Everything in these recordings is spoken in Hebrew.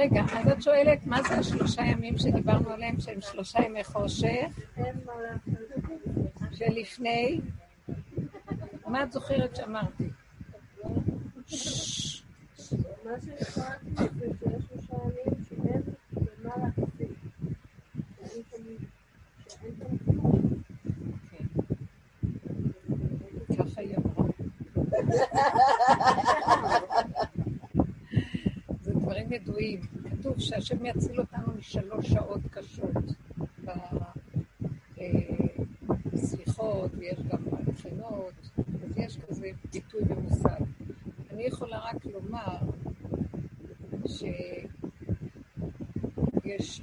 רגע, אז את שואלת, מה זה השלושה ימים שדיברנו עליהם, שהם שלושה ימי חושך? שלפני? מה את זוכרת שאמרתי? מה שהחלטתי זה שיש שלושה ימים שהם למעלה כפי. שאין שם כלום. ככה היא אמרה. זה ידועים. כתוב שהשם יציל אותנו משלוש שעות קשות בסליחות, ויש גם בבחינות, אז יש כזה ביטוי ומושג. אני יכולה רק לומר שיש,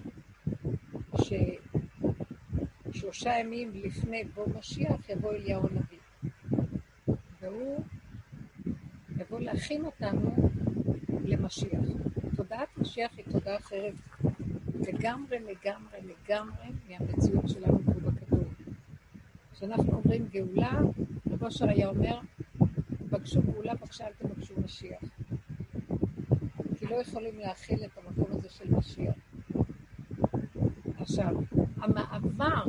ששלושה ימים לפני בוא משיח יבוא אליהו הנביא. והוא יבוא להכין אותנו למשיח. תודעת משיח היא תודעה אחרת לגמרי, לגמרי, לגמרי מהמציאות שלנו פה בכדור. כשאנחנו אומרים גאולה, רב אושר היה אומר, בקשו גאולה, בבקשה אל תבקשו משיח. כי לא יכולים להכיל את המקום הזה של משיח. עכשיו, המעבר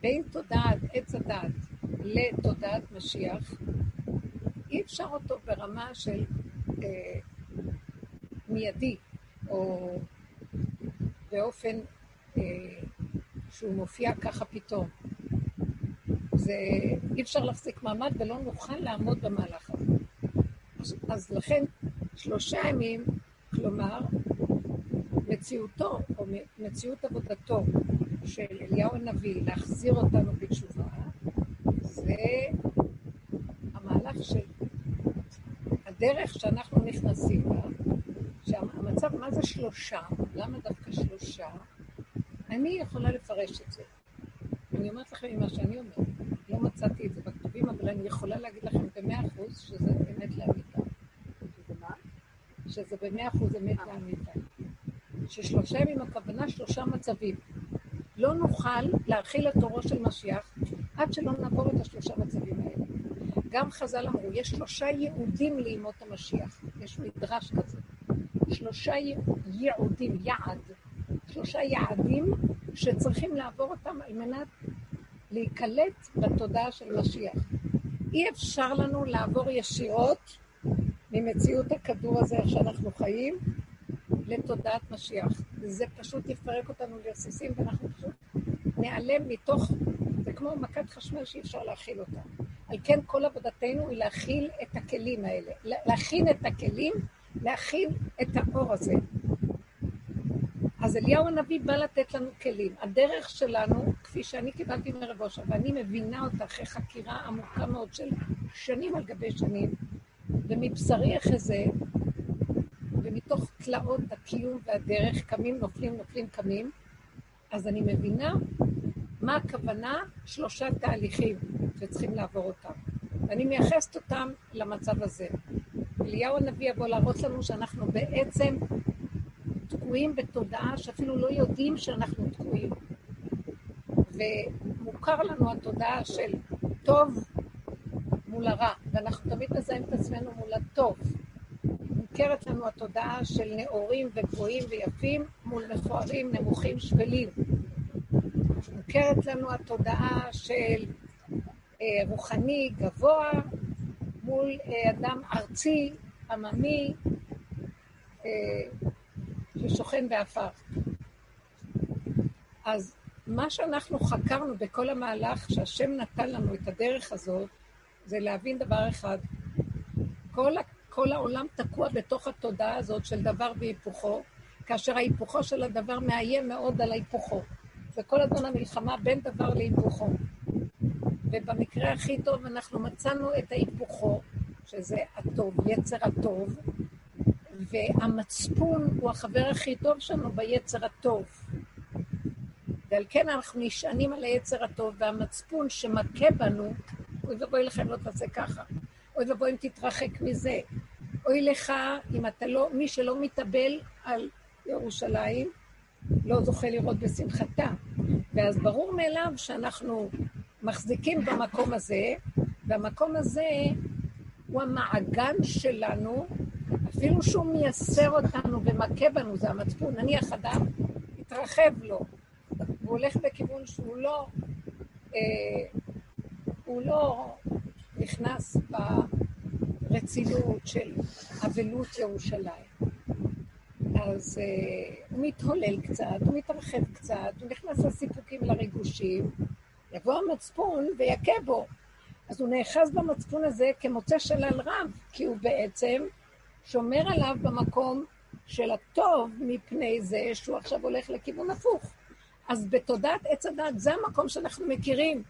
בין תודעת עץ הדת לתודעת משיח, אי אפשר אותו ברמה של אה, מיידי, או באופן אה, שהוא מופיע ככה פתאום. זה, אי אפשר להחזיק מעמד ולא נוכל לעמוד במהלך הזה. אז, אז לכן שלושה ימים, כלומר, מציאותו, או מציאות עבודתו של אליהו הנביא להחזיר אותנו בתשובה, זה המהלך של הדרך שאנחנו נכנסים בה, שהמצב, מה זה שלושה? למה דווקא שלושה? אני יכולה לפרש את זה. אני אומרת לכם ממה שאני אומרת. לא מצאתי את זה בכתובים, אבל אני יכולה להגיד לכם במאה אחוז שזה אמת לאמיתה. שזה מה? שזה במאה אחוז אמת לאמיתה. ששלושה ימים הכוונה שלושה מצבים. לא נוכל להכיל את תורו של משיח עד שלא נעבור את השלושה מצבים האלה. גם חז"ל אמרו, יש שלושה ייעודים לימות המשיח. יש מדרש כזה. שלושה ייעודים, יעד. שלושה יעדים שצריכים לעבור אותם על מנת להיקלט בתודעה של משיח. אי אפשר לנו לעבור ישירות ממציאות הכדור הזה, איך שאנחנו חיים, לתודעת משיח. זה פשוט יפרק אותנו לרסיסים, ואנחנו פשוט ניעלם מתוך, זה כמו מכת חשמל שאי אפשר להכיל אותה. על כן כל עבודתנו היא להכיל את הכלים האלה, להכין את הכלים, להכין את האור הזה. אז אליהו הנביא בא לתת לנו כלים. הדרך שלנו, כפי שאני קיבלתי מרב אושר, ואני מבינה אותה אחרי חקירה עמוקה מאוד של שנים על גבי שנים, ומבשרי אחרי ומתוך תלאות הקיום והדרך, קמים, נופלים, נופלים, קמים, אז אני מבינה מה הכוונה שלושה תהליכים שצריכים לעבור אותם. ואני מייחסת אותם למצב הזה. אליהו הנביא יבוא להראות לנו שאנחנו בעצם תקועים בתודעה שאפילו לא יודעים שאנחנו תקועים. ומוכר לנו התודעה של טוב מול הרע, ואנחנו תמיד מזהים את עצמנו מול הטוב. מוכרת לנו התודעה של נאורים וגבוהים ויפים מול מכוערים, נמוכים, שפלים. מוכרת לנו התודעה של אה, רוחני גבוה מול אה, אדם ארצי, עממי, אה, ששוכן באפר. אז מה שאנחנו חקרנו בכל המהלך שהשם נתן לנו את הדרך הזאת, זה להבין דבר אחד. כל, כל העולם תקוע בתוך התודעה הזאת של דבר והיפוכו, כאשר ההיפוכו של הדבר מאיים מאוד על ההיפוכו. זה כל הזמן המלחמה בין דבר להיפוכו. ובמקרה הכי טוב אנחנו מצאנו את ההיפוכו, שזה הטוב, יצר הטוב, והמצפון הוא החבר הכי טוב שלנו ביצר הטוב. ועל כן אנחנו נשענים על היצר הטוב, והמצפון שמכה בנו, אוי ואבוי לך אם לא תעשה ככה, אוי ואבוי אם תתרחק מזה, אוי לך אם אתה לא, מי שלא מתאבל על ירושלים, לא זוכה לראות בשמחתה. ואז ברור מאליו שאנחנו מחזיקים במקום הזה, והמקום הזה הוא המעגן שלנו אפילו שהוא מייסר אותנו ומכה בנו, זה המצפון. נניח אדם, התרחב לו, הוא הולך בכיוון שהוא לא, אה, הוא לא נכנס ברצינות של אבלות ירושלים. אז אה, הוא מתהולל קצת, הוא מתרחב קצת, הוא נכנס לסיפוקים, לריגושים, יבוא המצפון ויכה בו. אז הוא נאחז במצפון הזה כמוצא שלל רב, כי הוא בעצם שומר עליו במקום של הטוב מפני זה שהוא עכשיו הולך לכיוון הפוך. אז בתודעת עץ הדת זה המקום שאנחנו מכירים,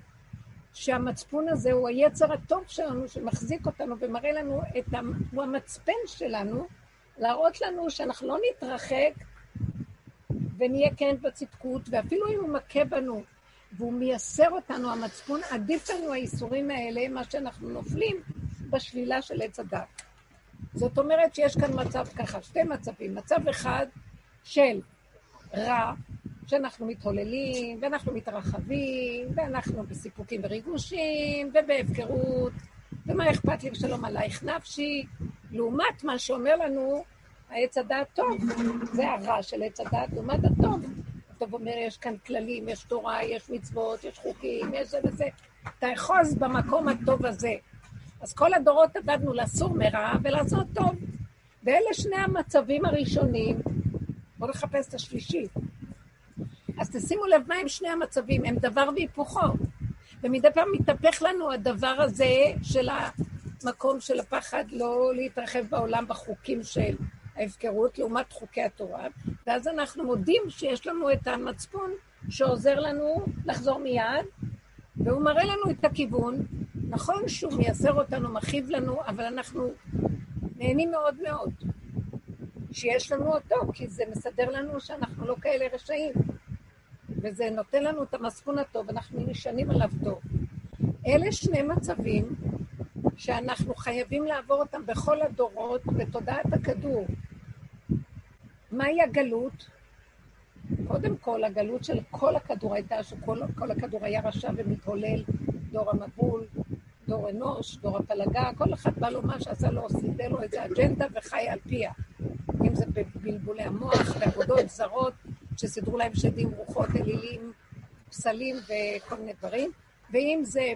שהמצפון הזה הוא היצר הטוב שלנו, שמחזיק אותנו ומראה לנו את ה... הוא המצפן שלנו, להראות לנו שאנחנו לא נתרחק ונהיה כן בצדקות, ואפילו אם הוא מכה בנו והוא מייסר אותנו, המצפון, עדיף לנו האיסורים האלה, מה שאנחנו נופלים בשלילה של עץ הדת. זאת אומרת שיש כאן מצב ככה, שתי מצבים. מצב אחד של רע, שאנחנו מתהוללים, ואנחנו מתרחבים, ואנחנו בסיפוקים וריגושים, ובהפקרות, ומה אכפת לי ושלום עלייך נפשי, לעומת מה שאומר לנו העץ הדעת טוב, זה הרע של עץ הדעת לעומת הטוב. הטוב אומר, יש כאן כללים, יש תורה, יש מצוות, יש חוקים, יש זה וזה. תאחוז במקום הטוב הזה. אז כל הדורות עבדנו לסור מרע ולעשות טוב. ואלה שני המצבים הראשונים. בואו נחפש את השלישי. אז תשימו לב מה הם שני המצבים, הם דבר והיפוכו. ומדי פעם מתהפך לנו הדבר הזה של המקום של הפחד לא להתרחב בעולם בחוקים של ההפקרות לעומת חוקי התורה, ואז אנחנו מודים שיש לנו את המצפון שעוזר לנו לחזור מיד, והוא מראה לנו את הכיוון. נכון שהוא מייסר אותנו, מכאיב לנו, אבל אנחנו נהנים מאוד מאוד שיש לנו אותו, כי זה מסדר לנו שאנחנו לא כאלה רשעים. וזה נותן לנו את המסכון הטוב, אנחנו נשענים עליו טוב. אלה שני מצבים שאנחנו חייבים לעבור אותם בכל הדורות בתודעת הכדור. מהי הגלות? קודם כל, הגלות של כל הכדור הייתה שכל הכדור היה רשע ומתהולל, דור המבול, דור אנוש, דור הפלגה, כל אחד בא לו מה שעשה לו, סידר לו איזה אג'נדה וחי על פיה. אם זה בבלבולי המוח, בעבודות זרות, שסידרו להם שדים, רוחות, אלילים, פסלים וכל מיני דברים, ואם זה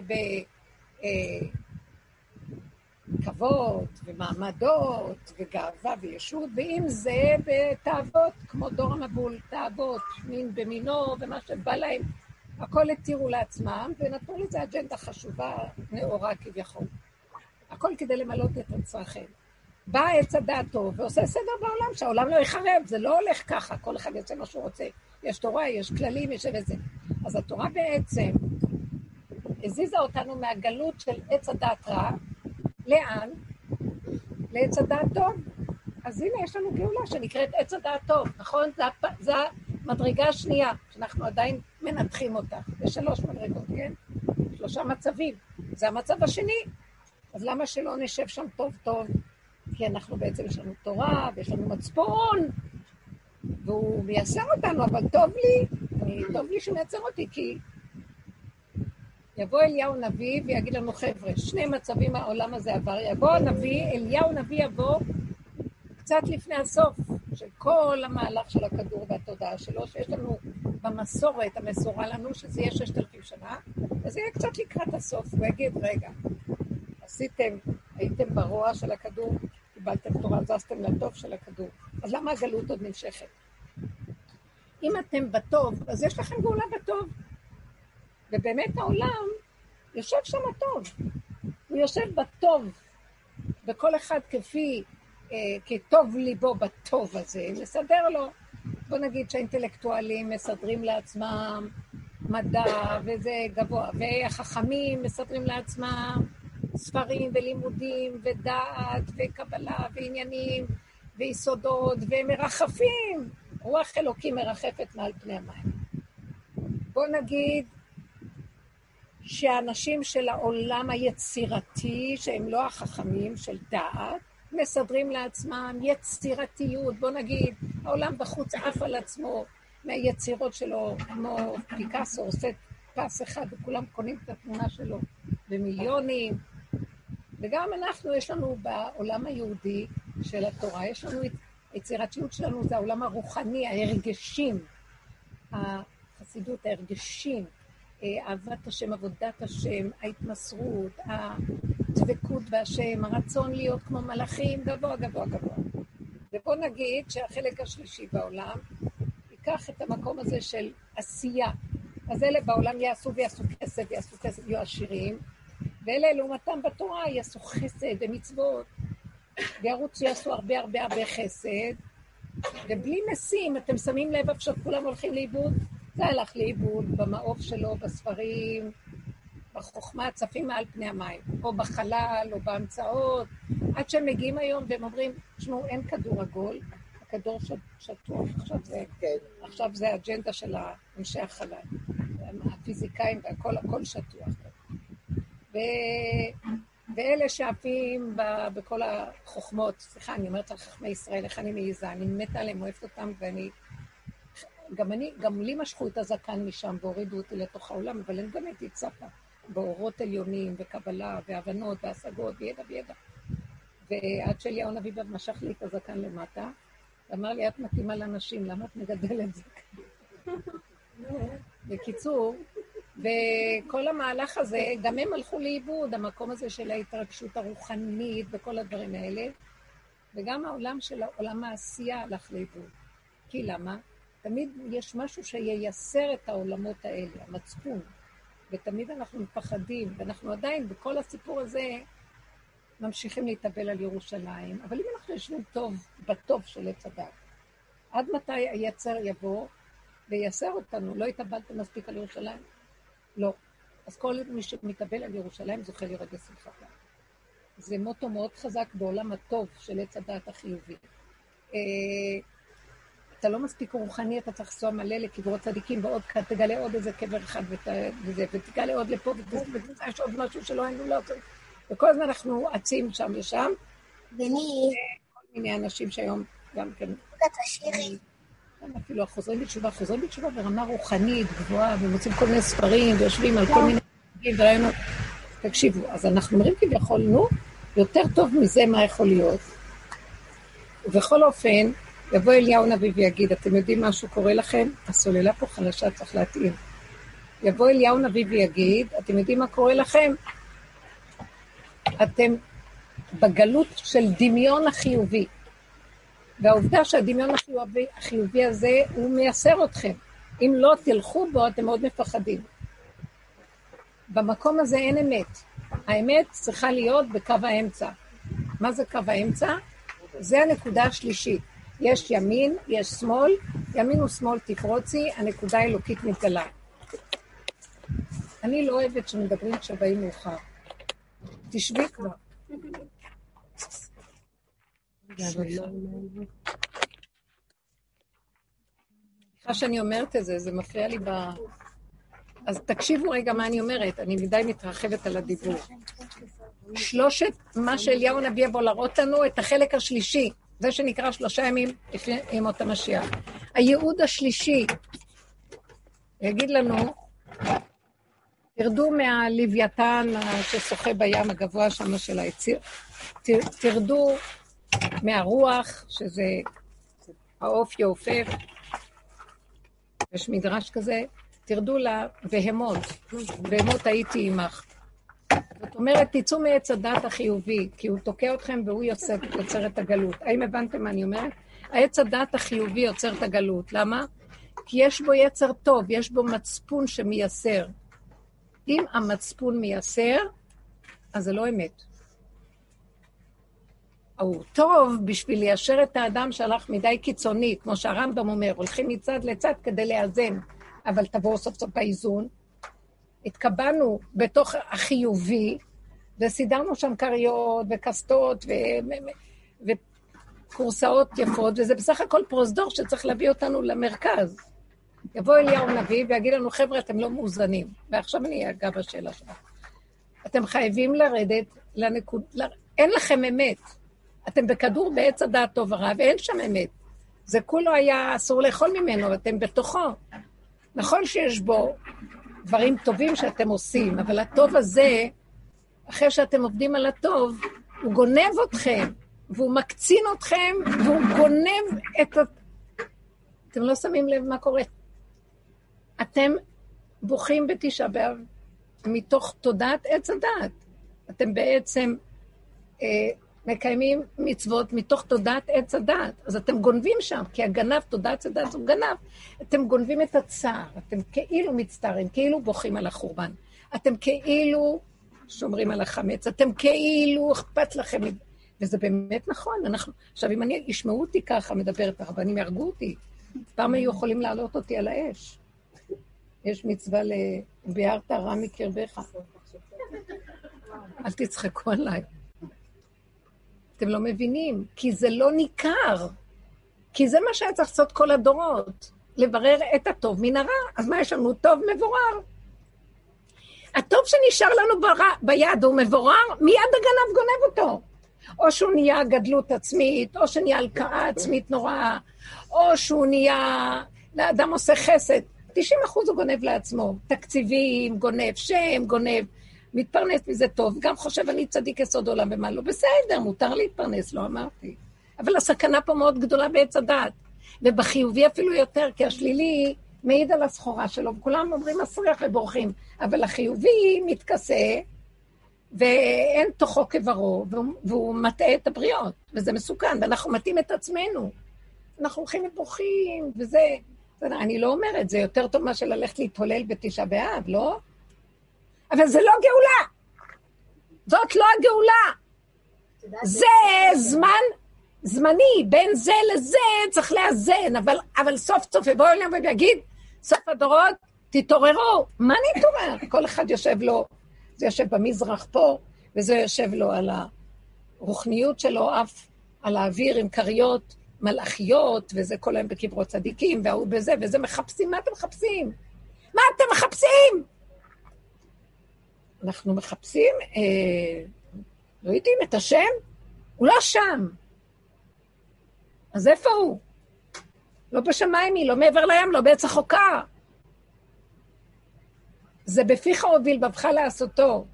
בכבוד אה, ומעמדות וגאווה וישות, ואם זה בתאוות, כמו דור המבול, תאוות, מין במינו ומה שבא להם, הכל התירו לעצמם, ונתנו לזה אג'נדה חשובה, נאורה כביכול. הכל כדי למלות את הצרכים. בא עץ הדעת טוב ועושה סדר בעולם, שהעולם לא יחרב, זה לא הולך ככה, כל אחד יוצא מה שהוא רוצה. יש תורה, יש כללים, יש איזה... אז התורה בעצם הזיזה אותנו מהגלות של עץ הדעת רע, לאן? לעץ הדעת טוב. אז הנה, יש לנו גאולה שנקראת עץ הדעת טוב, נכון? זה. זה המדרגה השנייה, שאנחנו עדיין מנתחים אותה. יש שלוש מדרגות, כן? שלושה מצבים. זה המצב השני. אז למה שלא נשב שם טוב טוב? כי אנחנו בעצם, יש לנו תורה, ויש לנו מצפון, והוא מייסר אותנו, אבל טוב לי, טוב לי שהוא מייצר אותי, כי יבוא אליהו נביא ויגיד לנו, חבר'ה, שני מצבים העולם הזה עבר, יבוא הנביא, אליהו נביא יבוא קצת לפני הסוף של כל המהלך של הכדור והתודעה שלו, שיש לנו במסורת המסורה לנו, שזה יהיה ששת אלפים שנה, וזה יהיה קצת לקראת הסוף, הוא יגיד, רגע, עשיתם, הייתם ברוע של הכדור, קיבלתם תורה, זזתם לטוב של הכדור. אז למה הגלות עוד נמשכת? אם אתם בטוב, אז יש לכם גאולה בטוב. ובאמת העולם יושב שם טוב. הוא יושב בטוב, וכל אחד כפי, כטוב ליבו בטוב הזה, מסדר לו. בוא נגיד שהאינטלקטואלים מסדרים לעצמם מדע, וזה גבוה, והחכמים מסדרים לעצמם ספרים ולימודים ודעת וקבלה ועניינים ויסודות והם מרחפים. רוח אלוקים מרחפת מעל פני המים. בוא נגיד שהאנשים של העולם היצירתי, שהם לא החכמים של דעת, מסדרים לעצמם יצירתיות. בוא נגיד, העולם בחוץ עף על עצמו מהיצירות שלו, כמו פיקאסו עושה פס אחד וכולם קונים את התמונה שלו במיליונים. וגם אנחנו, יש לנו בעולם היהודי של התורה. יש לנו, היצירתיות שלנו זה העולם הרוחני, ההרגשים, החסידות, ההרגשים, אהבת השם, עבודת השם, ההתמסרות, הדבקות בהשם, הרצון להיות כמו מלאכים, גבוה, גבוה, גבוה. ובוא נגיד שהחלק השלישי בעולם ייקח את המקום הזה של עשייה. אז אלה בעולם יעשו ויעשו כסף, ויעשו כסף, יהיו עשירים, ואלה לעומתם בתורה יעשו חסד ומצוות, וירוצו יעשו הרבה הרבה הרבה חסד, ובלי משים, אתם שמים לב איפה שכולם הולכים לאיבוד? זה הלך לאיבוד במעוף שלו, בספרים, בחוכמה, צפים מעל פני המים, או בחלל, או בהמצאות, עד שהם מגיעים היום והם אומרים, תשמעו, אין כדור עגול, הכדור שטוח, עכשיו זה, כן. עכשיו זה האג'נדה של אנשי החלל, הפיזיקאים והכל, הכל שטוח. ו... ואלה שעפים בכל החוכמות, סליחה, אני אומרת על חכמי ישראל, איך אני מעיזה, אני מתה עליהם, אוהבת אותם, ואני... גם אני, גם לי משכו את הזקן משם והורידו אותי לתוך העולם, אבל אני גם הייתי צפה באורות עליונים, וקבלה, והבנות, והשגות, וידע וידע. ועד שאליהו הנביא משך לי את הזקן למטה, ואמר לי, את מתאימה לנשים, למה את מגדלת זקן? בקיצור, וכל המהלך הזה, גם הם הלכו לאיבוד, המקום הזה של ההתרגשות הרוחנית וכל הדברים האלה, וגם העולם של עולם העשייה הלך לאיבוד. כי למה? תמיד יש משהו שייסר את העולמות האלה, המצפון. ותמיד אנחנו מפחדים, ואנחנו עדיין, בכל הסיפור הזה, ממשיכים להתאבל על ירושלים. אבל אם אנחנו יושבים טוב, בטוב של עץ הדת, עד מתי היצר יבוא וייסר אותנו? לא התאבלתם מספיק על ירושלים? לא. אז כל מי שמתאבל על ירושלים זוכה לראות בשמחתה. זה מוטו מאוד חזק בעולם הטוב של עץ הדעת החיובי. אתה לא מספיק רוחני, אתה צריך לנסוע מלא לקברות צדיקים, ועוד כאן תגלה עוד איזה קבר אחד וזה, ותגלה עוד לפה, ויש עוד משהו שלא היינו לא... וכל הזמן אנחנו אצים שם ושם. ומי? כל מיני אנשים שהיום גם כן... אפילו החוזרים בתשובה, חוזרים בתשובה ברמה רוחנית גבוהה, ומוצאים כל מיני ספרים, ויושבים על כל מיני... ורעיונות. תקשיבו, אז אנחנו אומרים כביכול, נו, יותר טוב מזה מה יכול להיות. ובכל אופן, יבוא אליהו נביא ויגיד, אתם יודעים משהו קורה לכם? הסוללה פה חלשה, צריך להתאים. יבוא אליהו נביא ויגיד, אתם יודעים מה קורה לכם? אתם בגלות של דמיון החיובי. והעובדה שהדמיון החיובי, החיובי הזה, הוא מייסר אתכם. אם לא תלכו בו, אתם מאוד מפחדים. במקום הזה אין אמת. האמת צריכה להיות בקו האמצע. מה זה קו האמצע? זה הנקודה השלישית. יש ימין, יש שמאל, ימין ושמאל תפרוצי, הנקודה האלוקית מתגלה. אני לא אוהבת שמדברים כשבאים מאוחר. תשבי כבר. סליחה שאני אומרת את זה, זה מפריע לי ב... אז תקשיבו רגע מה אני אומרת, אני מדי מתרחבת על הדיבור. שלושת, מה שאליהו הנביא יבוא להראות לנו, את החלק השלישי, זה שנקרא שלושה ימים לפני ימות המשיח. הייעוד השלישי יגיד לנו, תרדו מהלוויתן ששוחה בים הגבוה שם של היציר, תרדו מהרוח, שזה העוף יעופף, יש מדרש כזה, תרדו לבהמות, בהמות הייתי עמך. זאת אומרת, תצאו מעץ הדת החיובי, כי הוא תוקע אתכם והוא יוצר, יוצר את הגלות. האם הבנתם מה אני אומרת? העץ הדת החיובי יוצר את הגלות. למה? כי יש בו יצר טוב, יש בו מצפון שמייסר. אם המצפון מייסר, אז זה לא אמת. הוא טוב בשביל ליישר את האדם שהלך מדי קיצוני, כמו שהרמב"ם אומר, הולכים מצד לצד כדי לאזן, אבל תבואו סוף סוף באיזון. התקבענו בתוך החיובי, וסידרנו שם כריות וקסטות ו... וקורסאות יפות, וזה בסך הכל פרוזדור שצריך להביא אותנו למרכז. יבוא אליהו נביא ויגיד לנו, חבר'ה, אתם לא מאוזנים. ועכשיו אני אגע בשאלה שלך. אתם חייבים לרדת לנקוד... אין לכם אמת. אתם בכדור בעץ הדעת טוב ורע, ואין שם אמת. זה כולו היה אסור לאכול ממנו, אתם בתוכו. נכון שיש בו דברים טובים שאתם עושים, אבל הטוב הזה, אחרי שאתם עובדים על הטוב, הוא גונב אתכם. והוא מקצין אתכם, והוא גונב את. אתם לא שמים לב מה קורה. אתם בוכים בתשעה באב מתוך תודעת עץ הדעת. אתם בעצם אה, מקיימים מצוות מתוך תודעת עץ הדעת. אז אתם גונבים שם, כי הגנב, תודעת עץ הדעת הוא גנב. אתם גונבים את הצער, אתם כאילו מצטערים, כאילו בוכים על החורבן. אתם כאילו שומרים על החמץ, אתם כאילו אכפת לכם. וזה באמת נכון, אנחנו... עכשיו, אם אני, ישמעו אותי ככה, מדברת הרבנים יהרגו אותי. פעם היו יכולים להעלות אותי על האש. יש מצווה לביארת רע מקרבך. אל תצחקו עליי. אתם לא מבינים, כי זה לא ניכר. כי זה מה שהיה צריך לעשות כל הדורות, לברר את הטוב מן הרע. אז מה יש לנו? טוב מבורר. הטוב שנשאר לנו בר... ביד הוא מבורר, מיד הגנב גונב אותו. או שהוא נהיה גדלות עצמית, או שנהיה הלקאה עצמית נוראה, או שהוא נהיה... לאדם עושה חסד. 90 אחוז הוא גונב לעצמו. תקציבים, גונב שם, גונב. מתפרנס מזה טוב, גם חושב אני צדיק יסוד עולם ומה לא. בסדר, מותר להתפרנס, לא אמרתי. אבל הסכנה פה מאוד גדולה בעץ הדעת. ובחיובי אפילו יותר, כי השלילי מעיד על הסחורה שלו, וכולם אומרים מסריח ובורחים. אבל החיובי מתכסה, ואין תוכו כברו, והוא מטעה את הבריות, וזה מסוכן, ואנחנו מטעים את עצמנו. אנחנו הולכים ובוכים, וזה... אני לא אומרת, זה יותר טוב מאשר ללכת להתהולל בתשעה באב, לא? אבל זה לא גאולה. זאת לא הגאולה. זה זמן זמני, בין זה לזה צריך לאזן, אבל, אבל סוף סוף יבוא אליהם ויגיד, סוף הדורות, תתעוררו. מה נתעורר? כל אחד יושב לו, זה יושב במזרח פה, וזה יושב לו על הרוחניות שלו, אף על האוויר עם כריות מלאכיות, וזה כל היום בקברות צדיקים, וההוא בזה, וזה מחפשים, מה אתם מחפשים? מה אתם מחפשים? אנחנו מחפשים, אה, לא יודעים, את השם? הוא לא שם. אז איפה הוא? לא בשמיים היא, לא מעבר לים, לא בעץ החוקה. זה בפיך הוביל, בבך לעשותו.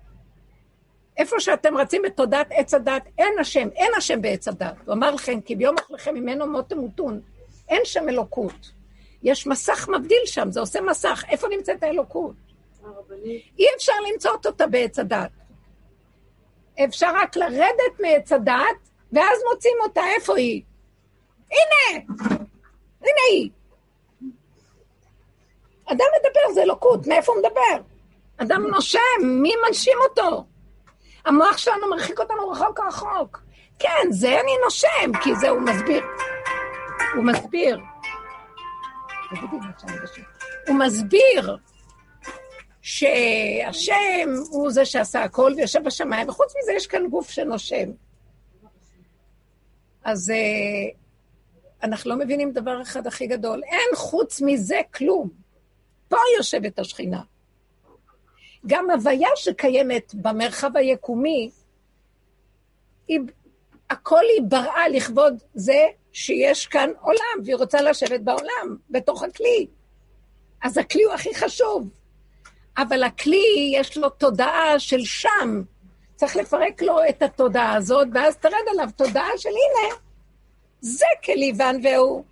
איפה שאתם רצים בתודעת עץ הדת, אין השם, אין השם בעץ הדת. הוא אמר לכם, כי ביום אוכלכם ממנו מות תמותון. אין שם אלוקות. יש מסך מבדיל שם, זה עושה מסך. איפה נמצאת האלוקות? אי אפשר למצוא אותה בעץ הדת. אפשר רק לרדת מעץ הדת, ואז מוצאים אותה, איפה היא? הנה! הנה היא. אדם מדבר, זה אלוקות, מאיפה הוא מדבר? אדם נושם, מי מנשים אותו? המוח שלנו מרחיק אותנו רחוק רחוק. כן, זה אני נושם, כי זה הוא מסביר. הוא מסביר. הוא מסביר שהשם הוא זה שעשה הכל ויושב בשמיים, וחוץ מזה יש כאן גוף שנושם. אז uh, אנחנו לא מבינים דבר אחד הכי גדול, אין חוץ מזה כלום. פה יושבת השכינה. גם הוויה שקיימת במרחב היקומי, היא, הכל היא בראה לכבוד זה שיש כאן עולם, והיא רוצה לשבת בעולם, בתוך הכלי. אז הכלי הוא הכי חשוב. אבל הכלי, יש לו תודעה של שם. צריך לפרק לו את התודעה הזאת, ואז תרד עליו תודעה של הנה, זה כליוון והוא.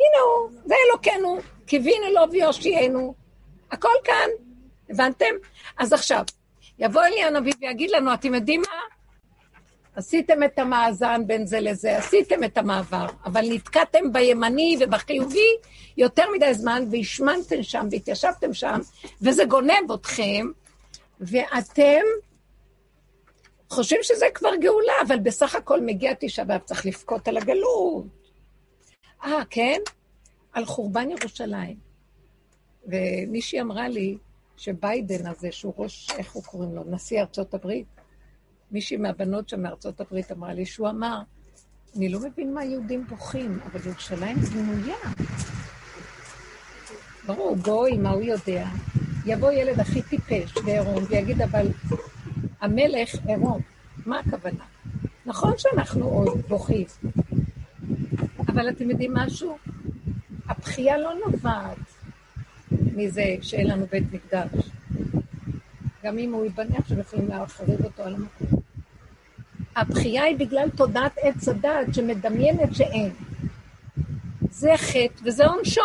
הנה הוא, זה אלוקינו, קיווינו לו ויושיענו. הכל כאן, הבנתם? אז עכשיו, יבוא אלי הנביא ויגיד לנו, אתם יודעים מה? עשיתם את המאזן בין זה לזה, עשיתם את המעבר, אבל נתקעתם בימני ובחיובי יותר מדי זמן, והשמנתם שם והתיישבתם שם, וזה גונב אתכם, ואתם חושבים שזה כבר גאולה, אבל בסך הכל מגיע תשעה באב, צריך לבכות על הגלות. אה, כן? על חורבן ירושלים. ומישהי אמרה לי שביידן הזה, שהוא ראש, איך הוא קוראים לו? נשיא ארצות הברית, מישהי מהבנות שם מארצות הברית אמרה לי שהוא אמר, אני לא מבין מה היהודים בוכים, אבל ירושלים בנויה. ברור, גוי, מה הוא יודע? יבוא ילד הכי טיפש ועירום ויגיד, אבל המלך עירום. מה הכוונה? נכון שאנחנו עוד בוכים, אבל אתם יודעים משהו? הבכייה לא נובעת מזה שאין לנו בית מקדש. גם אם הוא ייבנה עכשיו יכולים להחריב אותו על המקום. הבחייה היא בגלל תודעת עץ הדעת שמדמיינת שאין. זה חטא וזה עונשו.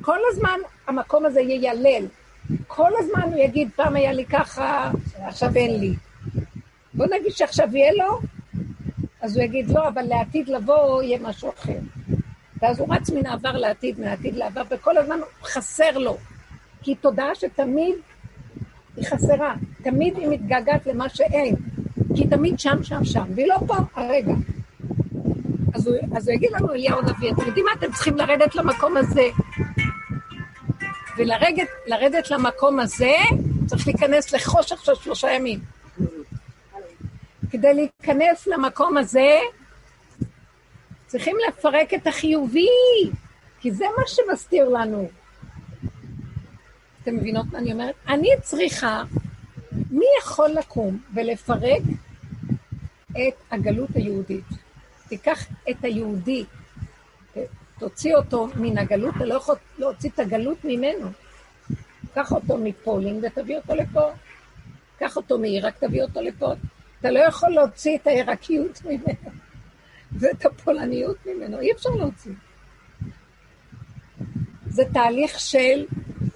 כל הזמן המקום הזה יילל. כל הזמן הוא יגיד, פעם היה לי ככה, עכשיו אין לי. בוא נגיד שעכשיו יהיה לו, אז הוא יגיד, לא, אבל לעתיד לבוא יהיה משהו אחר. ואז הוא רץ מן העבר לעתיד, מהעתיד לעבר, וכל הזמן חסר לו. כי תודעה שתמיד היא חסרה, תמיד היא מתגעגעת למה שאין. כי תמיד שם, שם, שם, והיא לא פה הרגע. אז הוא, אז הוא יגיד לנו, אליהו הנביא, אתם יודעים מה? אתם צריכים לרדת למקום הזה. ולרדת למקום הזה, צריך להיכנס לחושך של שלושה ימים. כדי להיכנס למקום הזה, צריכים לפרק את החיובי, כי זה מה שמסתיר לנו. אתם מבינות מה אני אומרת? אני צריכה, מי יכול לקום ולפרק את הגלות היהודית? תיקח את היהודי, תוציא אותו מן הגלות, אתה לא יכול להוציא את הגלות ממנו. קח אותו מפולין ותביא אותו לפה. קח אותו מעיראק, תביא אותו לפה. אתה לא יכול להוציא את העיראקיות ממנו ואת הפולניות ממנו, אי אפשר להוציא. זה תהליך של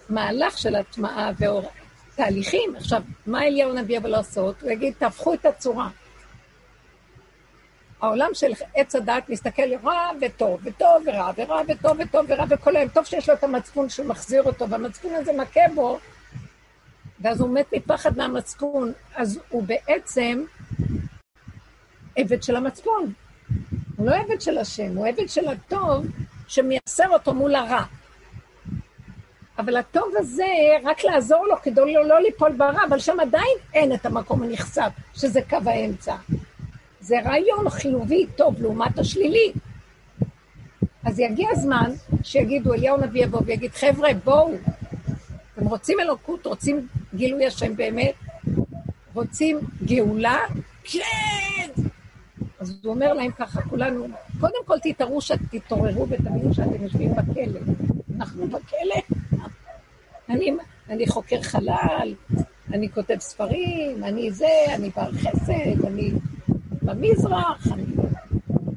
מהלך של הטמעה ואור... תהליכים. עכשיו, מה אליהו נביא אבל לעשות? הוא יגיד, תהפכו את הצורה. העולם של עץ הדת מסתכל רע וטוב, וטוב ורע, ורע וטוב וטוב ורע וכל היום. טוב שיש לו את המצפון שהוא מחזיר אותו, והמצפון הזה מכה בו, ואז הוא מת מפחד מהמצפון. אז הוא בעצם עבד של המצפון. הוא לא עבד של השם, הוא עבד של הטוב שמייסר אותו מול הרע. אבל הטוב הזה, רק לעזור לו כדי לא, לא ליפול ברע, אבל שם עדיין אין את המקום הנכסף, שזה קו האמצע. זה רעיון חיובי טוב לעומת השלילי. אז יגיע הזמן שיגידו, אליהו נביא יבוא ויגיד, חבר'ה, בואו, אתם רוצים אלוקות, רוצים גילוי השם באמת, רוצים גאולה? כן! אז הוא אומר להם ככה, כולנו, קודם כל תתערו, תתעוררו ותבינו שאתם יושבים בכלא. אנחנו בכלא. אני, אני חוקר חלל, אני כותב ספרים, אני זה, אני בר חסד, אני במזרח, אני...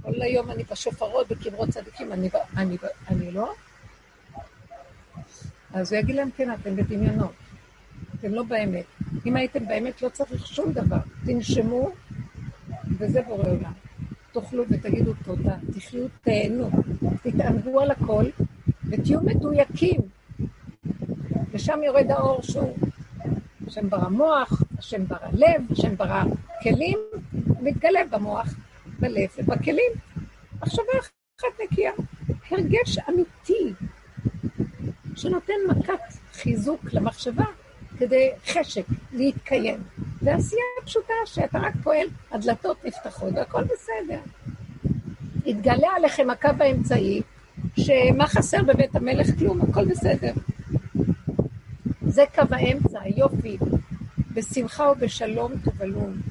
כל היום אני בשופרות, בקברות צדיקים, אני, אני, אני לא? אז הוא יגיד להם, כן, אתם בדמיונות, אתם לא באמת. אם הייתם באמת, לא צריך שום דבר. תנשמו, וזה בורא עולם. תאכלו ותגידו תודה, תחיו, תהנו, תתענגו על הכל, ותהיו מדויקים. ושם יורד האור שהוא השם ברא מוח, השם ברא לב, השם ברא כלים, מתגלה במוח, בלב ובכלים. מחשבה אחת נקייה. הרגש אמיתי שנותן מכת חיזוק למחשבה כדי חשק להתקיים. ועשייה פשוטה שאתה רק פועל, הדלתות נפתחות והכל בסדר. יתגלה עליכם הקו האמצעי, שמה חסר בבית המלך? כלום, הכל בסדר. זה קו האמצע, יופי. בשמחה ובשלום תובלון.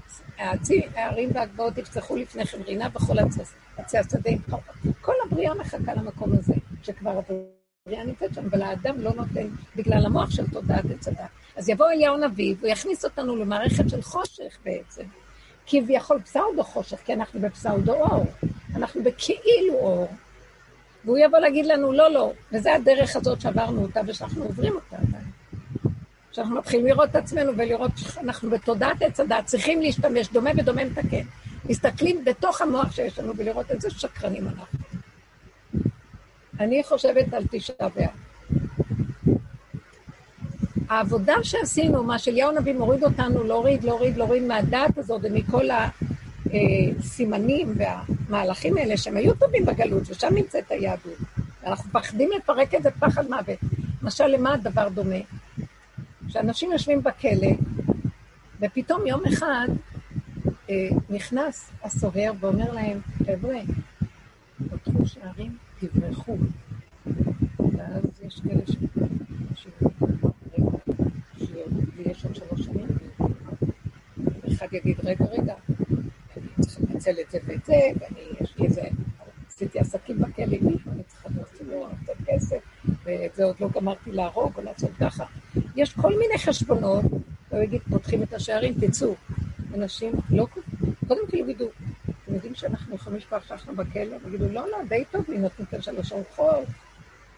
הערים והגבעות יפצחו לפניכם רינה בכל עצי השדה. כל הבריאה מחכה למקום הזה, שכבר הבריאה נמצאת שם, אבל האדם לא נותן, בגלל המוח של תודעת עץ הדת. אז יבוא אליהו נביא, והוא יכניס אותנו למערכת של חושך בעצם. כביכול פסאודו חושך, כי אנחנו בפסאודו אור. אנחנו בכאילו אור. והוא יבוא להגיד לנו, לא, לא, וזה הדרך הזאת שעברנו אותה ושאנחנו עוברים אותה. שאנחנו מתחילים לראות את עצמנו ולראות שאנחנו בתודעת עץ הדת, צריכים להשתמש, דומה ודומה מתקן. מסתכלים בתוך המוח שיש לנו ולראות איזה שקרנים אנחנו. אני חושבת על תשעה באב. העבודה שעשינו, מה שאליהו הנביא מוריד אותנו, להוריד, להוריד, להוריד מהדעת הזאת ומכל הסימנים והמהלכים האלה שהם היו טובים בגלות, ושם נמצאת היהדות. ואנחנו מפחדים לפרק את זה פחד מוות. למשל, למה הדבר דומה? שאנשים יושבים בכלא, ופתאום יום אחד אה, נכנס הסוהר ואומר להם, חבר'ה, פתחו שערים, תברחו. ואז יש כאלה ש... יש עוד שלוש שנים, אחד יגיד, רגע, רגע, אני צריך לנצל את זה ואת זה, ואני, יש לי איזה, עשיתי עסקים בכלא, אני צריכה להוציא לו קצת כסף, ואת זה עוד לא גמרתי להרוג או לעשות ככה. יש כל מיני חשבונות, הוא יגיד, פותחים את השערים, תצאו. אנשים לא, קודם כל יגידו, אתם יודעים שאנחנו יכולים לשכוח שאנחנו בכלא? יגידו, לא, לא, די טוב לי, נותנים כאן שלוש ארוחות.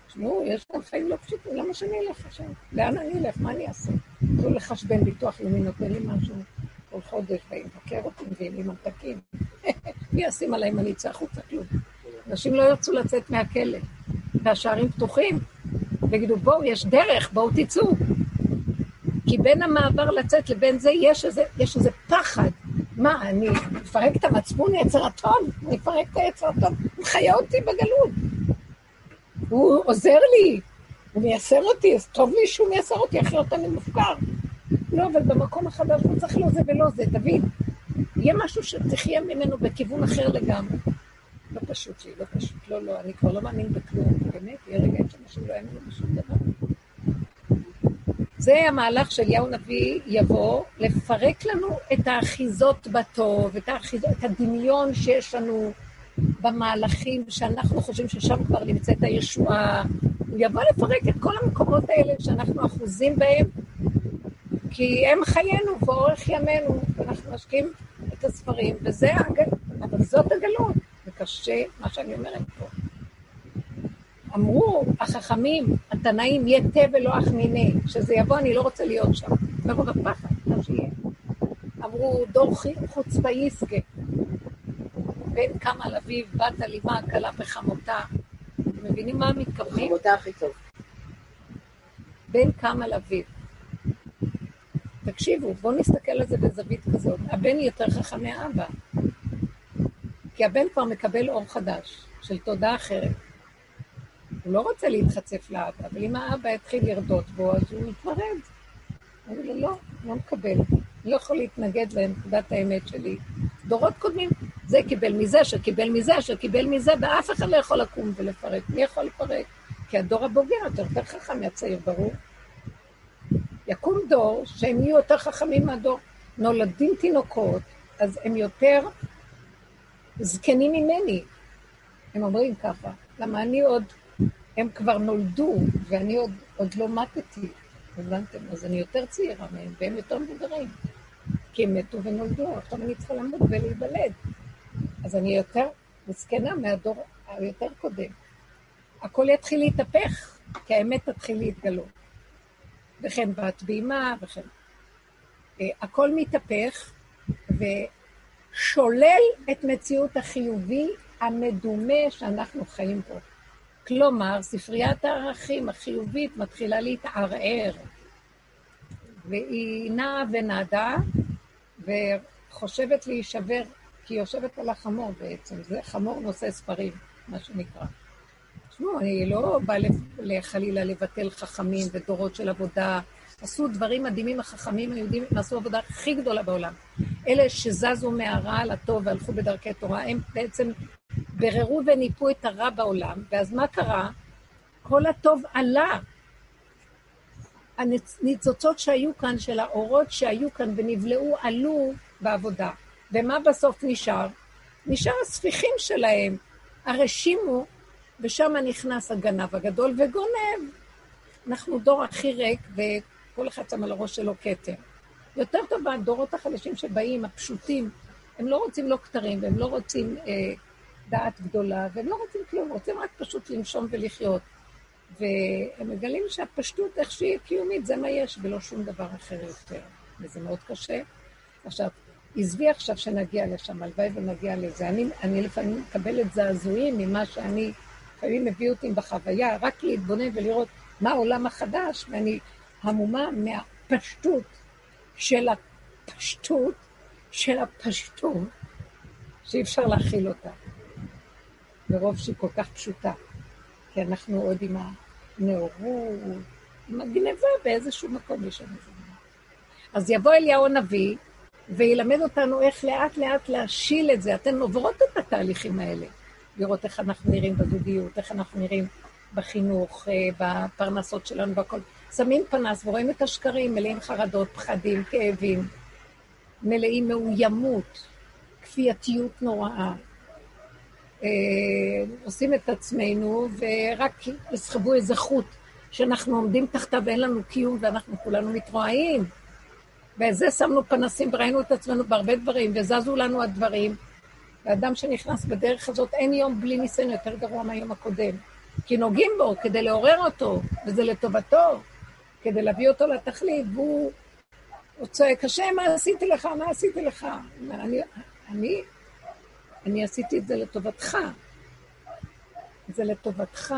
תשמעו, יש כאן חיים לא פשוטים, למה שאני אלך עכשיו? לאן אני אלך? מה אני אעשה? תנו לחשבן ביטוח לאומי, נותן לי משהו כל חודש, באים לבקר אותי, מביאים לי ממתקים. מי ישים עליי אם אני אצא החוצה? כלום. אנשים לא ירצו לצאת מהכלא, והשערים פתוחים, ויגידו, בואו, יש דרך, בואו תצאו. כי בין המעבר לצאת לבין זה יש איזה, יש איזה פחד. מה, אני אפרק את המצפון יצר הטוב? אני אפרק את היצר הטוב? הוא מחיה אותי בגלות. הוא עוזר לי, הוא מייסר אותי, אז טוב לי שהוא מייסר אותי, אחרת אני מופקר. לא, אבל במקום החדש לא צריך לא זה ולא זה, תבין. יהיה משהו שתחיה ממנו בכיוון אחר לגמרי. לא פשוט לי, לא פשוט, לא, לא, אני כבר לא מאמין בכלום, באמת, יהיה רגעים שאנשים לא יאמינו בשום דבר. זה המהלך של אליהו נביא יבוא, לפרק לנו את האחיזות בטוב, את, האחיזות, את הדמיון שיש לנו במהלכים שאנחנו חושבים ששם כבר נמצאת הישועה. הוא יבוא לפרק את כל המקומות האלה שאנחנו אחוזים בהם, כי הם חיינו ואורך ימינו, ואנחנו משקיעים את הספרים, וזה, הג... אבל זאת הגלות, זה קשה, מה שאני אומרת פה. אמרו החכמים, התנאים, יהיה תה ולא אחמיני, שזה יבוא, אני לא רוצה להיות שם. מרוב הפחד, מה שיהיה. אמרו, דור חוצפה יסקה, בן קם על אביו, בת אלימה, כלה בחמותה. אתם מבינים מה מתכוונים? חמותה הכי טוב. בן קם על אביו. תקשיבו, בואו נסתכל על זה בזווית כזאת. הבן יותר חכם מאבא. כי הבן כבר מקבל אור חדש, של תודעה אחרת. הוא לא רוצה להתחצף לאבא, אבל אם האבא יתחיל לרדות בו, אז הוא יתמרד. אני אומר לו, לא, לא מקבל. אני לא יכול להתנגד לנקודת האמת שלי. דורות קודמים, זה קיבל מזה, שקיבל מזה, שקיבל מזה, ואף אחד לא יכול לקום ולפרק. מי יכול לפרק? כי הדור הבוגר יותר חכם מהצעיר, ברור. יקום דור שהם יהיו יותר חכמים מהדור. נולדים תינוקות, אז הם יותר זקנים ממני. הם אומרים ככה, למה אני עוד, הם כבר נולדו, ואני עוד, עוד לא מתתי, הבנתם? אז אני יותר צעירה מהם, והם יותר מבוגרים. כי הם מתו ונולדו, עכשיו אני צריכה למות ולהיוולד. אז אני יותר זקנה מהדור היותר קודם. הכל יתחיל להתהפך, כי האמת תתחיל להתגלות. וכן בת בימה, וכן. אה, הכל מתהפך ושולל את מציאות החיובי המדומה שאנחנו חיים פה. כלומר, ספריית הערכים החיובית מתחילה להתערער, והיא נעה ונדה, וחושבת להישבר, כי היא יושבת על החמור בעצם, זה חמור נושא ספרים, מה שנקרא. תשמעו, אני לא באה חלילה לבטל חכמים ודורות של עבודה. עשו דברים מדהימים, החכמים היהודים, עשו עבודה הכי גדולה בעולם. אלה שזזו מהרע לטוב והלכו בדרכי תורה, הם בעצם בררו וניפו את הרע בעולם, ואז מה קרה? כל הטוב עלה. הניצוצות שהיו כאן, של האורות שהיו כאן ונבלעו, עלו בעבודה. ומה בסוף נשאר? נשאר הספיחים שלהם. הרשימו ושם נכנס הגנב הגדול וגונב. אנחנו דור הכי ריק, וכל אחד שם על הראש שלו כתר. יותר טוב הדורות החדשים שבאים, הפשוטים, הם לא רוצים לא כתרים, והם לא רוצים אה, דעת גדולה, והם לא רוצים כלום, רוצים רק פשוט לנשום ולחיות. והם מגלים שהפשטות, איך שהיא קיומית, זה מה יש, ולא שום דבר אחר יותר. וזה מאוד קשה. עכשיו, עזבי עכשיו שנגיע לשם, הלוואי ונגיע לזה. אני, אני לפעמים מקבלת זעזועים ממה שאני לפעמים מביא אותי בחוויה, רק להתבונן ולראות מה העולם החדש, ואני המומה מהפשטות של הפשטות של הפשטות, שאי אפשר להכיל אותה, מרוב שהיא כל כך פשוטה. כי אנחנו עוד עם הנאורות, עם הגנבה באיזשהו מקום יש לנו. אז יבוא אליהו הנביא וילמד אותנו איך לאט לאט להשיל את זה. אתן עוברות את התהליכים האלה. לראות איך אנחנו נראים בזוגיות, איך אנחנו נראים בחינוך, אה, בפרנסות שלנו, והכול. שמים פנס ורואים את השקרים, מלאים חרדות, פחדים, כאבים, מלאים מאוימות, כפייתיות נוראה. אה, עושים את עצמנו, ורק יסחבו איזה חוט שאנחנו עומדים תחתיו ואין לנו קיום ואנחנו כולנו מתרועעים. וזה שמנו פנסים וראינו את עצמנו בהרבה דברים, וזזו לנו הדברים. ואדם שנכנס בדרך הזאת, אין יום בלי ניסיון יותר גרוע מהיום הקודם. כי נוגעים בו כדי לעורר אותו, וזה לטובתו, כדי להביא אותו לתכלית, והוא הוא צועק, השם, מה עשיתי לך? מה עשיתי לך? אני, אני, אני עשיתי את זה לטובתך. זה לטובתך.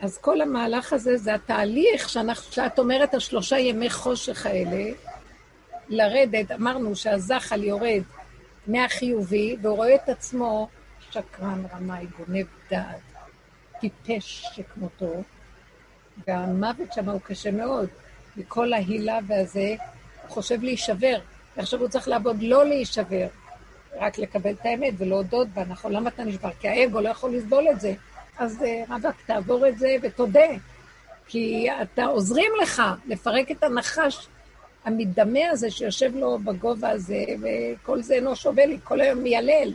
אז כל המהלך הזה זה התהליך שאנחנו, שאת אומרת, השלושה ימי חושך האלה, לרדת, אמרנו שהזחל יורד מהחיובי, והוא רואה את עצמו שקרן, רמאי, גונב דעת, טיפש שכמותו, והמוות שם הוא קשה מאוד. מכל ההילה והזה, הוא חושב להישבר, ועכשיו הוא צריך לעבוד לא להישבר, רק לקבל את האמת ולהודות בה, נכון? למה אתה נשבר? כי האגו לא יכול לסבול את זה. אז אה, רבאק, תעבור את זה ותודה. כי אתה עוזרים לך לפרק את הנחש המדמה הזה שיושב לו בגובה הזה, וכל זה אינו שווה לי, כל היום מיילל.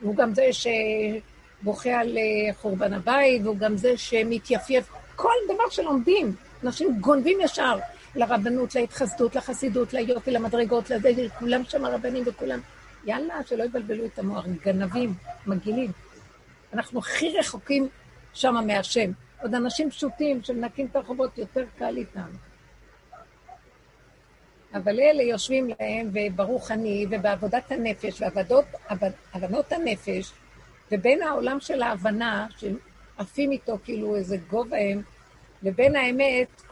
הוא גם זה שבוכה על אה, חורבן הבית, והוא גם זה שמתייפייף. כל דבר שלומדים, אנשים גונבים ישר לרבנות, להתחסדות, לחסידות, ליופי, למדרגות, לזה, כולם שם רבנים וכולם. יאללה, שלא יבלבלו את המוח, גנבים, מגעילים. אנחנו הכי רחוקים שם מהשם. עוד אנשים פשוטים שמנקים את הרחובות, יותר קל איתם. אבל אלה יושבים להם, וברוך אני, ובעבודת הנפש, והבנות הנפש, ובין העולם של ההבנה, שעפים איתו כאילו איזה גובה הם, לבין האמת,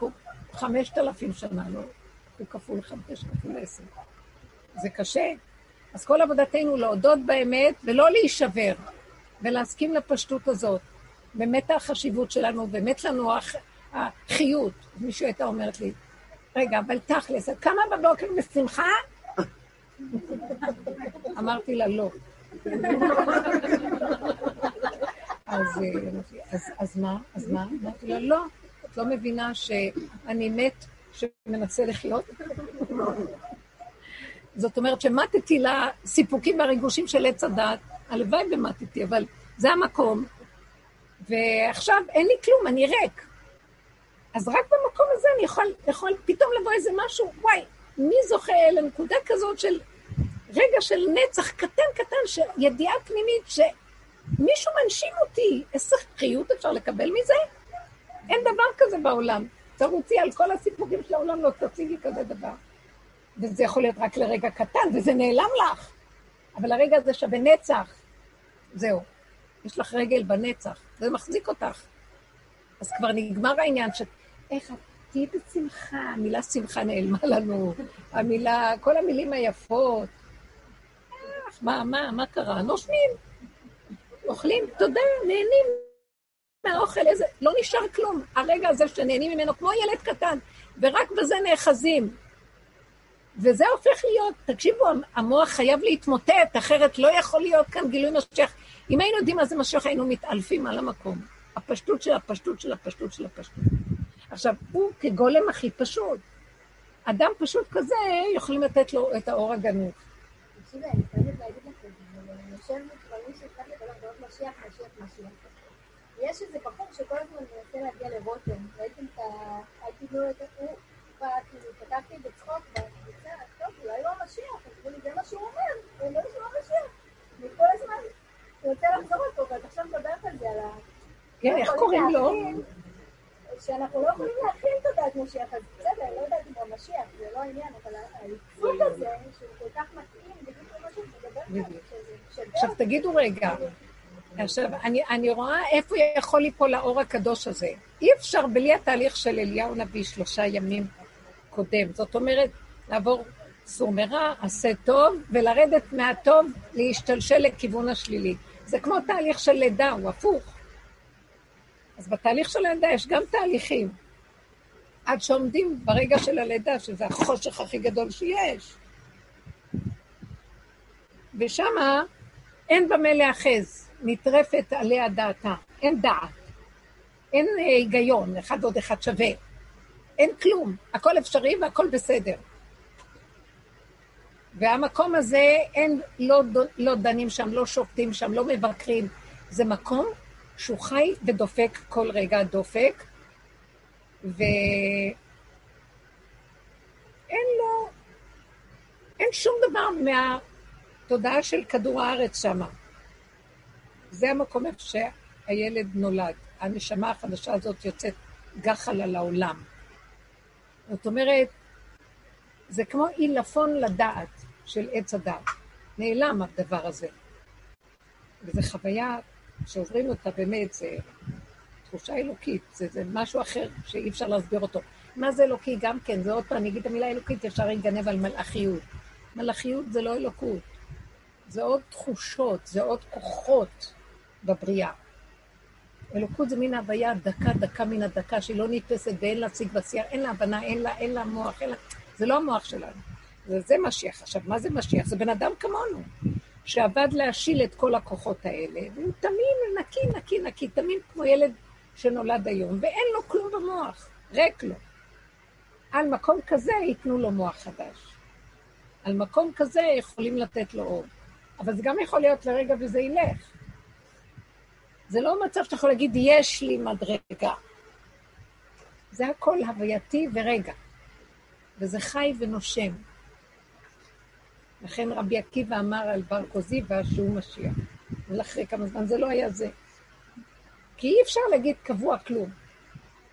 חמשת אלפים שנה, לא? הוא כפול חמש, כפול עשר. זה קשה. אז כל עבודתנו להודות באמת ולא להישבר. ולהסכים לפשטות הזאת. באמת החשיבות שלנו, באמת לנו הח... החיות. מישהו הייתה אומרת לי, רגע, אבל תכלס, את קמה בבוקר בשמחה? אמרתי לה, לא. אז, אז מה? אז מה? אמרתי לה, לא. את לא מבינה שאני מת שמנסה לחיות? זאת אומרת שמטתי לסיפוקים והריגושים של עץ הדת, הלוואי ומטתי, אבל זה המקום. ועכשיו אין לי כלום, אני ריק. אז רק במקום הזה אני יכול, יכול פתאום לבוא איזה משהו, וואי, מי זוכה לנקודה כזאת של רגע של נצח קטן קטן, של ידיעה פנימית שמישהו מנשים אותי, איזה חיות אפשר לקבל מזה? אין דבר כזה בעולם. תרוצי על כל הסיפורים של העולם, לא תציגי כזה דבר. וזה יכול להיות רק לרגע קטן, וזה נעלם לך. אבל הרגע הזה שווה נצח. זהו. יש לך רגל בנצח, זה מחזיק אותך. אז כבר נגמר העניין של איך את תהיי בשמחה, המילה שמחה נעלמה לנו, המילה, כל המילים היפות. איך, מה, מה, מה קרה? נושמים, אוכלים, תודה, נהנים מהאוכל, איזה, לא נשאר כלום. הרגע הזה שנהנים ממנו כמו ילד קטן, ורק בזה נאחזים. וזה הופך להיות, תקשיבו, המוח חייב להתמוטט, אחרת לא יכול להיות כאן גילוי משיח. אם היינו יודעים מה זה משיח, היינו מתעלפים על המקום. הפשטות של הפשטות של הפשטות של הפשטות. עכשיו, הוא כגולם הכי פשוט. אדם פשוט כזה, יכולים לתת לו את האור הגנוב. יש איזה בחור שכל הזמן מנסה להגיע לרותם, ראיתם את ה... הייתי כאילו, הוא בא, כאילו, פתחתי בצחוק, טוב, אולי לא המשיח, אז זה מה שהוא אומר, הוא אומר שהוא המשיח. וכל הזמן הוא רוצה לחזור לפה, ואת עכשיו מדברת על זה, על ה... כן, איך קוראים לו? שאנחנו לא יכולים להכין תודעת משיח, אז בסדר, לא יודעת אם הוא המשיח, זה לא העניין, אבל העיצוב הזה, שהוא כל כך מתאים, בדיוק למה שאת מדברת עכשיו תגידו רגע, עכשיו, אני, אני רואה איפה יכול ליפול האור הקדוש הזה. אי אפשר בלי התהליך של אליהו נביא שלושה ימים קודם. זאת אומרת, לעבור סור מרע, עשה טוב, ולרדת מהטוב, להשתלשל לכיוון השלילי. זה כמו תהליך של לידה, הוא הפוך. אז בתהליך של הלידה יש גם תהליכים. עד שעומדים ברגע של הלידה, שזה החושך הכי גדול שיש. ושמה אין במה להאחז, נטרפת עליה דעתה, אין דעת, אין היגיון, אחד ועוד אחד שווה, אין כלום, הכל אפשרי והכל בסדר. והמקום הזה, אין, לא, לא דנים שם, לא שופטים שם, לא מבקרים. זה מקום שהוא חי ודופק כל רגע דופק, אין לו, אין שום דבר מהתודעה של כדור הארץ שמה. זה המקום איפה שהילד נולד. הנשמה החדשה הזאת יוצאת גחל על העולם. זאת אומרת, זה כמו עילפון לדעת של עץ הדעת. נעלם הדבר הזה. וזו חוויה שעוברים אותה באמת, זה תחושה אלוקית, זה, זה משהו אחר שאי אפשר להסביר אותו. מה זה אלוקי? גם כן, זה עוד פעם, אני אגיד את המילה אלוקית, אפשר להתגנב על מלאכיות. מלאכיות זה לא אלוקות, זה עוד תחושות, זה עוד כוחות בבריאה. אלוקות זה מין הוויה דקה, דקה מן הדקה, שהיא לא נתפסת ואין לה ציג בשיח, אין לה הבנה, אין לה, אין לה מוח, אין לה... זה לא המוח שלנו. זה, זה משיח. עכשיו, מה זה משיח? זה בן אדם כמונו, שעבד להשיל את כל הכוחות האלה, והוא תמים, נקי, נקי, נקי, תמים כמו ילד שנולד היום, ואין לו כלום במוח, ריק לו. על מקום כזה ייתנו לו מוח חדש. על מקום כזה יכולים לתת לו אור. אבל זה גם יכול להיות לרגע וזה ילך. זה לא מצב שאתה יכול להגיד, יש לי מדרגה. זה הכל הווייתי ורגע. וזה חי ונושם. לכן רבי עקיבא אמר על בר כוזיבא שהוא משיח. ולאחרי כמה זמן זה לא היה זה. כי אי אפשר להגיד קבוע כלום.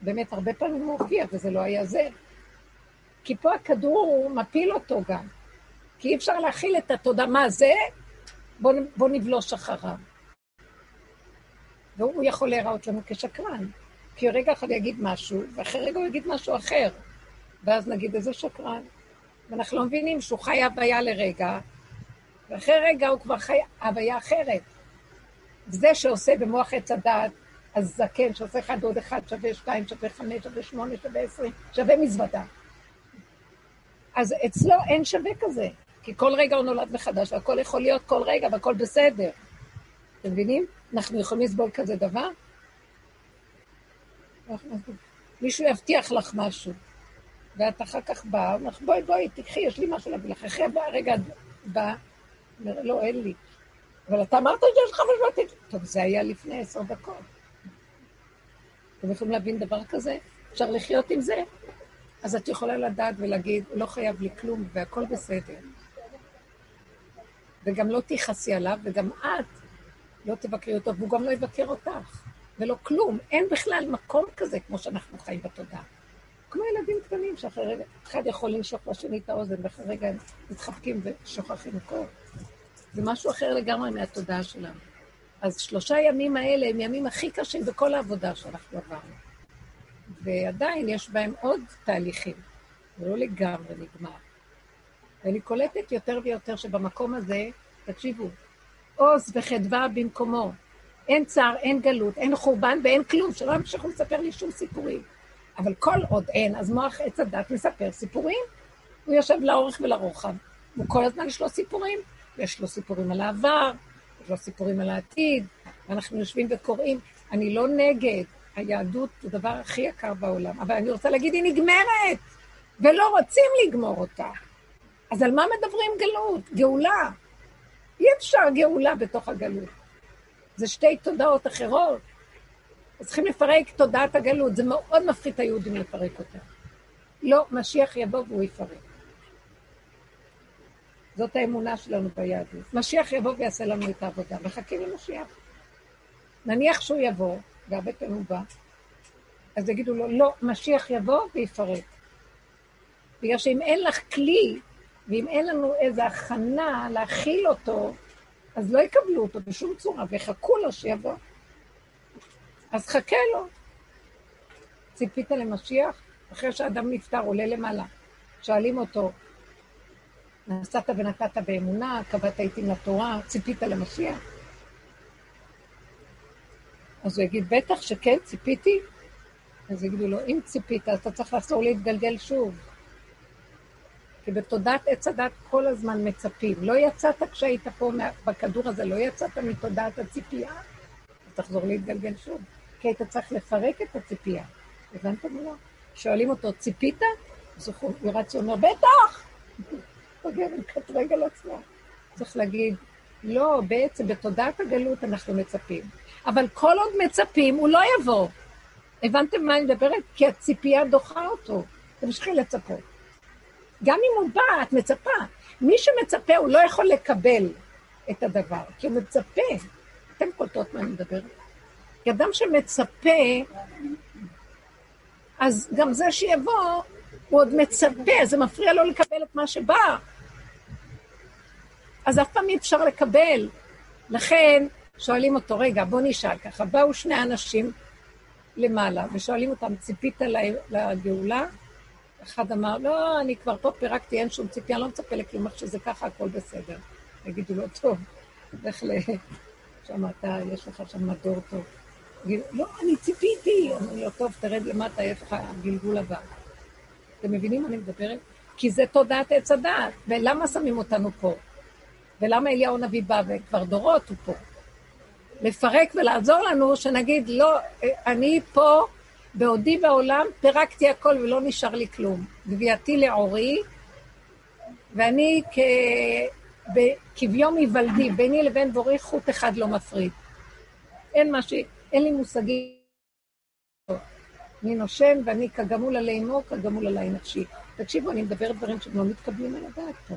באמת, הרבה פעמים הוא הופיע וזה לא היה זה. כי פה הכדור מפיל אותו גם. כי אי אפשר להכיל את התודה, מה זה? בוא, בוא נבלוש אחריו. והוא יכול להיראות לנו כשקרן. כי רגע אחד יגיד משהו, ואחרי רגע הוא יגיד משהו אחר. ואז נגיד איזה שקרן. ואנחנו לא מבינים שהוא חי הוויה לרגע, ואחרי רגע הוא כבר חי הוויה אחרת. זה שעושה במוח עץ הדת, הזקן שעושה אחד עוד אחד שווה שתיים, שווה חמש, שווה שמונה, שווה עשרים, שווה מזוודה. אז אצלו אין שווה כזה, כי כל רגע הוא נולד מחדש, והכל יכול להיות כל רגע, והכל בסדר. אתם מבינים? אנחנו יכולים לסבול כזה דבר? מישהו יבטיח לך משהו, ואת אחר כך באה, אומר לך, בואי, בואי, תקחי, יש לי משהו להביא לך. אחרי רגע בא, אומר, לא, אין לי. אבל אתה אמרת שיש לך משהו, טוב, זה היה לפני עשר דקות. אתם יכולים להבין דבר כזה? אפשר לחיות עם זה? אז את יכולה לדעת ולהגיד, לא חייב לי כלום והכל בסדר. וגם לא תכעסי עליו, וגם את לא תבקרי אותו, והוא גם לא יבקר אותך. ולא כלום. אין בכלל מקום כזה כמו שאנחנו חיים בתודעה. כמו ילדים קטנים שאחרי רגע, אחד יכול לנשוך לשני את האוזן, ואחרי רגע הם מתחבקים ושוכחים הכל. זה משהו אחר לגמרי מהתודעה שלנו. אז שלושה ימים האלה הם ימים הכי קשים בכל העבודה שאנחנו עברנו. ועדיין יש בהם עוד תהליכים, זה לא לגמרי נגמר. ואני קולטת יותר ויותר שבמקום הזה, תקשיבו, עוז וחדווה במקומו. אין צער, אין גלות, אין חורבן ואין כלום, שלא ימשיכו לספר לי שום סיפורים. אבל כל עוד אין, אז מוח עץ הדת מספר סיפורים. הוא יושב לאורך ולרוחב. וכל הזמן יש לו סיפורים. יש לו סיפורים על העבר, יש לו סיפורים על העתיד, ואנחנו יושבים וקוראים. אני לא נגד, היהדות זה הדבר הכי יקר בעולם, אבל אני רוצה להגיד, היא נגמרת, ולא רוצים לגמור אותה. אז על מה מדברים גלות? גאולה. אי אפשר גאולה בתוך הגלות. זה שתי תודעות אחרות. אז צריכים לפרק תודעת הגלות, זה מאוד מפחית את היהודים לפרק אותה. לא, משיח יבוא והוא יפרק. זאת האמונה שלנו ביהדות. משיח יבוא ויעשה לנו את העבודה, מחכים למשיח. נניח שהוא יבוא, והרבה פעמים הוא בא, אז יגידו לו, לא, משיח יבוא ויפרק. בגלל שאם אין לך כלי, ואם אין לנו איזו הכנה להכיל אותו, אז לא יקבלו אותו בשום צורה, ויחכו לו שיבוא. אז חכה לו. ציפית למשיח? אחרי שאדם נפטר, עולה למעלה. שואלים אותו, נסעת ונתת באמונה, קבעת עיתים לתורה, ציפית למשיח? אז הוא יגיד, בטח שכן, ציפיתי. אז יגידו לו, אם ציפית, אז אתה צריך לחזור להתגלגל שוב. כי בתודעת עץ הדת כל הזמן מצפים. לא יצאת כשהיית פה בכדור הזה, לא יצאת מתודעת הציפייה, אז תחזור להתגלגל שוב. כי היית צריך לפרק את הציפייה. הבנתם מה? שואלים אותו, ציפית? אז הוא רץ ואומר, בטח! פוגע ומקטרג על עצמו. צריך להגיד, לא, בעצם בתודעת הגלות אנחנו מצפים. אבל כל עוד מצפים, הוא לא יבוא. הבנתם מה אני מדברת? כי הציפייה דוחה אותו. תמשיכי לצפות. גם אם הוא בא, את מצפה. מי שמצפה, הוא לא יכול לקבל את הדבר, כי הוא מצפה. אתם קולטות מה אני מדברת? כי אדם שמצפה, אז גם זה שיבוא, הוא עוד מצפה, זה מפריע לו לקבל את מה שבא. אז אף פעם אי אפשר לקבל. לכן שואלים אותו, רגע, בוא נשאל ככה, באו שני אנשים למעלה, ושואלים אותם, ציפית לגאולה? אחד אמר, לא, אני כבר פה פירקתי, אין שום ציפייה, אני לא מצפה לכלום, איך שזה ככה, הכל בסדר. יגידו לו, טוב, לך ל... שם אתה, יש לך שם מדור טוב. לא, אני ציפיתי. אמרו לו, טוב, תרד למטה, יש לך גלגול הבא. אתם מבינים מה אני מדברת? כי זה תודעת עץ הדעת. ולמה שמים אותנו פה? ולמה אליהו הנביא בא, וכבר דורות הוא פה? לפרק ולעזור לנו, שנגיד, לא, אני פה, בעודי בעולם, פירקתי הכל ולא נשאר לי כלום. גבייתי לעורי, ואני כ... כביום היוולדי, ביני לבין בורי חוט אחד לא מפריד. אין מה ש... אין לי מושגים. אני נושם ואני כגמול עלי אמו, כגמול עלי נפשי. תקשיבו, אני מדברת דברים שהם לא מתקבלים על הדעת פה.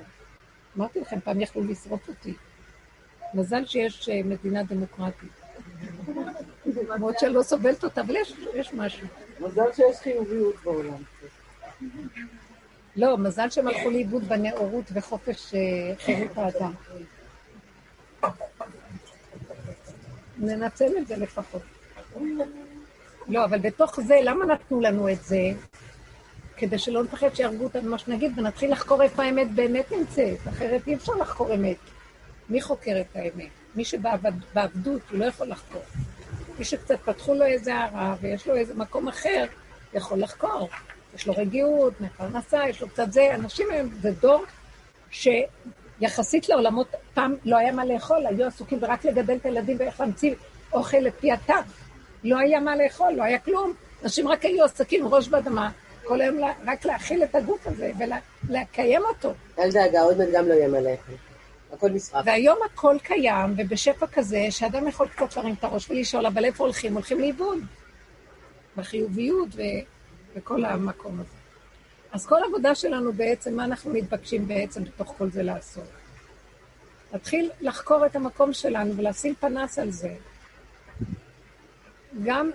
אמרתי לכם, פעם יכלו לשרוף אותי. מזל שיש אה, מדינה דמוקרטית. למרות שאני לא סובלת אותה, אבל יש, משהו. מזל שיש חיוביות בעולם. לא, מזל שהם הלכו לאיבוד בנאורות וחופש אה, חירות האדם. ננצל את זה לפחות. לא, אבל בתוך זה, למה נתנו לנו את זה? כדי שלא נפחד שיהרגו אותנו, מה שנגיד, ונתחיל לחקור איפה האמת באמת נמצאת, אחרת אי אפשר לחקור אמת. מי חוקר את האמת? מי שבעבדות, הוא לא יכול לחקור. מי שקצת פתחו לו איזה הערה ויש לו איזה מקום אחר, יכול לחקור. יש לו רגיעות, מפרנסה, יש לו קצת זה. אנשים היום, זה דור שיחסית לעולמות, פעם לא היה מה לאכול, היו עסוקים ורק לגדל את הילדים ואיך להמציא אוכל לפי הטב. לא היה מה לאכול, לא היה כלום. אנשים רק היו עסקים ראש באדמה, כל היום רק להאכיל את הגוף הזה ולקיים אותו. אל דאגה, עוד מעט גם לא יהיה מה לאכול. הכל נשרף. והיום הכל קיים, ובשפע כזה, שאדם יכול קצת להרים את הראש ולשאול, אבל איפה הולכים? הולכים לאיבוד. בחיוביות ו... וכל המקום הזה. אז כל העבודה שלנו בעצם, מה אנחנו מתבקשים בעצם בתוך כל זה לעשות? להתחיל לחקור את המקום שלנו ולשים פנס על זה. גם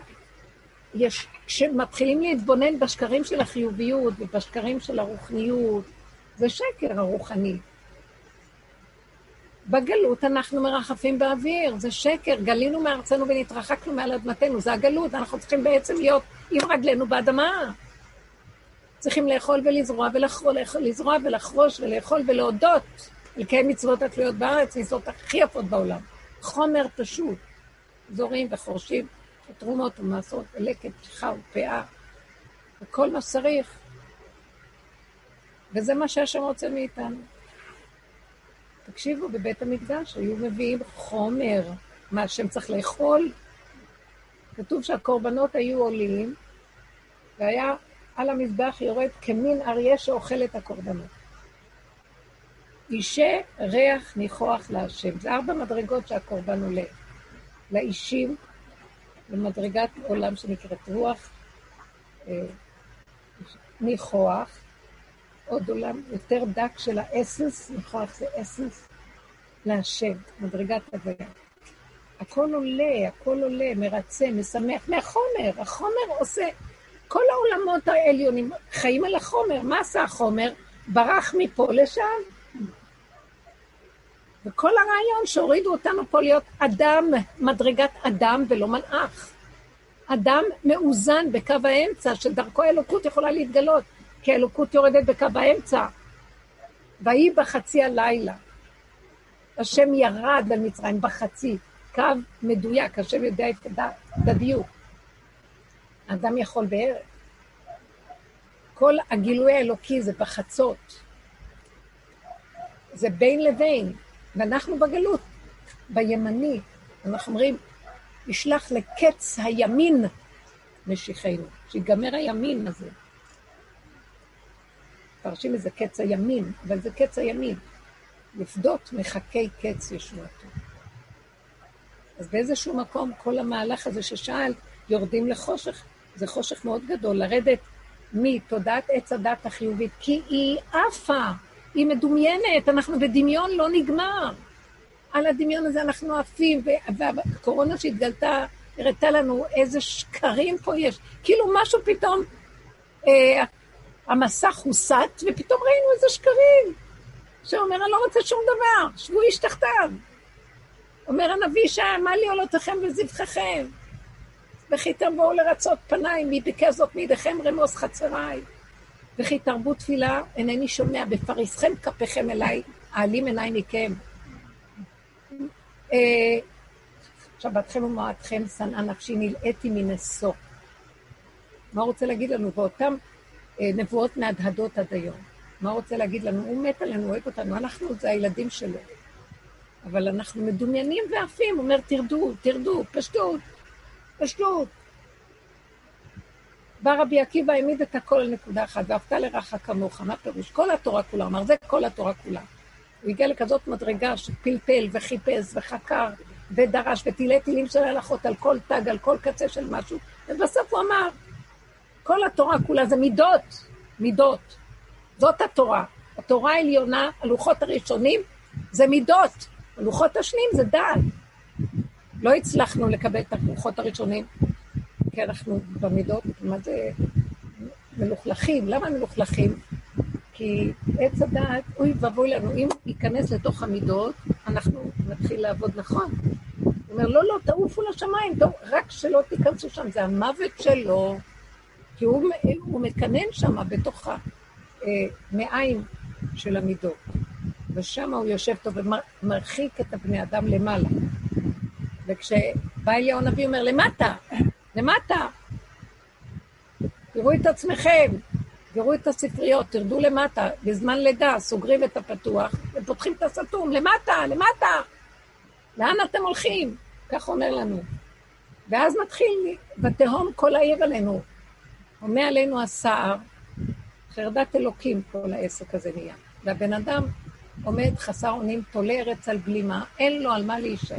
יש, כשמתחילים להתבונן בשקרים של החיוביות ובשקרים של הרוחניות, זה שקר הרוחני. בגלות אנחנו מרחפים באוויר, זה שקר, גלינו מארצנו ונתרחקנו מעל אדמתנו, זה הגלות, אנחנו צריכים בעצם להיות עם רגלינו באדמה. צריכים לאכול ולזרוע ולחרול, לזרוע ולחרוש ולאכול ולהודות, לקיים מצוות התלויות בארץ, מצוות הכי יפות בעולם. חומר פשוט, זורים וחורשים, ותרומות ומעשרות ולקט, פתיחה ופאה, וכל מה שצריך. וזה מה שהשם רוצה מאיתנו. תקשיבו, בבית המקדש היו מביאים חומר, מה השם צריך לאכול. כתוב שהקורבנות היו עולים, והיה על המזבח יורד כמין אריה שאוכל את הקורבנות. אישי ריח ניחוח להשם. זה ארבע מדרגות שהקורבן עולה. לאישים, במדרגת עולם שנקראת רוח, אה, ניחוח, עוד עולם יותר דק של האסנס, ניחוח זה אסנס, להשם, מדרגת הוויה. הכל עולה, הכל עולה, מרצה, משמח, מהחומר, החומר עושה, כל העולמות העליונים חיים על החומר, מה עשה החומר? ברח מפה לשם. וכל הרעיון שהורידו אותנו פה להיות אדם, מדרגת אדם ולא מלאך. אדם מאוזן בקו האמצע, שדרכו האלוקות יכולה להתגלות, כי האלוקות יורדת בקו האמצע. ויהי בחצי הלילה. השם ירד על מצרים בחצי, קו מדויק, השם יודע את הדיוק. האדם יכול בערב. כל הגילוי האלוקי זה בחצות. זה בין לבין, ואנחנו בגלות, בימני. אנחנו אומרים, נשלח לקץ הימין משיחנו, שיגמר הימין הזה. מפרשים את זה קץ הימין, אבל זה קץ הימין. לפדות מחכי קץ ישועתו. אז באיזשהו מקום כל המהלך הזה ששאל, יורדים לחושך, זה חושך מאוד גדול, לרדת מתודעת עץ הדת החיובית, כי היא עפה, היא מדומיינת, אנחנו בדמיון לא נגמר. על הדמיון הזה אנחנו עפים, והקורונה שהתגלתה, הראתה לנו איזה שקרים פה יש. כאילו משהו פתאום, אה, המסך הוסט, ופתאום ראינו איזה שקרים. שאומר, אני לא רוצה שום דבר, שבו איש תחתיו. אומר הנביא שאמר לי עולותיכם וזבחיכם. וכי תבואו לרצות פניי, מי ביקש זאת מידיכם רמוס חצריי. וכי תרבו תפילה, אינני שומע, בפריסכם כפיכם אליי, העלים עיניי מכם. אה, שבתכם ומועדכם שנאה נפשי, נלאיתי מנשוא. מה הוא רוצה להגיד לנו? אה, נבואות מהדהדות עד היום. מה הוא רוצה להגיד לנו? הוא מת עלינו, אוהב אותנו, אנחנו זה הילדים שלו. אבל אנחנו מדומיינים ועפים, הוא אומר, תרדו, תרדו, פשטות, פשטות. בא רבי עקיבא, העמיד את הכל על נקודה אחת, ואהבת לרעך כמוך, מה פירוש? כל התורה כולה, אמר, זה כל התורה כולה. הוא הגיע לכזאת מדרגה שפלפל וחיפש וחקר ודרש וטילי טילים של הלכות על כל תג, על כל קצה של משהו, ובסוף הוא אמר, כל התורה כולה זה מידות, מידות. זאת התורה. התורה העליונה, הלוחות הראשונים, זה מידות. הלוחות השניים זה דעת. לא הצלחנו לקבל את הלוחות הראשונים, כי אנחנו במידות, מה זה מלוכלכים? למה מלוכלכים? כי עץ הדעת, אוי ואבוי לנו, אם ייכנס לתוך המידות, אנחנו נתחיל לעבוד נכון. הוא אומר, לא, לא, תעופו לשמיים, טוב, רק שלא תיכנסו שם, זה המוות שלו, כי הוא, הוא מקנן שם בתוך המעיים של המידות. ושם הוא יושב טוב ומרחיק את הבני אדם למעלה. וכשבא אליהו הנביא אומר, למטה, למטה, תראו את עצמכם, תראו את הספריות, תרדו למטה, בזמן לידה סוגרים את הפתוח ופותחים את הסתום, למטה, למטה. לאן אתם הולכים? כך אומר לנו. ואז מתחיל, ותהום כל העיר עלינו. הומה עלינו הסער, חרדת אלוקים כל העסק הזה נהיה. והבן אדם עומד חסר אונים, תולה ארץ על בלימה, אין לו על מה להישאר.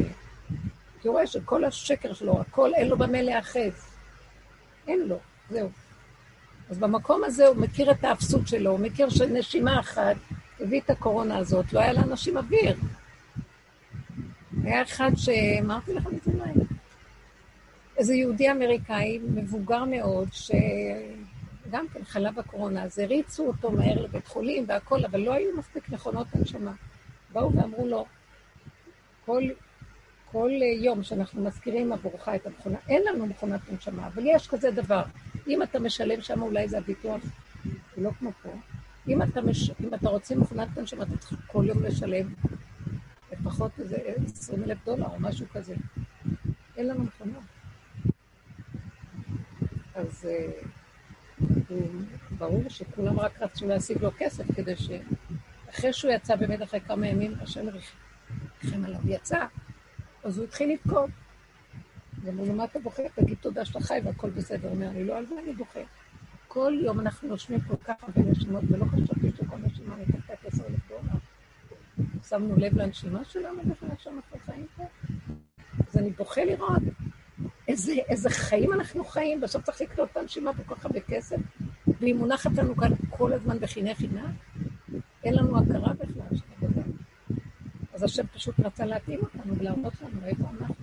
כי הוא רואה שכל השקר שלו, הכל, אין לו במה להיאחז. אין לו, זהו. אז במקום הזה הוא מכיר את האפסות שלו, הוא מכיר שנשימה אחת הביא את הקורונה הזאת, לא היה לאנשים אוויר. היה אחד שאמרתי לך מזה מה איזה יהודי אמריקאי, מבוגר מאוד, שגם כן חלה בקורונה, אז הריצו אותו מהר לבית חולים והכול, אבל לא היו מספיק מכונות הנשמה. באו ואמרו לו, כל, כל יום שאנחנו מזכירים עבורך את המכונה, אין לנו מכונת הנשמה, אבל יש כזה דבר. אם אתה משלם שם, אולי זה הביטוח, הוא לא כמו פה. אם אתה, מש... אם אתה רוצה מכונת הנשמה, אתה צריך כל יום לשלם לפחות איזה 20 אלף דולר או משהו כזה. אין לנו מכונה. אז uh, ברור שכולם רק רצו להשיג לו כסף, כדי שאחרי שהוא יצא באמת אחרי כמה ימים, השם ריחם עליו, יצא, אז הוא התחיל לבכות. אמרו לו, מה אתה בוכה? תגיד תודה שאתה חי והכל בסדר. הוא אומר לי, לא, על זה אני בוכה. כל יום אנחנו נושמים כל כך הרבה נשימות, ולא חשבתי שכל נשימה מתחתת עשר אלף דולר. שמנו לב לנשימה שלנו בכלל שאנחנו חיים פה? אז אני בוכה לראות איזה, איזה חיים אנחנו חיים, בסוף צריך לקנות את הנשימה בכל כך הרבה כסף, והיא מונחת לנו כאן כל הזמן בחיני חינה, אין לנו הכרה בכלל של הדבר. אז השם פשוט רצה להתאים אותנו ולהראות לנו איפה אנחנו.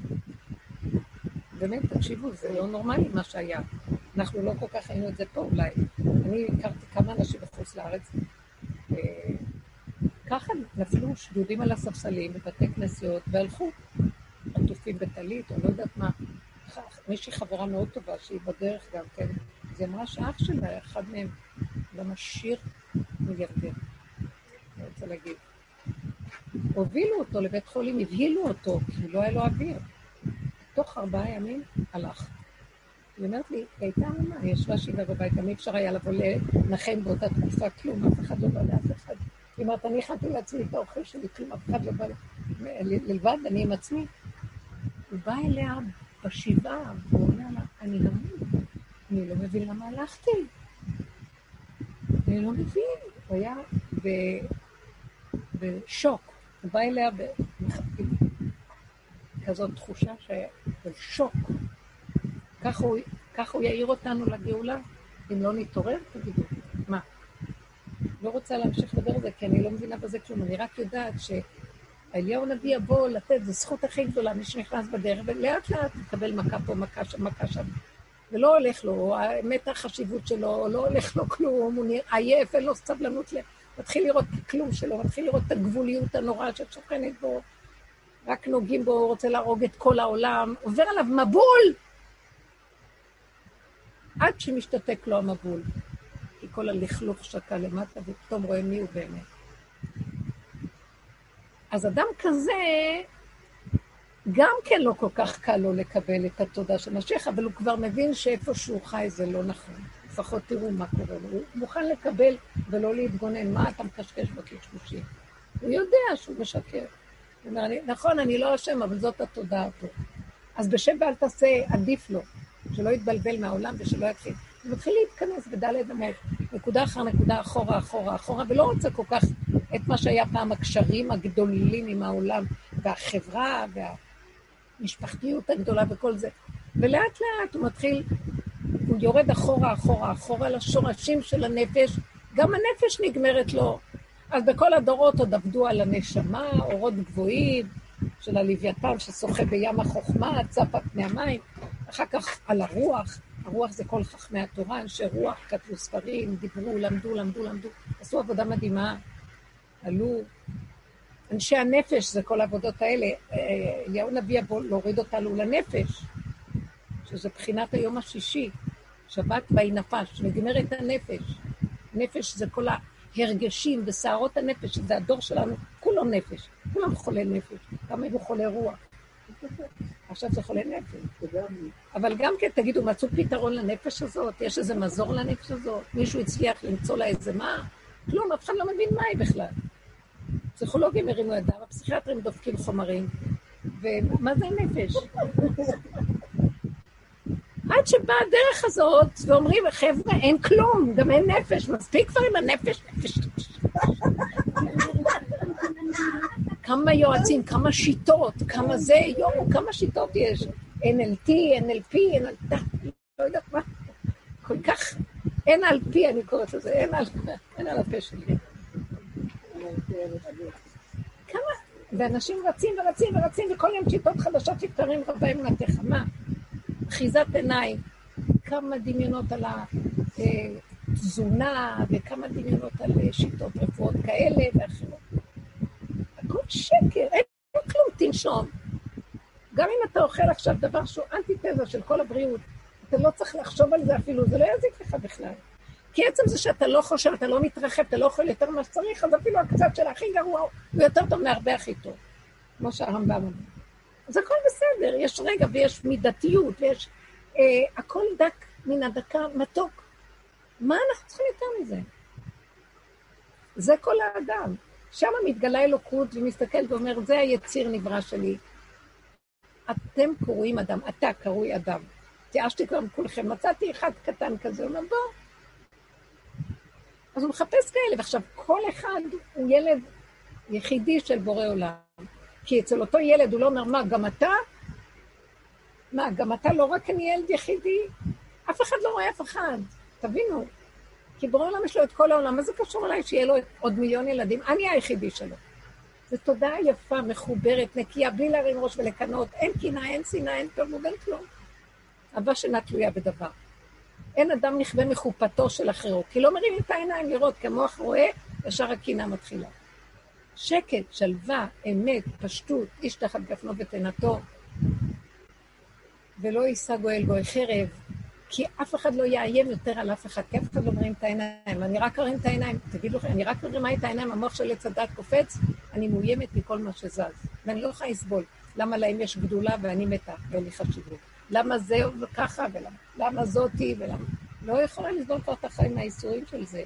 באמת, תקשיבו, זה לא נורמלי מה שהיה. אנחנו לא כל כך היינו את זה פה אולי. אני הכרתי כמה אנשים בחוץ לארץ, ככה נפלו שדודים על הספסלים בבתי כנסיות והלכו, עטופים בטלית או לא יודעת מה. מישהי חברה מאוד טובה שהיא בדרך גם כן, אז היא אמרה שאח שלה, אחד מהם, גם עשיר מיליארדר, אני רוצה להגיד. הובילו אותו לבית חולים, הבהילו אותו, כי לא היה לו אוויר. תוך ארבעה ימים הלך. היא אומרת לי, הייתה אמנה, היא ישבה שבעה בבית, גם אי אפשר היה לבוא לנחם באותה תקופה כלום, אף אחד לא בא לאף אחד. היא אומרת, אני הכנתי לעצמי את האוכל שלי, כלום אף אחד לא בא לבד, אני עם עצמי. הוא בא אליה בשבעה, והוא אומר לה, אני לא מבין, אני לא מבין למה הלכתי. אני לא מבין. הוא היה בשוק. הוא בא אליה בכזאת תחושה של שוק. ככה הוא, כך הוא יעיר אותנו לגאולה. אם לא נתעורר, תגידו, מה? לא רוצה להמשיך לדבר על זה, כי אני לא מבינה בזה כלום. אני רק יודעת שאליהו הנביא יבוא לתת, זו זכות הכי גדולה, מי שנכנס בדרך, ולאט לאט מקבל מכה פה, מכה שם, מכה שם. ולא הולך לו, האמת החשיבות שלו, לא הולך לו כלום, הוא עייף, אין לו סבלנות, מתחיל לראות את הכלום שלו, מתחיל לראות את הגבוליות הנוראה ששוכנת בו, רק נוגעים בו, הוא רוצה להרוג את כל העולם, עובר עליו מבול! עד שמשתתק לו המבול. כי כל הלכלוך שקע למטה, ופתאום רואה מי הוא באמת. אז אדם כזה, גם כן לא כל כך קל לו לקבל את התודה של משיח, אבל הוא כבר מבין שאיפה שהוא חי זה לא נכון. לפחות תראו מה קורה לו. הוא מוכן לקבל ולא להתגונן. מה אתה מקשקש בקשקושים? הוא יודע שהוא משקר. הוא אומר, נכון, אני לא אשם, אבל זאת התודעה פה. אז בשב ואל תעשה, עדיף לו, שלא יתבלבל מהעולם ושלא יתחיל. מתחיל להתכנס בדלת אמות, נקודה אחר נקודה, אחורה, אחורה, אחורה, ולא רוצה כל כך את מה שהיה פעם הקשרים הגדולים עם העולם, והחברה, והמשפחתיות הגדולה וכל זה. ולאט לאט הוא מתחיל, הוא יורד אחורה, אחורה, אחורה לשורשים של הנפש, גם הנפש נגמרת לו. אז בכל הדורות עוד עבדו על הנשמה, אורות גבוהים של הלוויתן ששוחה בים החוכמה, צפה פני המים, אחר כך על הרוח, הרוח זה כל חכמי התורה, אנשי רוח, כתבו ספרים, דיברו, למדו, למדו, למדו, עשו עבודה מדהימה, עלו. אנשי הנפש זה כל העבודות האלה. אה, אליהו נביא יבוא להוריד אותנו לנפש, שזה בחינת היום השישי, שבת ויהי נפש, נגמרת הנפש. נפש זה כל ההרגשים וסערות הנפש, שזה הדור שלנו, כולו נפש, כולם חולי נפש, גם היו חולי רוח. עכשיו זה חולה נפש. אבל גם כן, תגידו, מצאו פתרון לנפש הזאת? יש איזה מזור לנפש הזאת? מישהו הצליח למצוא לה איזה מה? כלום, אף אחד לא מבין מה היא בכלל. פסיכולוגים הרימו ידם, הפסיכיאטרים דופקים חומרים, ומה זה הנפש? עד שבאה הדרך הזאת, ואומרים, חבר'ה, אין כלום, גם אין נפש, מספיק כבר עם הנפש, נפש, נפש. כמה יועצים, כמה שיטות, כמה זה, יואו, כמה שיטות יש. NLT, NLP, NLT, לא יודעת מה. כל כך, אין על פי, אני קוראת לזה, אין על, אין על הפה שלי. כמה, ואנשים רצים ורצים ורצים, וכל יום שיטות חדשות שפתרים רבה אמונתך. מה? אחיזת עיניים, כמה דמיונות על התזונה, וכמה דמיונות על שיטות רפואות כאלה ואחרות. הכל שקר, אין כלום, תנשום. גם אם אתה אוכל עכשיו דבר שהוא אנטיתזה של כל הבריאות, אתה לא צריך לחשוב על זה אפילו, זה לא יזיק לך בכלל. כי עצם זה שאתה לא חושב, אתה לא מתרחב, אתה לא אוכל יותר ממה שצריך, אז אפילו הקצת של הכי גרוע הוא יותר טוב מהרבה הכי טוב, כמו שהרמב"ם אומר. אז הכל בסדר, יש רגע ויש מידתיות, ויש... אה, הכל דק מן הדקה מתוק. מה אנחנו צריכים יותר מזה? זה כל האדם. שם מתגלה אלוקות ומסתכל ואומר, זה היציר נברא שלי. אתם קרואים אדם, אתה קרוי אדם. התייאשתי כבר מכולכם, מצאתי אחד קטן כזה, הוא אומר, בוא. אז הוא מחפש כאלה, ועכשיו כל אחד הוא ילד יחידי של בורא עולם. כי אצל אותו ילד הוא לא אומר, מה, גם אתה? מה, גם אתה לא רק אני ילד יחידי? אף אחד לא רואה אף אחד, תבינו. כי בורא עולם יש לו את כל העולם, מה זה קשור אליי שיהיה לו עוד מיליון ילדים? אני היחידי שלו. זו תודעה יפה, מחוברת, נקייה, בלי להרים ראש ולקנות. אין קינה, אין שנאה, אין פירמוד, אין כלום. אהבה שאינה תלויה בדבר. אין אדם נכווה מחופתו של אחרו, כי לא מרים את העיניים לראות, כי המוח רואה, ישר הקינה מתחילה. שקט, שלווה, אמת, פשטות, איש תחת גפנו ותנתו, ולא יישא גואל גוי חרב, כי אף אחד לא יאיים יותר על אף אחד, כי אף אחד לא מרים את העיניים. אני רק ארים את העיניים, תגידו אני רק מרימה את העיניים, המוח של עץ הדת קופץ, אני מאוימת מכל מה שזז. ואני לא יכולה לסבול. למה להם יש גדולה ואני מתה ואין לי חשיבות? למה זה וככה ולמה זאתי ולמה... לא יכולה לסבול כבר את החיים מהאיסורים של זה.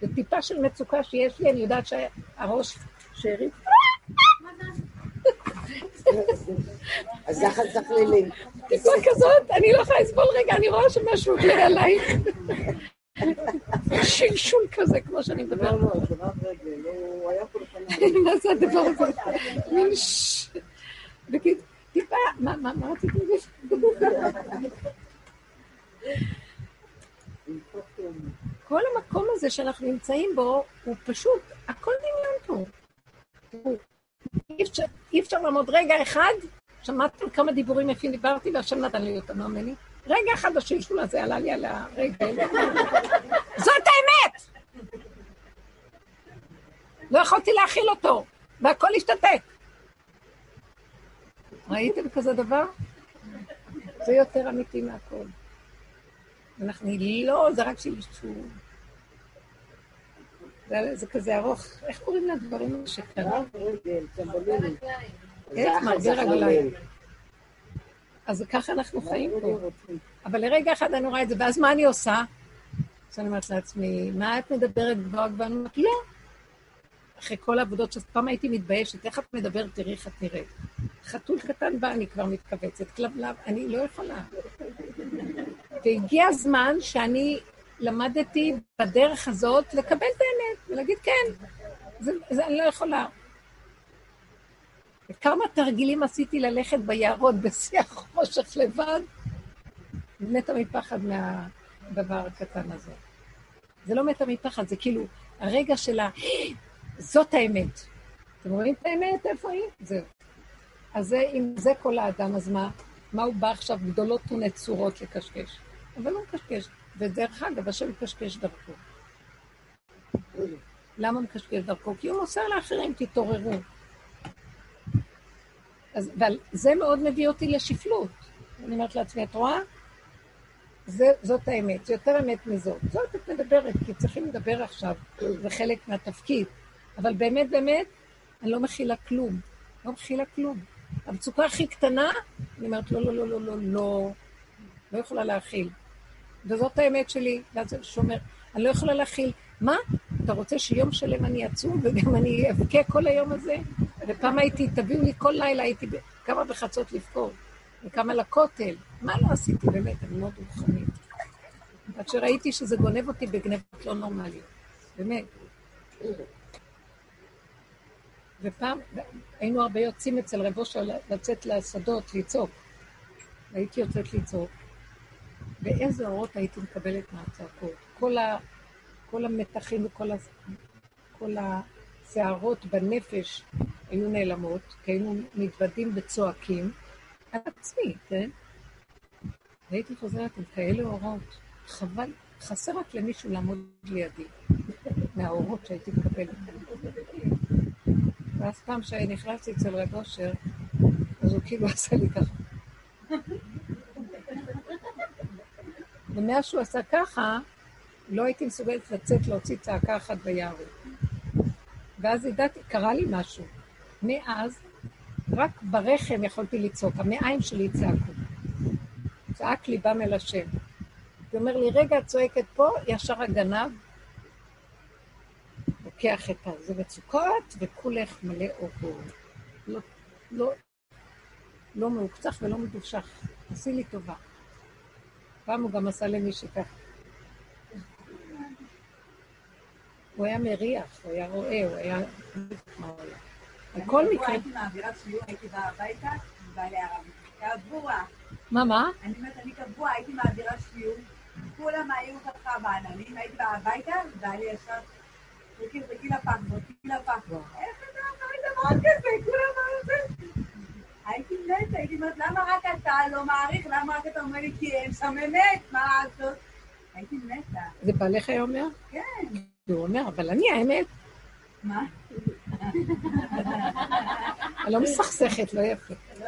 זו טיפה של מצוקה שיש לי, אני יודעת שהראש שארית... אז ככה צריך לילים. טיפה כזאת, אני לא יכולה לסבול רגע, אני רואה שמשהו עובר עלייך. שלשול כזה, כמו שאני מדברת. לא, לא, דבר רגל, הוא היה פה לפניי. מה זה הדבר הזה? מין ש... נגיד, טיפה, מה, מה, מה רציתי להגיד? כל המקום הזה שאנחנו נמצאים בו, הוא פשוט, הכל דמיון פה. אי אפשר, אי אפשר לעמוד רגע אחד, שמעתם כמה דיבורים יפים דיברתי, והשם נתן לי אותם, אמר לי, רגע אחד השלשול הזה עלה לי על הרגל. זאת האמת! לא יכולתי להכיל אותו, והכל השתתק. ראיתם כזה דבר? זה יותר אמיתי מהכל. אנחנו לא, זה רק שלשול. זה, זה כזה ארוך, איך קוראים לדברים שקרה? איך מרגיע רגליים. אז ככה אנחנו חיים פה. אבל לרגע אחד אני רואה את זה, ואז מה אני עושה? אז אני אומרת לעצמי, מה את מדברת גבוהה גבוהה? אני אומרת, לא. אחרי כל העבודות שפעם הייתי מתביישת, איך את מדברת, תראי איך את נראית. חתול קטן בא, אני כבר מתכווצת, כלבלב, אני לא יכולה. והגיע הזמן שאני למדתי בדרך הזאת לקבל את ולהגיד כן, זה, זה אני לא יכולה. וכמה תרגילים עשיתי ללכת ביערות בשיא החושך לבד, מתה מפחד מהדבר הקטן הזה. זה לא מתה מפחד, זה כאילו הרגע שלה, זאת האמת. אתם רואים את האמת? איפה היא? זהו. אז זה, אם זה כל האדם, אז מה? מה הוא בא עכשיו גדולות ונצורות לקשקש? אבל הוא מקשקש. ודרך אגב, השם מקשקש דרכו. למה מקשקש דרכו? כי הוא מוסר לאחרים, תתעוררו. אז, אבל זה מאוד מביא אותי לשפלות. אני אומרת לעצמי, את רואה? זה, זאת האמת, זה יותר אמת מזאת. זאת את מדברת, כי צריכים לדבר עכשיו, זה חלק מהתפקיד. אבל באמת, באמת, אני לא מכילה כלום. לא מכילה כלום. המצוקה הכי קטנה, אני אומרת, לא, לא, לא, לא, לא, לא, לא יכולה להכיל. וזאת האמת שלי, ואז זה שומר, אני לא יכולה להכיל. מה? אתה רוצה שיום שלם אני אצום וגם אני אבכה כל היום הזה? ופעם הייתי, תביאו לי כל לילה, הייתי כמה בחצות לבכור, וכמה לכותל. מה לא עשיתי באמת? אני מאוד רוחנית. עד שראיתי שזה גונב אותי בגנבות לא נורמליות. באמת. ופעם, היינו הרבה יוצאים אצל רב אושר לצאת לשדות, לצעוק. והייתי יוצאת לצעוק. ואיזה אורות הייתי מקבלת מהצעקות. כל, ה, כל המתחים וכל ה, כל הסערות בנפש היו נעלמות, כי היינו מתוודים וצועקים על עצמי, כן? והייתי חוזרת עם כאלה אורות. חבל, חסר רק למישהו לעמוד לידי, מהאורות שהייתי מקבלת. ואז פעם שנכנסתי אצל רב אושר, אז הוא כאילו עשה לי ככה. ומאז שהוא עשה ככה, לא הייתי מסוגלת לצאת להוציא צעקה אחת ביערות. ואז ידעתי, קרה לי משהו. מאז, רק ברחם יכולתי לצעוק, המעיים שלי צעקו. צעק ליבם אל השם. הוא אומר לי, רגע, את צועקת פה, ישר הגנב לוקח את זה מצוקות, וכולך מלא אור. לא, לא, לא מעוקצח ולא מדושך. עשי לי טובה. פעם הוא גם עשה למישהי ככה. הוא היה מריח, הוא היה רואה, הוא היה... בכל מקרה... הייתי מעבירה שיעור, הייתי באה הביתה, באה לערבית. קבוע. מה, מה? אני אומרת, אני קבוע, הייתי מעבירה שיעור, כולם היו ככה בעננים, הייתי באה הביתה, באה לי ישר, בגיל הפח, בגיל הפח. איך אתה אמרת דבר כזה? כולם אמרו זה. הייתי מתה, הייתי אומרת, למה רק אתה לא מעריך? למה רק אתה אומר לי, כי אין שם אמת, מה לעשות? הייתי מתה. זה בעליך היה אומר? כן. הוא אומר, אבל אני האמת. מה? אני לא מסכסכת, לא יפה. לא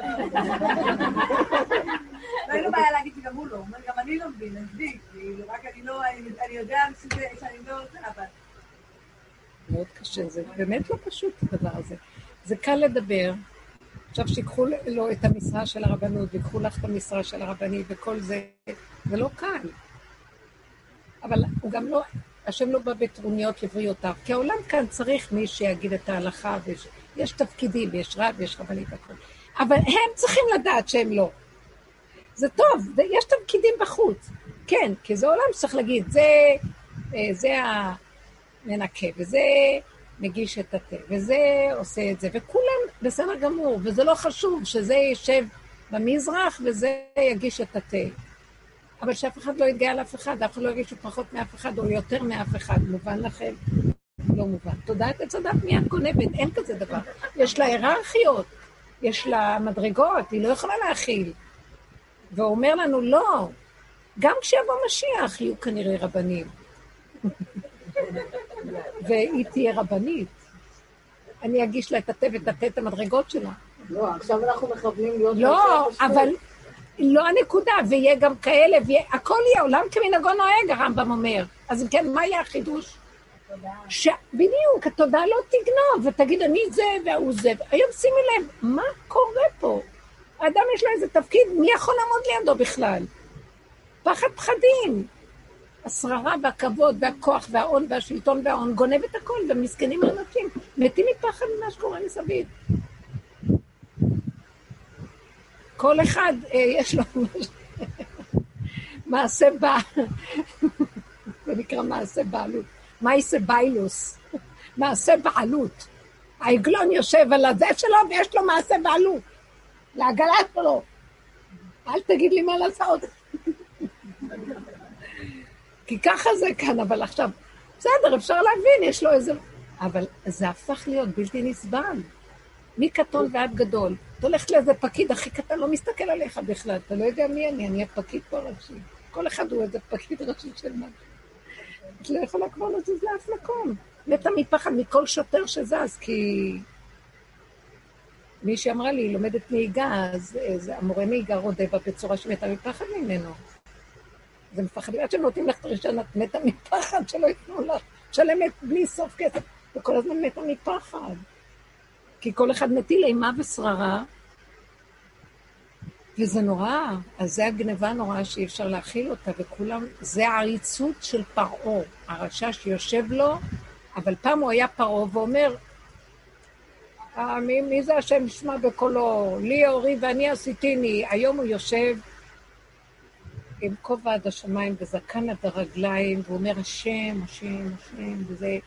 אין לו בעיה להגיד שגם הוא לא, הוא אומר, גם אני לא מבין, עזבי, כאילו, רק אני לא, אני יודע שאני לא רוצה, אבל... מאוד קשה, זה באמת לא פשוט הדבר הזה. זה קל לדבר, עכשיו שיקחו לו את המשרה של הרבנות, ויקחו לך את המשרה של הרבנית וכל זה, זה לא קל. אבל הוא גם לא, השם לא בא בטרוניות לבריאותיו, כי העולם כאן צריך מי שיגיד את ההלכה, ויש תפקידים, יש רב, יש רבנית, הכול. אבל הם צריכים לדעת שהם לא. זה טוב, יש תפקידים בחוץ. כן, כי זה עולם שצריך להגיד, זה, אה, זה המנקה, וזה מגיש את התה, וזה עושה את זה, וכולם בסדר גמור, וזה לא חשוב שזה יישב במזרח וזה יגיש את התה. אבל שאף אחד לא יתגאה על אף אחד, אף אחד לא ירגיש שהוא פחות מאף אחד או יותר מאף אחד. מובן לכם? לא מובן. תודעת עץ הדת מיד גונבת, אין כזה דבר. יש לה היררכיות, יש לה מדרגות, היא לא יכולה להכיל. והוא אומר לנו, לא, גם כשיבוא משיח יהיו כנראה רבנים. והיא תהיה רבנית. אני אגיש לה את התה ותתה את המדרגות שלה. לא, עכשיו אנחנו מכוונים להיות... לא. אבל לא הנקודה, ויהיה גם כאלה, ויהיה, הכל יהיה עולם כמנהגו נוהג, הרמב"ם אומר. אז אם כן, מה יהיה החידוש? ש... בדיוק, התודעה לא תגנוב, ותגיד, אני זה והוא זה. היום שימי לב, מה קורה פה? האדם יש לו איזה תפקיד, מי יכול לעמוד לידו בכלל? פחד פחדים. השררה והכבוד והכוח וההון והשלטון וההון גונב את הכל, ומסכנים האנשים, מתים מפחד ממה שקורה מסביב. כל אחד, אה, יש לו מעשה בא, זה נקרא מעשה בעלות. מעשה ביילוס, מעשה בעלות. העגלון יושב על הזה שלו ויש לו מעשה בעלות. לעגלה שלו. אל תגיד לי מה לעשות. כי ככה זה כאן, אבל עכשיו, בסדר, אפשר להבין, יש לו איזה... אבל זה הפך להיות בלתי נסבל. מקטון ועד גדול. אתה הולך לאיזה פקיד הכי קטן, לא מסתכל עליך בכלל, אתה לא יודע מי אני, אני הפקיד פה ראשי. כל אחד הוא איזה פקיד ראשי של משהו. את לא יכולה כבר לזוז לאף מקום. מתה מפחד מכל שוטר שזז, כי... מישהי אמרה לי, היא לומדת נהיגה, אז המורה נהיגה רודה בה בצורה שמתה מפחד ממנו. זה מפחדים, עד שהם נותנים לך את הרישיון, את מתה מפחד שלא ייתנו לך, משלמת בלי סוף כסף, וכל הזמן מתה מפחד. כי כל אחד מטיל אימה ושררה, וזה נורא. אז זה הגניבה הנוראה שאי אפשר להכיל אותה, וכולם, זה העריצות של פרעה, הרשע שיושב לו, אבל פעם הוא היה פרעה ואומר, "אה, מי, מי זה השם ישמע בקולו? לי אורי ואני עשיתיני. היום הוא יושב עם כובע עד השמיים וזקן עד הרגליים, והוא אומר, השם, השם, השם, וזה...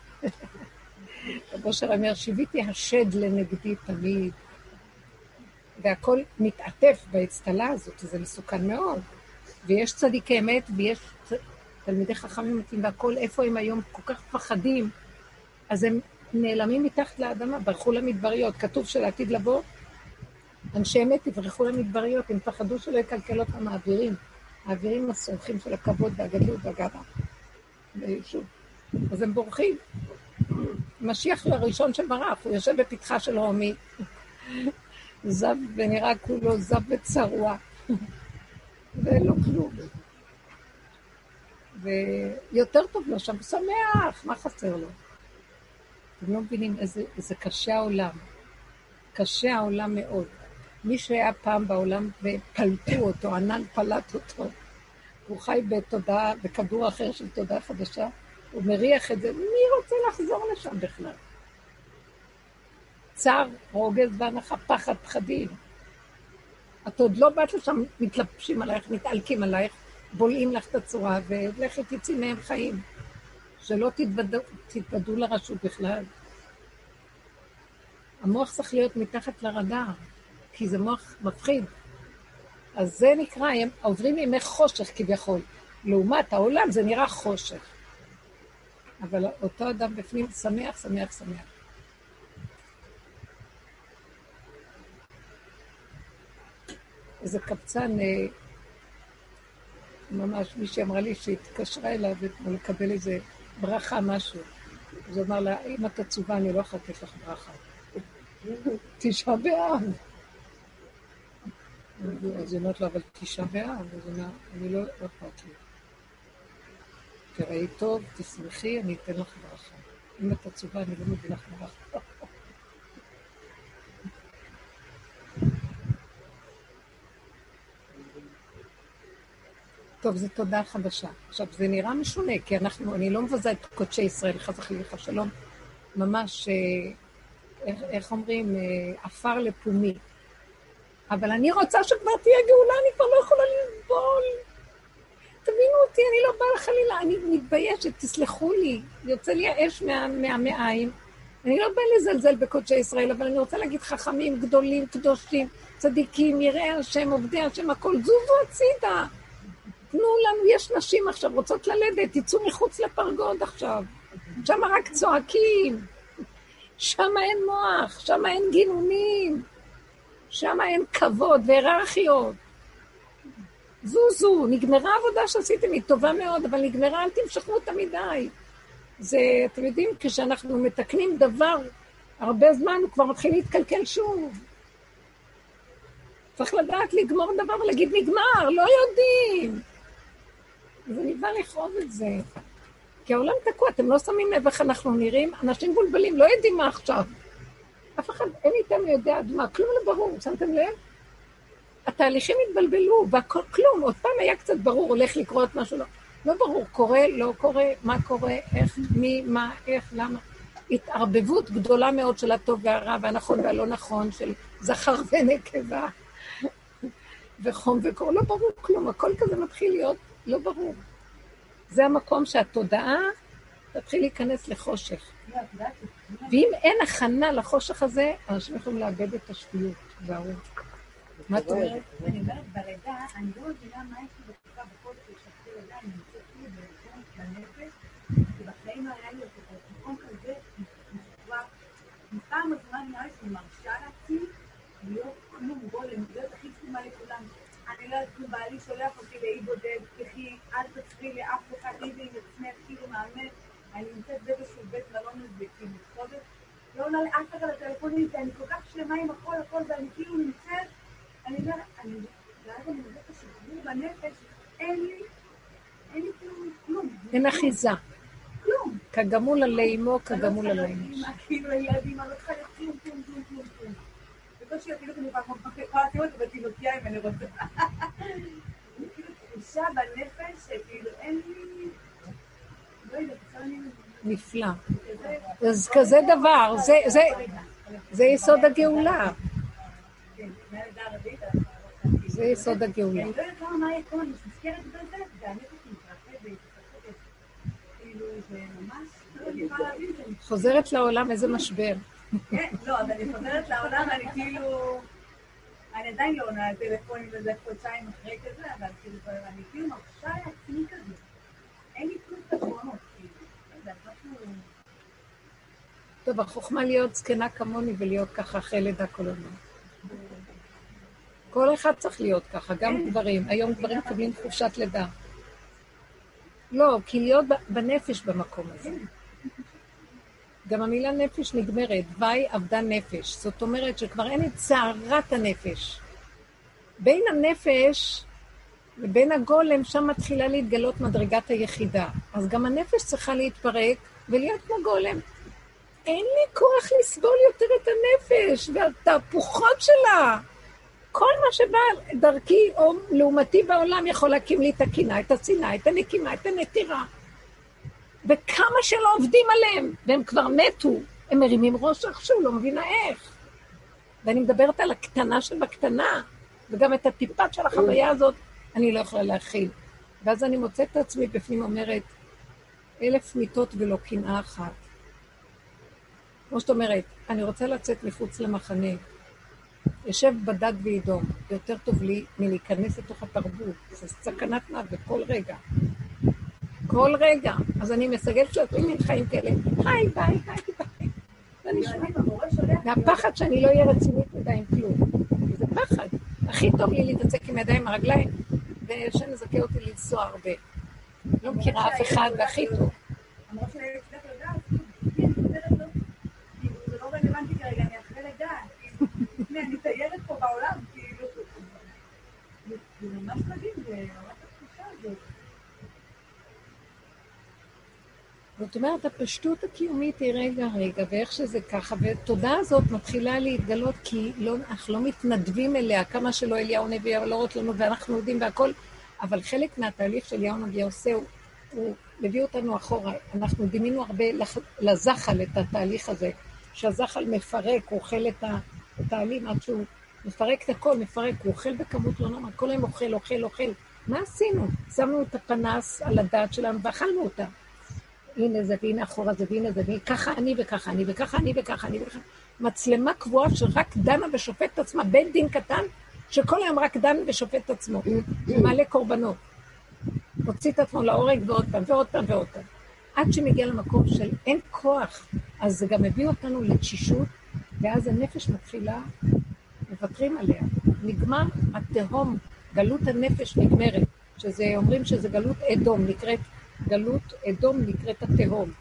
רב אושר אומר, שיוויתי השד לנגדי תמיד. והכל מתעטף באצטלה הזאת, שזה מסוכן מאוד. ויש צדיקי אמת, ויש. תלמידי חכמים מתים, והכל, איפה הם היום כל כך פחדים, אז הם נעלמים מתחת לאדמה, ברחו למדבריות. כתוב שלעתיד לבוא, אנשי אמת יברחו למדבריות, הם פחדו שלא יקלקל אותם האווירים. האווירים הסומכים של הכבוד והגדלות והגאווה. אז הם בורחים. משיח הוא הראשון שברח, הוא יושב בפתחה של רומי. זב ונראה כולו זב וצרוע. ואין לו כלום. ויותר טוב לו שם, שמח, מה חסר לו? אתם לא מבינים איזה, איזה קשה העולם. קשה העולם מאוד. מי שהיה פעם בעולם ופלטו אותו, ענן פלט אותו, הוא חי בתודעה, בכדור אחר של תודעה חדשה, הוא מריח את זה, מי רוצה לחזור לשם בכלל? צער, רוגז והנחה, פחד, פחדים. את עוד לא באת לשם, מתלבשים עלייך, מתעלקים עלייך, בולעים לך את הצורה, ולכי תצאי מהם חיים. שלא תתוודו, תתוודו לרשות בכלל. המוח צריך להיות מתחת לרדאר, כי זה מוח מפחיד. אז זה נקרא, הם עוברים ימי חושך כביכול. לעומת העולם זה נראה חושך. אבל אותו אדם בפנים שמח, שמח, שמח. איזה קבצן, אה, ממש מישהי אמרה לי שהתקשרה אליו אתמול לקבל איזה ברכה, משהו. אז הוא אמר לה, אם את עצובה, אני לא לתת לך ברכה. תשעה באב. אז היא אומרת לו, אבל תשעה באב. אז הוא אומר, אני לא, לא אכפת לי. תראי טוב, תשמחי, אני אתן לך ברכה. אם את עצובה, אני לא מביא לך ברכה. טוב, זו תודעה חדשה. עכשיו, זה נראה משונה, כי אנחנו, אני לא מבזה את קודשי ישראל, חס וחלילה, שלום. ממש, אה, איך, איך אומרים, אה, עפר לפומי. אבל אני רוצה שכבר תהיה גאולה, אני כבר לא יכולה לסבול. תבינו אותי, אני לא באה חלילה, אני מתביישת, תסלחו לי, יוצא לי האש מה, מהמעיים. אני לא באה לזלזל בקודשי ישראל, אבל אני רוצה להגיד חכמים גדולים, קדושים, צדיקים, יראי השם, עובדי השם, הכל, זוזו הצידה. תנו לנו, יש נשים עכשיו רוצות ללדת, תצאו מחוץ לפרגוד עכשיו. שם רק צועקים, שם אין מוח, שם אין גינונים, שם אין כבוד והיררכיות. זוזו, נגמרה העבודה שעשיתם, היא טובה מאוד, אבל נגמרה, אל תמשכו אותה מדי. זה, אתם יודעים, כשאנחנו מתקנים דבר הרבה זמן, הוא כבר מתחיל להתקלקל שוב. צריך לדעת לגמור דבר ולהגיד נגמר, לא יודעים. זה נבע לכאוב את זה. כי העולם תקוע, אתם לא שמים לב איך אנחנו נראים? אנשים מבולבלים, לא יודעים מה עכשיו. אף אחד, אין איתנו יודע עד מה, כלום לא ברור, שמתם לב? התהליכים התבלבלו, והכל, כלום, עוד פעם היה קצת ברור, הולך לקרות משהו, לא, לא ברור, קורה, לא קורה, מה קורה, איך, מי, מה, איך, למה. התערבבות גדולה מאוד של הטוב והרע והנכון והלא נכון, של זכר ונקבה, וחום וקור, לא ברור כלום, הכל כזה מתחיל להיות לא ברור. זה המקום שהתודעה תתחיל להיכנס לחושך. ואם אין הכנה לחושך הזה, אנשים יכולים לאבד את השפיות והרוח. מה את אומרת? אני אומרת, בלידה, אני לא מבינה מה יש לי בתקופה בכל ששכחתי לידה, אני נמצאת לי במקום בנפש, שבחיים לא היה לי אותו מקום כזה משוחרר. מפעם הזמן נראה לי שאני מרשה לעצמי להיות כלום גולם, להיות הכי תחומה לכולם. אני לא יודעת אם בעלי שולח אותי לאי בודד, תחי, אל תצפי לאף אחד, לי ועם עצמך, כאילו מאמן. אני נמצאת באיזשהו בית מלון הזה, כאילו חודש. לא עונה לאף אחד על הטלפונים, כי אני כל כך שלמה עם הכל, הכל, ואני כאילו נמצאת, אני אומרת, אני, ואז אני מביאה את השחרור בנפש, אין לי, אין לי כאילו כלום. אין אחיזה. כלום. כגמול אמו, אני לא כגמול אמו. אימא, כאילו לילדים, אני לא צריכה להיות כלום, כלום, כלום, כלום, כלום. בקושי אפילו אני יכולה יכולה לשים אותי בתינוקיה אם אני רוצה. אני כאילו תחושה בנפש שכאילו אין לי... לא יודעת, עכשיו אני... נפלא. אז כזה דבר, זה, זה, זה יסוד הגאולה. להבין את זה. חוזרת לעולם, איזה משבר. כן, לא, אז אני חוזרת לעולם, אני כאילו... אני עדיין לא עונה על טלפונים וזה חודשיים אחרי כזה, אבל כאילו, אני כאילו מרשה לעצמי כזה. אין לי כלום פתרונות, כאילו. לא. טוב, החוכמה להיות זקנה כמוני ולהיות ככה אחרי לידה כל הזמן. כל אחד צריך להיות ככה, גם גברים. היום גברים מקבלים חופשת לידה. לא, כי להיות בנפש במקום הזה. גם המילה נפש נגמרת, וי אבדה נפש. זאת אומרת שכבר אין את סערת הנפש. בין הנפש לבין הגולם, שם מתחילה להתגלות מדרגת היחידה. אז גם הנפש צריכה להתפרק ולהיות כמו גולם. אין לי כוח לסבול יותר את הנפש והתהפוכות שלה. כל מה שבא דרכי או לעומתי בעולם יכול להקים לי את הקינה, את השנאה, את הנקימה, את הנטירה. וכמה שלא עובדים עליהם, והם כבר מתו, הם מרימים ראש איכשהו, לא מבינה איך. ואני מדברת על הקטנה שבקטנה, וגם את הטיפת של החוויה הזאת אני לא יכולה להכיל. ואז אני מוצאת את עצמי בפנים אומרת, אלף מיטות ולא קנאה אחת. כמו שאת אומרת, אני רוצה לצאת מחוץ למחנה, יושב בדד וידום, יותר טוב לי מלהיכנס לתוך התרבות, זה סכנת מוות כל רגע. כל רגע. אז אני מסגלת לעצמי מין חיים כאלה, היי, ביי, ביי, ביי. ילדים, המורה שולח... והפחד שאני לא אהיה רצינית מדי עם כלום. זה פחד. הכי טוב לי להתעסק עם ידיים הרגליים, ושם יזכה אותי לנסוע הרבה. לא מכירה אף אחד, והכי טוב. המורה שלי אצלך יודעת, כאילו, זה לא רלוונטי כרגע, אני אחרי לידה, כאילו, הנה, אני תיירת פה בעולם, כאילו. ממש מדהים. זאת אומרת, הפשטות הקיומית היא רגע רגע, ואיך שזה ככה, והתודעה הזאת מתחילה להתגלות כי לא, אנחנו לא מתנדבים אליה, כמה שלא אליהו נביא להראות לנו, ואנחנו יודעים והכל, אבל חלק מהתהליך של נביא עושה, הוא, הוא מביא אותנו אחורה. אנחנו דימינו הרבה לזחל את התהליך הזה, שהזחל מפרק, הוא אוכל את, ה, את העלים עד שהוא מפרק את הכל, מפרק, הוא אוכל בכמות לא נורמלית, כל היום אוכל, אוכל, אוכל. מה עשינו? שמנו את הפנס על הדעת שלנו ואכלנו אותה. הנה זה, והנה אחורה זה, והנה זה, וככה אני וככה אני, וככה אני וככה אני וככה. מצלמה קבועה שרק דנה ושופט את עצמה, בית דין קטן, שכל היום רק דן ושופט את עצמו, ומעלה קורבנות. מוציא את עצמו להורג ועוד פעם ועוד פעם ועוד פעם. עד שמגיע למקום של אין כוח, אז זה גם מביא אותנו לתשישות, ואז הנפש מתחילה, מוותרים עליה. נגמר התהום, גלות הנפש נגמרת, שזה, אומרים שזה גלות אדום, נקראת, גלות אדום נקראת התהום.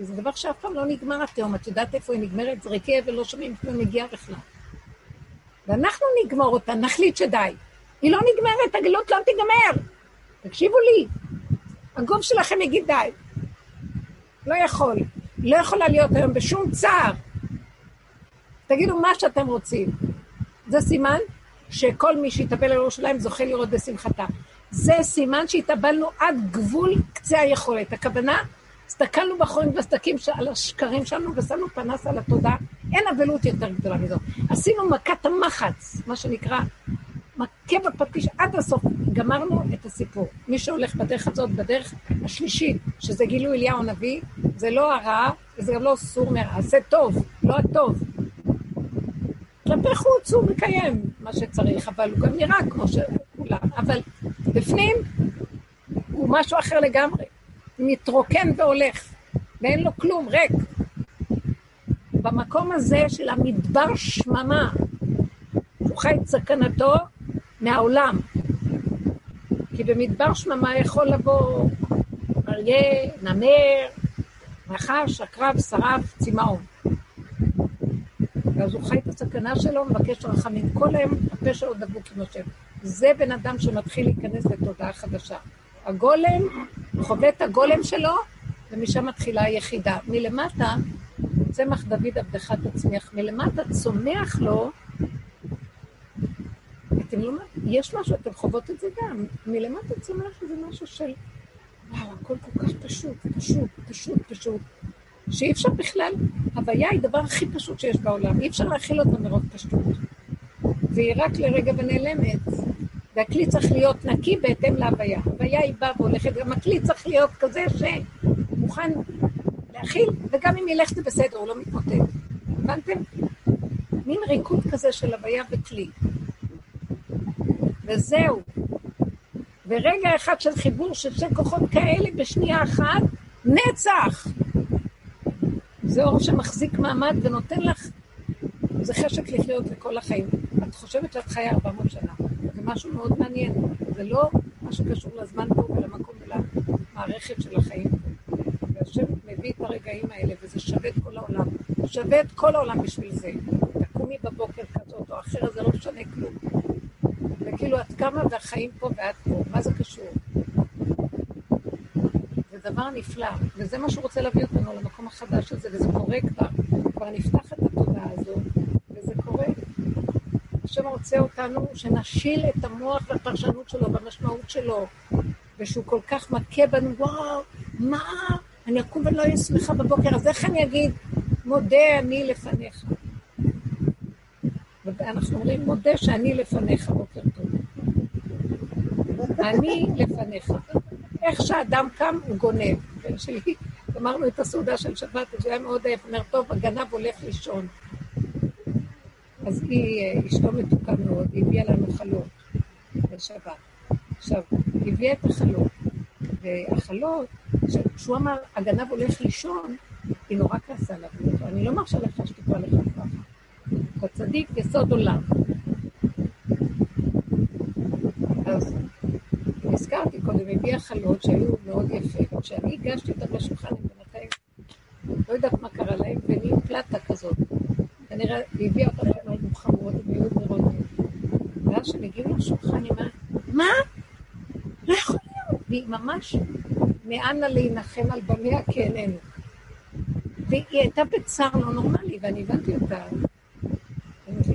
וזה דבר שאף פעם לא נגמר התהום, את יודעת איפה היא נגמרת? זריקי אבל לא שומעים איפה היא מגיעה בכלל. ואנחנו נגמור אותה, נחליט שדי. היא לא נגמרת, הגלות לא תיגמר. תקשיבו לי, הגוף שלכם יגיד די. לא יכול. לא יכולה להיות היום בשום צער. תגידו מה שאתם רוצים. זה סימן שכל מי שיתאבל על ירושלים זוכה לראות בשמחתה. זה סימן שהתאבלנו עד גבול קצה היכולת. הכוונה, הסתכלנו בחורים בסדקים על השקרים שלנו ושמנו פנס על התודה. אין אבלות יותר גדולה מזאת. עשינו מכת המחץ, מה שנקרא, מכה בפטיש עד הסוף. גמרנו את הסיפור. מי שהולך בדרך הזאת, בדרך השלישית, שזה גילוי אליהו הנביא, זה לא הרע, וזה גם לא סור מרע, זה טוב, לא הטוב. כלפי חוץ הוא מקיים מה שצריך, אבל הוא גם נראה כמו שכולם. אבל בפנים הוא משהו אחר לגמרי. מתרוקן והולך, ואין לו כלום, ריק. במקום הזה של המדבר שממה, הוא חי את סכנתו מהעולם. כי במדבר שממה יכול לבוא אריה, נמר, נחש, עקרב, שרף, צמאון. ואז הוא חי את הסכנה שלו, מבקש רחמים. כל היום הפה שלו דבוק עם השם. זה בן אדם שמתחיל להיכנס לתודעה חדשה. הגולם, חווה את הגולם שלו, ומשם מתחילה היחידה. מלמטה, צמח דוד עבדך תצמיח, מלמטה צומח לו, אתם לא יש משהו, אתם חוות את זה גם, מלמטה צומח איזה משהו של, וואו, הכל כל כך פשוט, פשוט, פשוט, פשוט. שאי אפשר בכלל, הוויה היא דבר הכי פשוט שיש בעולם, אי אפשר להכיל אותה מרוב פשטות. והיא רק לרגע ונעלמת. והכלי צריך להיות נקי בהתאם להוויה. הוויה היא באה והולכת, גם הכלי צריך להיות כזה שמוכן להכיל, וגם אם ילך זה בסדר, הוא לא מתמוטט. הבנתם? מין ריקוד כזה של הוויה וכלי. וזהו. ורגע אחד של חיבור של שתי כוחות כאלה בשנייה אחת, נצח! זה אור שמחזיק מעמד ונותן לך, זה חשק לחיות לכל החיים. את חושבת שאת חיה 400 שנה, זה משהו מאוד מעניין. זה לא מה שקשור לזמן פה ולמקום ולמערכת של החיים. והשם מביא את הרגעים האלה, וזה שווה את כל העולם. שווה את כל העולם בשביל זה. תקומי בבוקר כזאת או אחרת, זה לא משנה כלום. וכאילו, את קמה והחיים פה ואת פה, מה זה קשור? דבר נפלא, וזה מה שהוא רוצה להביא אותנו למקום החדש הזה, וזה קורה כבר, כבר נפתחת התודעה הזו, וזה קורה. השם רוצה אותנו שנשיל את המוח והפרשנות שלו והמשמעות שלו, ושהוא כל כך מכה בנו, וואו, מה? אני אקום ולא אהיה שמחה בבוקר, אז איך אני אגיד, מודה אני לפניך. ואנחנו אומרים, מודה שאני לפניך, בוקר טוב. אני לפניך. איך שהאדם קם, הוא גונב. בן שלי, גמרנו את הסעודה של שבת, הוא היה מאוד עייף, אומר, טוב, הגנב הולך לישון. אז היא, אה, אשתו מתוקה מאוד, היא הביאה לנו חלות בשבת. עכשיו, היא הביאה את החלות, והחלות, כשהוא אמר, הגנב הולך לישון, היא נורא כעסה עליו. אני לא מרשה לך שתקרא לך ככה. אתה צדיק יסוד עולם. אז הזכרתי קודם, הביאה חלות שהיו מאוד יפות. כשאני הגשתי אותם לשולחן, הם בינתיים, לא יודעת מה קרה להם, ונהיו פלטה כזאת. כנראה, היא הביאה אותם שהן היו חמורות, הם היו נראות. ואז כשהם הגיעו לשולחן, היא אומרת, מה? לא יכול להיות. והיא ממש, מאנה להנחם על בניה כי. והיא הייתה בצער לא נורמלי, ואני הבנתי אותה.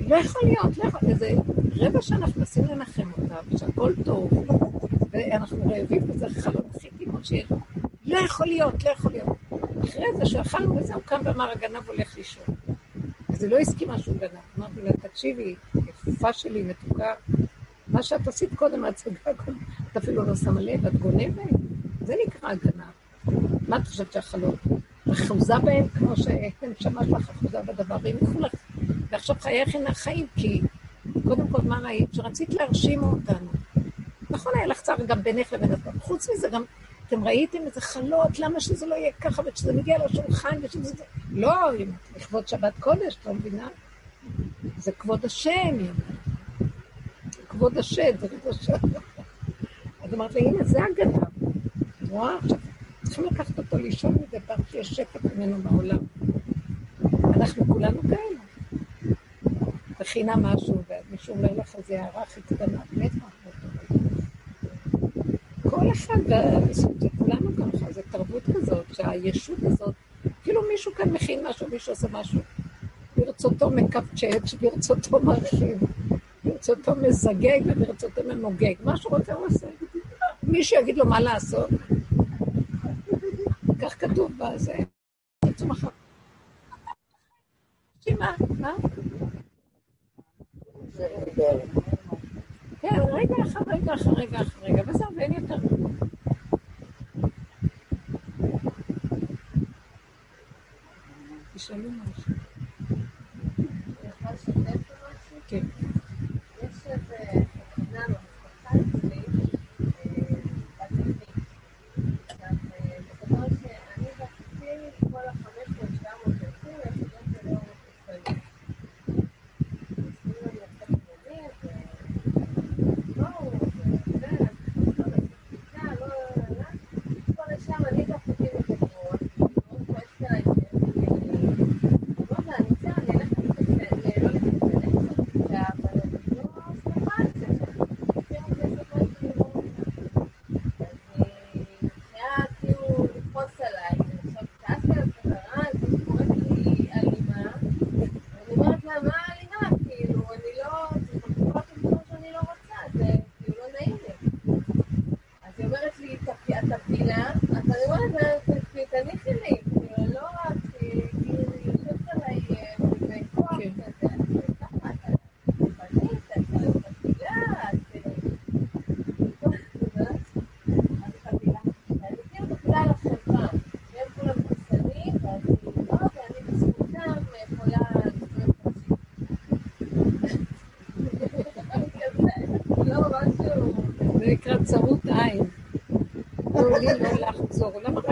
לא יכול להיות, לא יכול להיות. איזה רבע שעה אנחנו מנסים לנחם אותה, ושהכול טוב, ואנחנו רעבים וזה חלום הכי טבעון שיש. לא יכול להיות, לא יכול להיות. אחרי זה שאכלנו וזה, הוא קם ואמר, הגנב הולך לישון. אז היא לא הסכימה שהוא גנב. אמרתי לה, תקשיבי, יפה שלי, מתוקה, מה שאת עשית קודם, ההצגה קודם, את אפילו לא שמה לב, את גונבת? זה נקרא הגנב. מה את חושבת שהחלום? אחוזה בהם, כמו שהנשמה שלך אחוזה בדבר, והם ילכו לך. ועכשיו חייך הנה החיים, כי קודם כל, מה ראית? שרצית להרשים אותנו. נכון, היה לך צער גם בינך לבין עצמך. חוץ מזה, גם אתם ראיתם איזה חלות, למה שזה לא יהיה ככה, וכשזה מגיע לשולחן, ושזה... לא, לכבוד שבת קודש, את לא מבינה? זה כבוד השם, כבוד השם, זה כבוד השם. אז אמרת לי, הנה, זה הגנב. רואה? עכשיו, צריכים לקחת אותו לישון מדי פעם, שיש שקט ממנו בעולם. אנחנו כולנו כאלה. תכינה משהו, ומישהו אומר לך איזה הערה הכי קטנה, באמת כל אחד, זה כולנו ככה, זו תרבות כזאת, שהישות הזאת, כאילו מישהו כאן מכין משהו, מישהו עושה משהו. ברצותו מקפצ'ץ', ברצותו מרחיב, ברצותו מזגג וברצותו ממוגג. מה שהוא רוצה הוא עושה. מישהו יגיד לו מה לעשות. כך כתוב בזה. מה? מה? כן, רגע אחר רגע אחר רגע אחר רגע, וזהו, ואין יותר. תשאלו משהו.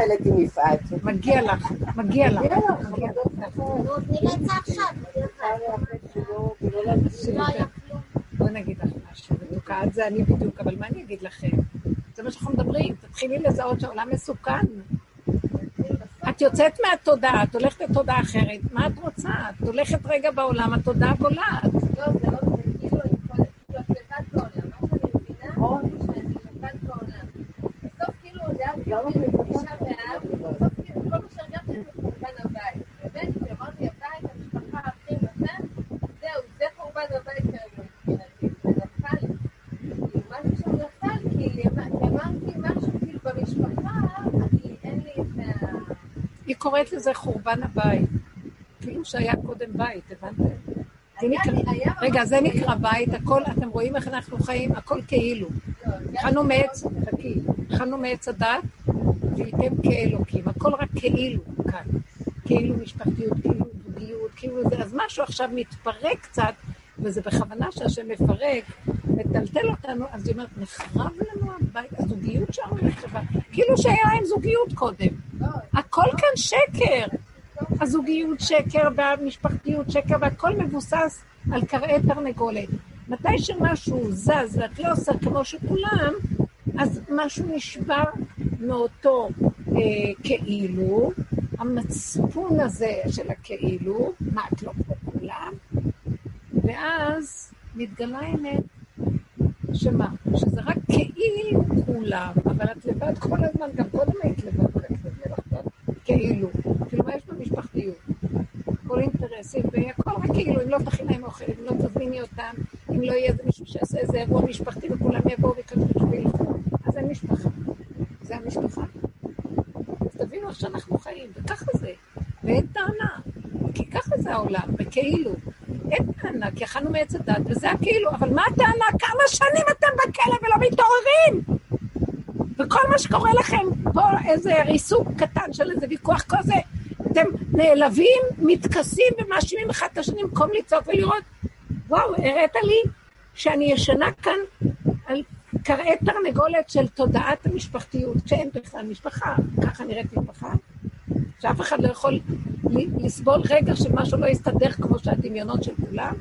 נופלת עם יפעת. מגיע לך, מגיע לך. בואי נגיד לך משהו, מתוקעת זה אני בדיוק, אבל מה אני אגיד לכם? זה מה שאנחנו מדברים, תתחילי לזהות שהעולם מסוכן. את יוצאת מהתודעה, את הולכת לתודעה אחרת, מה את רוצה? את הולכת רגע בעולם, התודעה בולעת. לא, זה לא, זה כאילו, את לבד בעולם. מה שאני מבינה, שאני לבד בעולם. בסוף כאילו, זה היה כאילו, תשעה באב, בסוף כאילו, כל מה שהרגשתי זה חורבן הבית. באמת, כשאמרתי הבית, המשפחה, האחים, וזה, זהו, זה חורבן הבית כרגע מבחינתי. זה נפל. כאילו, משהו שם נפל, כי אמרתי משהו כאילו במשפחה, אני, אין לי את ה... היא קוראת לזה חורבן הבית. כאילו שהיה קודם בית, הבנתם? רגע, זה נקרא בית, הכל, אתם רואים איך אנחנו חיים, הכל כאילו. חנו מעץ, חכי, חנו מעץ הדת, והייתם כאלוקים, הכל רק כאילו כאן. כאילו משפחתיות, כאילו זוגיות, כאילו זה, אז משהו עכשיו מתפרק קצת, וזה בכוונה שהשם מפרק, מטלטל אותנו, אז היא אומרת, נחרב לנו הבית, הזוגיות שלנו נחרבה, כאילו שהיה להם זוגיות קודם. הכל כאן שקר. הזוגיות שקר והמשפחתיות שקר, והכל מבוסס על קרעי תרנגולת. מתי שמשהו זז ואת לא עושה כמו שכולם, אז משהו נשבר מאותו אה, כאילו, המצפון הזה של הכאילו, מה את לא כמו כולם, ואז מתגלה האמת, שמה? שזה רק כאילו כולם, אבל את לבד כל הזמן, גם קודם היית לבד, כאילו, כאילו מה יש במשפחתיות? כל אינטרסים, והכל רק כאילו, אם לא תכין להם אוכל, אם לא תזמיני אותם, אם לא יהיה איזה מישהו שיעשה איזה אירוע משפחתי וכולם יבואו ויקדשו וילכו, אז אין משפחה. זה המשפחה. אז תבינו איך שאנחנו חיים, וככה זה. ואין טענה, כי ככה זה העולם, וכאילו. אין טענה, כי אכלנו מעץ הדת, וזה הכאילו, אבל מה הטענה? כמה שנים אתם בכלא ולא מתעוררים? וכל מה שקורה לכם פה, איזה ריסוק קטן של איזה ויכוח כזה, אתם נעלבים, מתכסים ומאשימים אחד את השני במקום לצעוק ולראות, וואו, הראת לי שאני ישנה כאן על קרעי תרנגולת של תודעת המשפחתיות, כשאין בכלל משפחה, ככה נראית משפחה, שאף אחד לא יכול לסבול רגע שמשהו לא יסתדר כמו שהדמיונות של כולם.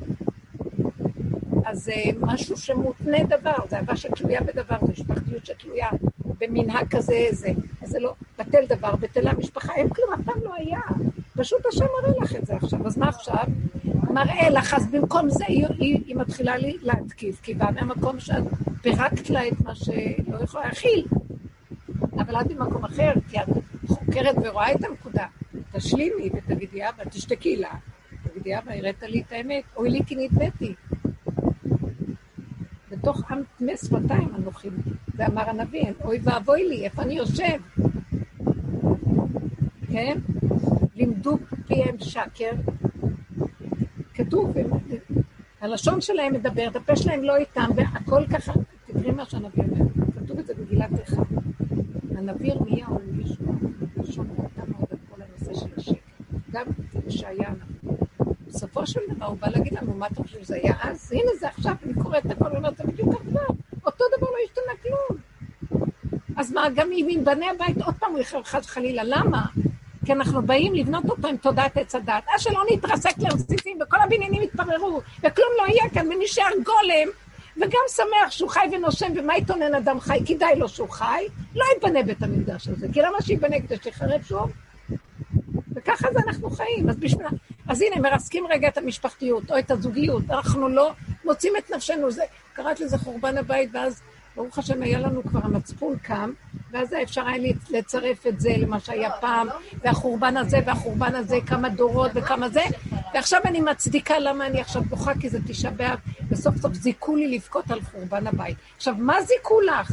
אז זה משהו שמותנה דבר, זה אהבה שתלויה בדבר, זה משפחתיות שתלויה במנהג כזה, זה, זה לא, בטל דבר, בטלה משפחה, אין כלום, אף פעם לא היה. פשוט השם מראה לך את זה עכשיו, אז מה עכשיו? מראה לך, אז במקום זה היא, היא, היא מתחילה להתקיף, כי באה מהמקום שאת פירקת לה את מה שלא יכולה להכיל. אבל את במקום אחר, כי את חוקרת ורואה את הנקודה. תשלימי ותגידי, אבא, תשתקי לה. תגידי, אבא, הראת לי את האמת, אוי לי כי נדבתי. בתוך עם טמא שפתיים אנוכי, ואמר הנביא, אוי ואבוי לי, איפה אני יושב? כן? לימדו פיהם שקר. כתוב, הלשון שלהם מדברת, הפה שלהם לא איתם, והכל ככה, תקראי מה שהנביא אומר, כתוב את זה במגילת איכה. הנביא ירמיהו הוא מישהו, שומע אותנו על כל הנושא של השקר. גם ישעיה הנביא. בסופו של דבר הוא בא להגיד לנו, מה אתה חושב שזה היה אז? הנה זה עכשיו, אני קוראת את הכל ואומרת, זה בדיוק עכשיו. אותו דבר לא השתנה כלום. אז מה, גם אם בני הבית עוד פעם הוא יחר חס וחלילה, למה? כי אנחנו באים לבנות אותו עם תודעת עץ הדת. אז שלא נתרסק לרסיסים וכל הבניינים יתפררו, וכלום לא יהיה כאן, ונשאר גולם, וגם שמח שהוא חי ונושם, ומה יתונן אדם חי? כדאי לו שהוא חי, לא יתבנה בית המקדש הזה, כי למה שיבנה כדי שיחרב שוב? וככה זה אנחנו חיים, אז בשביל... אז הנה, מרסקים רגע את המשפחתיות, או את הזוגיות, אנחנו לא מוצאים את נפשנו, זה, קראת לזה חורבן הבית, ואז ברוך השם היה לנו כבר המצפון קם, ואז אפשר היה לצרף את זה למה שהיה פעם, והחורבן הזה והחורבן הזה, כמה דורות וכמה זה, ועכשיו אני מצדיקה למה אני עכשיו בוכה, כי זה תשעה באב, וסוף סוף זיכו לי לבכות על חורבן הבית. עכשיו, מה זיכו לך?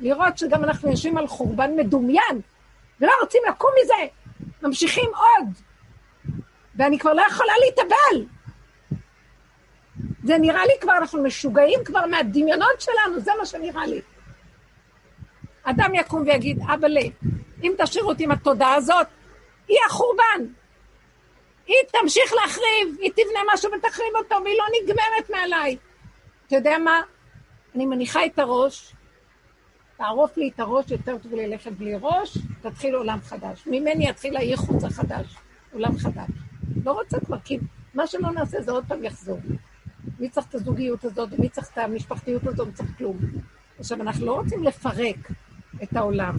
לראות שגם אנחנו יושבים על חורבן מדומיין, ולא רוצים לקום מזה, ממשיכים עוד, ואני כבר לא יכולה להתאבל. זה נראה לי כבר, אנחנו משוגעים כבר מהדמיונות שלנו, זה מה שנראה לי. אדם יקום ויגיד, אבאלה, אם תשאירו אותי עם התודעה הזאת, היא החורבן. היא תמשיך להחריב, היא תבנה משהו ותחריב אותו, והיא לא נגמרת מעליי. אתה יודע מה? אני מניחה את הראש, תערוף לי את הראש, יותר טוב ללכת בלי ראש, תתחיל עולם חדש. ממני יתחיל הייחוץ החדש, עולם חדש. לא רוצה כבר, כי מה שלא נעשה זה עוד פעם יחזור. מי צריך את הזוגיות הזאת, מי צריך את המשפחתיות הזאת, מי צריך כלום. עכשיו, אנחנו לא רוצים לפרק את העולם.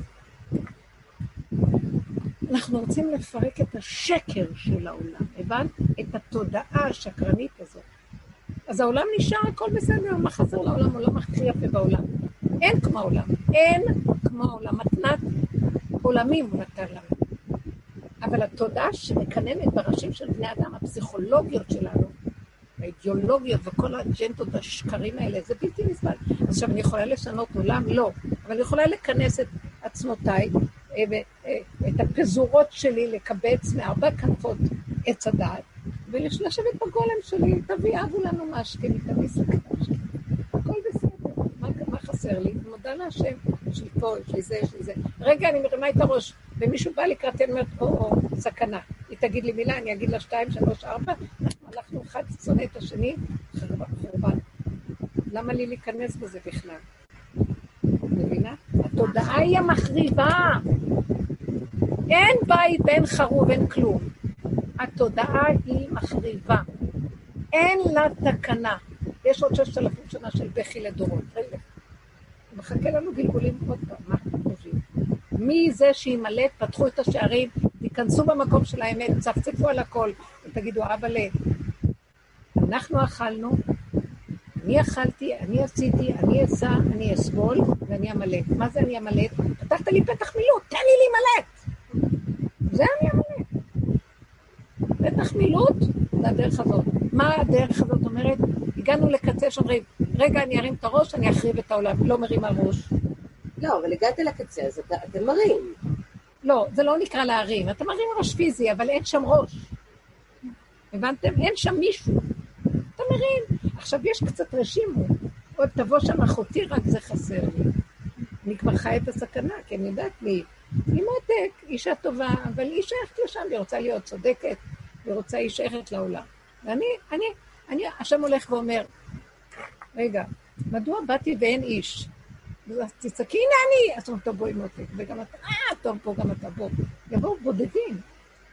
אנחנו רוצים לפרק את השקר של העולם, הבנת? את התודעה השקרנית הזאת. אז העולם נשאר, הכל בסדר, מה חסר לעולם? עולם הכי יפה בעולם. אין כמו העולם, אין כמו העולם. מתנת עולמים הוא נתן לנו. אבל התודעה שמקננת בראשים של בני אדם, הפסיכולוגיות שלנו, האידיאולוגיות וכל האג'נדות השקרים האלה, זה בלתי נסבל. עכשיו, אני יכולה לשנות עולם? לא. אבל אני יכולה לכנס את עצמותיי, אה, את הפזורות שלי, לקבץ מארבע כנפות עץ הדעת, ולשבת בגולם שלי, תביא אבו לנו משקה, תביא סכנה שלי. הכל בסדר. מה, מה חסר לי? מודה להשם, יש לי פה, יש לי זה, יש לי זה. רגע, אני מרימה את הראש, ומישהו בא לקראתי, אני אומרת, או-או, סכנה. תגיד לי מילה, אני אגיד לה שתיים, שלוש, ארבע, אנחנו אחד שונא את השני, חורבן. למה לי להיכנס בזה בכלל? מבינה? התודעה היא המחריבה. אין בית ואין חרוב, אין כלום. התודעה היא מחריבה. אין לה תקנה. יש עוד ששת אלפים שנה של בכי לדורות. רגע. מחכה לנו גלגולים עוד פעם, מה אתם חושבים? מי זה שימלט, פתחו את השערים, תיכנסו במקום של האמת, צפצפו על הכל, ותגידו, אבאלה, אנחנו אכלנו, אני אכלתי, אני עשיתי, אני אסע, אני אסבול, ואני אמלט. מה זה אני אמלט? פתחת לי פתח מילוט, תן לי להימלט. זה אני אמלט. בטח מילוט, זה הדרך הזאת. מה הדרך הזאת אומרת? הגענו לקצה שאומרים, רגע, אני ארים את הראש, אני אחריב את העולם, לא מרים הראש. לא, אבל הגעת לקצה, אז אתה, אתה מרים. לא, זה לא נקרא להרים. אתה מרים ראש פיזי, אבל אין שם ראש. הבנתם? אין שם מישהו. אתה מרים. עכשיו, יש קצת רשימו. עוד תבוא שם אחותי, רק זה חסר לי. אני כבר חיה את הסכנה, כי אני יודעת מי. היא מותק, אישה טובה, אבל היא שייכת לשם, היא רוצה להיות צודקת, היא רוצה, היא שייכת לעולם. ואני, אני, אני, השם הולך ואומר, רגע, מדוע באתי ואין איש? אז תצעקי, הנה אני! אז הוא אומר, טוב, בואי מותק, וגם אתה, אה, טוב, פה גם אתה, בוא. יבואו בודדים.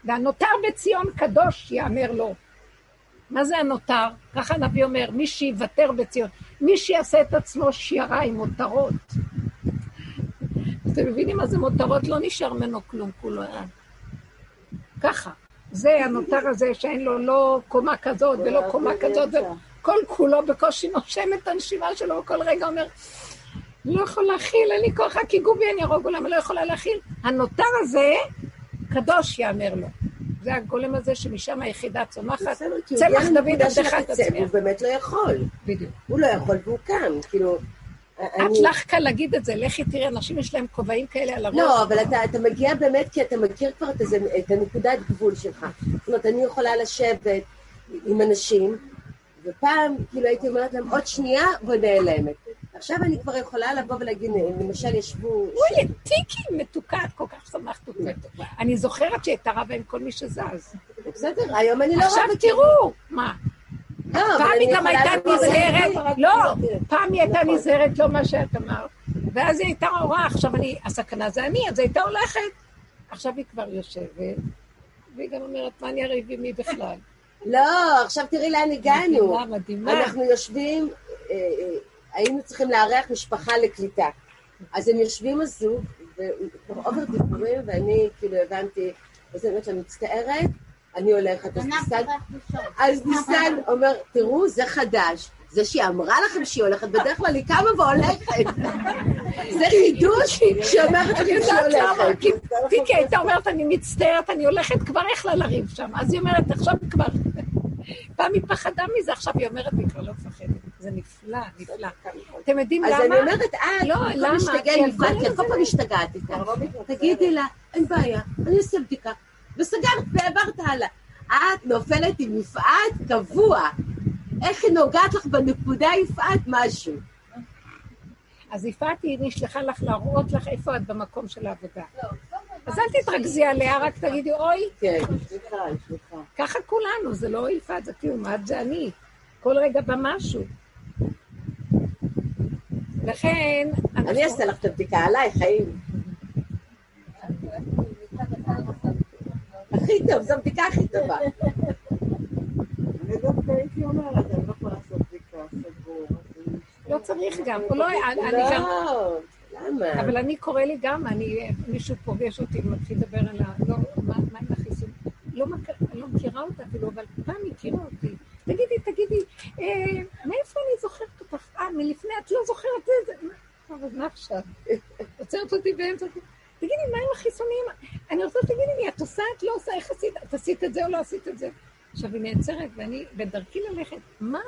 והנותר בציון קדוש יאמר לו. מה זה הנותר? ככה הנביא אומר, מי שיוותר בציון, מי שיעשה את עצמו שירה עם מותרות. אתם מבינים מה זה מותרות? לא נשאר ממנו כלום, כולו היה. ככה. זה הנותר הזה שאין לו לא קומה כזאת ולא קומה כזאת, וכל כולו בקושי נושם את הנשימה שלו, כל רגע אומר, לא יכול להכיל, אין לי כוח, רק ייגעו בי, אני ארוג עולם, אני לא יכולה להכיל. הנותר הזה, קדוש יאמר לו. זה הגולם הזה שמשם היחידה צומחת. הוא צמח דוד עבדך תצמיח. והוא באמת לא יכול. בדיוק. הוא לא יכול והוא קם, כאילו... את אני- לך קל להגיד את זה, לכי תראי, אנשים יש להם כובעים כאלה על הראש. לא, אבל אתה, אתה מגיע באמת כי אתה מכיר כבר את, הזה, את הנקודת גבול שלך. זאת אומרת, אני יכולה לשבת עם אנשים, ופעם, כאילו הייתי אומרת להם, עוד שנייה ונעלמת. עכשיו אני כבר יכולה לבוא ולהגיד, למשל ישבו... אוי, טיקי מתוקה, את כל כך שמחת אותי. אני זוכרת שהיא הייתה רבה עם כל מי שזז. בסדר, היום אני לא עכשיו רבה. תראו, מה? לא, פעם היא גם הייתה נזהרת, לא, פעם היא הייתה נכון. נזהרת, לא מה שאת אמרת. ואז היא הייתה רואה, עכשיו אני, הסכנה זה אני, אז היא הייתה הולכת. עכשיו היא כבר יושבת, והיא גם אומרת, מה אני אריב עם מי בכלל? לא, עכשיו תראי לאן הגענו. מדהימה, מדהימה. אנחנו יושבים, אה, אה, היינו צריכים לארח משפחה לקליטה. אז הם יושבים הזוג, וכבר עובר דיבורים, ואני כאילו הבנתי, אז אני אומרת לה, מצטערת, אני הולכת. אז ניסן, אז ניסן אומר, תראו, זה חדש. זה שהיא אמרה לכם שהיא הולכת, בדרך כלל היא קמה והולכת. זה חידוש שאומרת לכם שהיא? הולכת. כי טיקי הייתה אומרת, אני מצטערת, אני הולכת, כבר איך לה לריב שם. אז היא אומרת, עכשיו היא כבר... פעם היא פחדה מזה, עכשיו היא אומרת, היא כבר לא מפחדת. זה נפלא, נפלא. אתם יודעים אז למה? אני אומרת, אה, לא, למה? יפעת, הגולם כי כל פעם משתגעת איתה. תגידי לה, אין בעיה, אני אעשה בדיקה. וסגרת והעברת הלאה. את נופלת עם יפעת קבוע. איך היא נוגעת לך בנקודה, יפעת, משהו. אז יפעת היא נשלחה לך להראות לך איפה את במקום של העבודה. אז אל תתרכזי עליה, רק תגידי, אוי, כן, סליחה, סליחה. ככה כולנו, זה לא יפעת, זה כאילו, מה את זה אני. כל רגע במשהו. לכן, אני אעשה לך את הבדיקה עליי, חיים. הכי טוב, זו הבדיקה הכי טובה. אני דווקא הייתי אומרת, אני לא יכולה לעשות בדיקה, סגור. לא צריך גם, הוא לא, אני גם, לא, למה? אבל אני קורא לי גם, אני, מישהו פוגש אותי ומתחיל לדבר על ה... לא, מה מה עם החיסון? לא לא מכירה אותה אפילו, אבל פעם הכירה אותי. תגידי, תגידי, אה, מאיפה אני זוכרת? אה, מלפני, את לא זוכרת את זה? אבל מה עכשיו? עוצרת אותי באמצע. תגידי, מה עם החיסונים? אני רוצה, תגידי לי, את עושה, את לא עושה, איך עשית? את עשית את זה או לא עשית את זה? עכשיו, היא נעצרת, ואני בדרכי ללכת, מה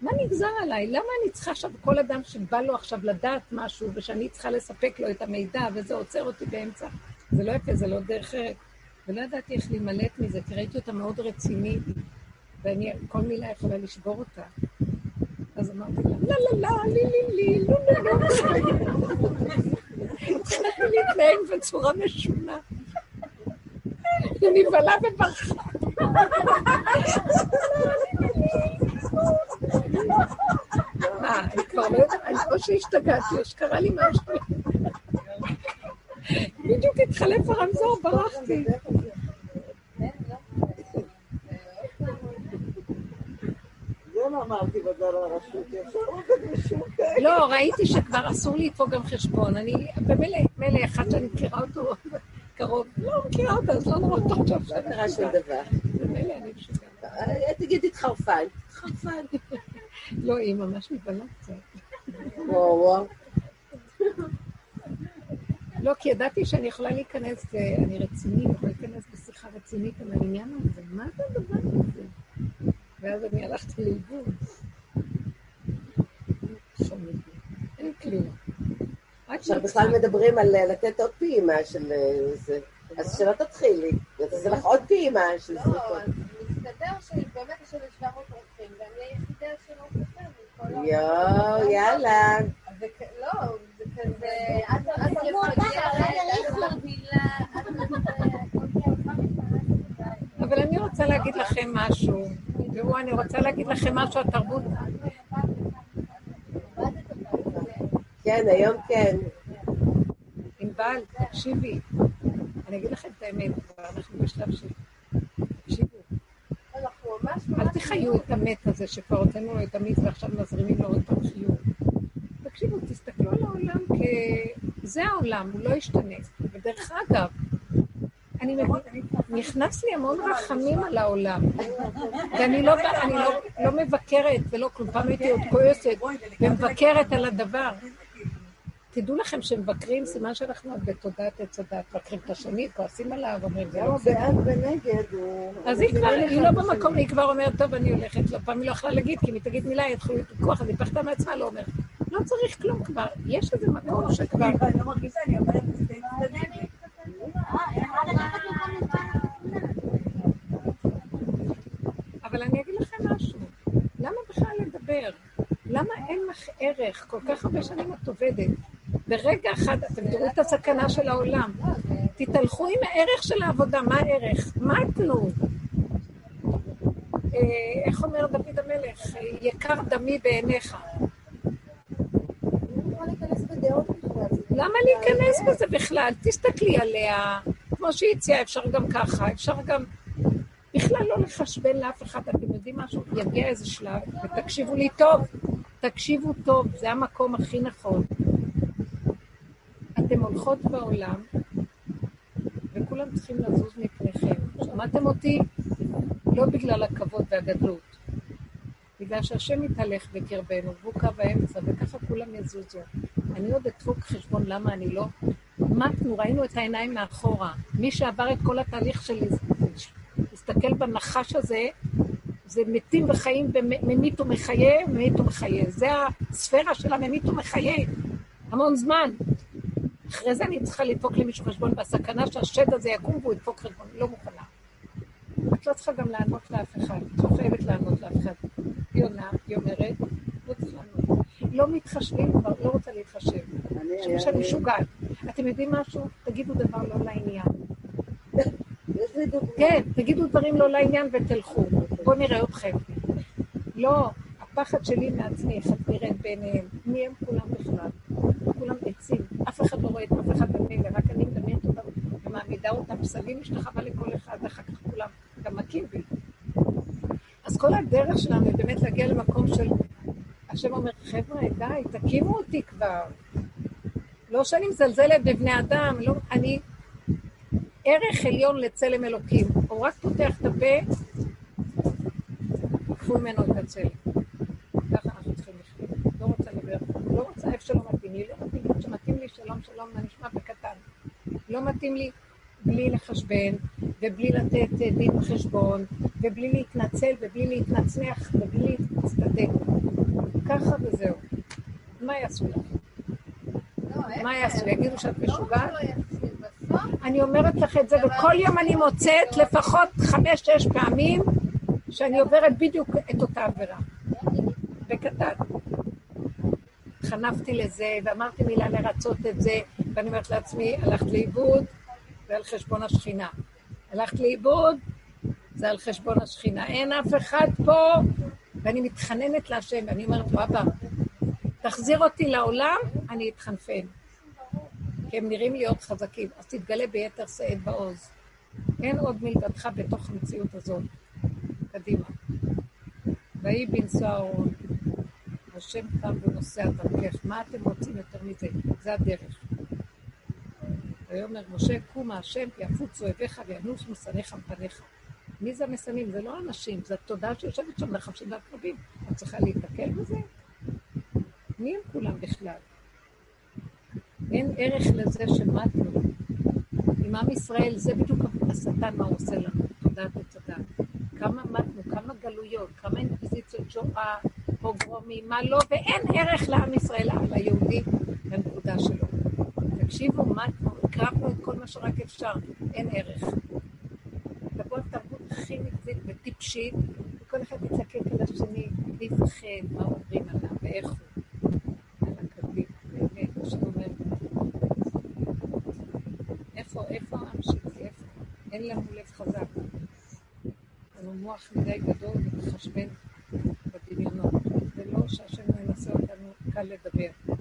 מה נגזר עליי? למה אני צריכה עכשיו, כל אדם שבא לו עכשיו לדעת משהו, ושאני צריכה לספק לו את המידע, וזה עוצר אותי באמצע? זה לא יפה, זה לא דרך ארץ. ולא ידעתי איך להימלט מזה, כי ראיתי אותה מאוד רצינית, ואני, כל מילה יכולה לשבור אותה. אז אמרתי לה, לא, לא, לא, לי, לי, לי, לא, לא, לא. התחלתי להתנהג בצורה משונה. היא נבהלה וברחה. מה, אני כבר לא יודעת, אני- או שהשתגעתי, או שקרה לי משהו. בדיוק התחלף הרמזור, ברחתי. זה לא אמרתי בגל הרשות, ישר משום כאלה. לא, ראיתי שכבר אסור לי לדפוק גם חשבון. אני, במילא, מילא אחד שאני מכירה אותו קרוב, לא מכירה אותו, אז לא נורא טוב טוב לא קרה שום. דבר. במילא אני משוגעת. אה, תגידי התחרפן. התחרפן. לא, היא ממש מבלה קצת. וואו, וואו. לא, כי ידעתי שאני יכולה להיכנס, אה, אני רצינית, יכולה להיכנס בשיחה. רצינית על העניין הזה, מה זה הדבר הזה? ואז אני הלכתי לאיבוד. אין כלום. רק עכשיו. בכלל מדברים על אה, לתת עוד פעימה של אה, זה. אז שלא תתחילי. זה לך עוד פעימה של לא, זריקות. אז מסתבר שבאמת יש איזה 700 רופאים, ואני היחידה שלא ה- יואו, יאללה. זה לא, זה כזה, את מובילה, את אבל אני רוצה להגיד לכם משהו. תראו, אני רוצה להגיד לכם משהו, התרבות... כן, היום כן. ענבל, תקשיבי. אני אגיד לכם את האמת, אנחנו בשלב של... תקשיבו, אל. תחיו את המת הזה שכבר הוצאנו לו את המיץ ועכשיו מזרימים לו עוד פעם חיוב. תקשיבו, תסתכלו על העולם כ... זה העולם, הוא לא ישתנה. ודרך אגב, אני נכנס לי המון רחמים על העולם. ואני לא, אני לא, לא מבקרת ולא כלום, פעם הייתי עוד כועסת ומבקרת על הדבר. תדעו לכם שמבקרים, סימן שאנחנו עוד בתודעת עץ הדת, מבקרים את השני, כועסים עליו, אומרים, זה לא בסדר. בעד ונגד. אז היא כבר, היא לא במקום, היא כבר אומרת, טוב, אני הולכת, לא, פעם היא לא יכלה להגיד, כי אם היא תגיד מילה, יתחילו ויכוח, אז היא פחדה מעצמה, לא אומרת. לא צריך כלום כבר, יש איזה מקום שכבר... אני לא מרגישה, אני אומרת, אבל אני אגיד לכם משהו, למה בכלל לדבר? למה אין לך ערך? כל כך הרבה שנים את עובדת. ברגע אחד, אתם תראו את הסכנה של העולם. תתהלכו עם הערך של העבודה, מה הערך? מה תנו? אה, איך אומר דוד המלך? יקר דמי בעיניך. למה להיכנס בזה בכלל? תסתכלי עליה, כמו שהיא הציעה, אפשר גם ככה, אפשר גם... בכלל לא לחשבן לאף אחד, אתם יודעים משהו? יגיע איזה שלב, ותקשיבו לי טוב, תקשיבו טוב, זה המקום הכי נכון. אתם הולכות בעולם, וכולם צריכים לזוז מפניכם. שמעתם אותי? לא בגלל הכבוד והגדלות, בגלל שהשם יתהלך בקרבנו, והוא קו האמצע, וככה כולם יזוזו. אני עוד אדפוק חשבון למה אני לא... מתנו, ראינו את העיניים מאחורה. מי שעבר את כל התהליך של להסתכל בנחש הזה, זה מתים וחיים בממית ומחיה, ממית ומחיה. זה הספירה של הממית ומחיה. המון זמן. אחרי זה אני צריכה לדפוק למישהו חשבון, והסכנה שהשד הזה יקום והוא ידפוק חשבון, היא לא מוכנה. את לא צריכה גם לענות לאף אחד, את לא חייבת לענות לאף אחד. היא עונה, היא אומרת, לא מתחשבים כבר, לא רוצה להתחשב. אני- חושבים שאני משוגעת. אתם יודעים משהו? תגידו דבר לא לעניין. כן, תגידו דברים לא לעניין ותלכו. בואו נראה אתכם. לא, הפחד שלי מעצמי, איך את נראית בעיניהם. מי הם כולם בכלל? כולם עצים. אף אחד לא רואה את אף אחד במילא, רק אני מדמיינת אותם ומעמידה אותם פסלים משתחווה לכל אחד, ואחר כך כולם גם מכים בי. אז כל הדרך שלנו היא באמת להגיע למקום של... השם אומר, חבר'ה, די, תקימו אותי כבר. לא שאני מזלזלת בבני אדם, לא, אני ערך עליון לצלם אלוקים. הוא רק פותח את הפה, קחו ממנו את הצלם. ככה אנחנו צריכים לחיות. לא רוצה לדבר, לא רוצה איפה שלא מתאים לי, לא מתאים לי, שמתאים לי שלום שלום, מה נשמע בקטן. לא מתאים לי בלי לחשבן, ובלי לתת אה, דין וחשבון, ובלי להתנצל, ובלי להתנצח, ובלי להצטדק. ככה וזהו. מה יעשו לך? מה יעשו? יגידו שאת משוגעת? אני אומרת לך את זה, וכל יום אני מוצאת לפחות חמש-שש פעמים שאני עוברת בדיוק את אותה עבירה. בקטן. חנפתי לזה, ואמרתי מילה לרצות את זה, ואני אומרת לעצמי, הלכת לאיבוד, זה על חשבון השכינה. הלכת לאיבוד, זה על חשבון השכינה. אין אף אחד פה, ואני מתחננת להשם, ואני אומרת לו, אבא, תחזיר אותי לעולם, אני אתחנפן. כי הם נראים להיות חזקים, אז תתגלה ביתר שאת בעוז. אין עוד מלבדך בתוך המציאות הזאת. קדימה. ויהי בנשוא אהרון, השם קם ונוסע דרכך, מה אתם רוצים יותר מזה? זה הדרך. ויאמר משה, קומה השם, כי יפוצו וינוס משנאיך מפניך. מי זה המשנאים? זה לא אנשים, זה התודעה שיושבת שם נחשים ועקרבים. את צריכה להיתקל בזה? מי הם כולם בכלל? אין ערך לזה שמתנו. עם עם ישראל, זה בדיוק השטן מה הוא עושה לנו, תודעת הדת. כמה מתנו, כמה גלויות, כמה אינקוויזיציות שואה, פוגרומים, מה לא, ואין ערך לעם ישראל, ליהודי, לנקודה שלו. תקשיבו, מתנו, הקרבנו את כל מה שרק אפשר, אין ערך. הכי נגזית וטיפשית, וכל אחד יצקק על השני, ויפחד מה אומרים עליו ואיך הוא. אין לנו לב חזק. לנו מוח מדי גדול ומחשבן בדמיונות. שהשם לא ינסה אותנו קל לדבר.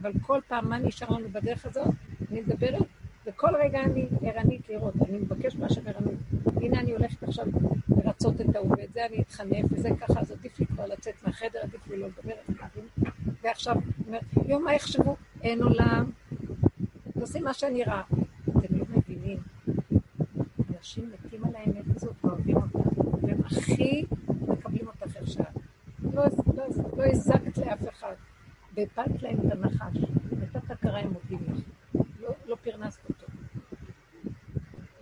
אבל כל פעם, מה נשאר לנו בדרך הזאת? אני מדברת, וכל רגע אני ערנית לראות, אני מבקש מהשם ערנות. הנה אני הולכת עכשיו לרצות את ההוא, ואת זה אני אתחנף, וזה ככה, אז עדיף לי כבר לצאת מהחדר, עדיף לי לא לדבר את זה. ועכשיו, אומרת, יום מה יחשבו? אין עולם, תעשי מה שאני רואה. אתם לא מבינים. אנשים מתים על האמת הזאת ואוהבים אותה, והם הכי מקבלים אותך איך שאת. לא, לא, לא הזקת לאף אחד. והפלת להם את הנחש. נתת הכרה הם מודים לך. לא, לא פרנסת אותו.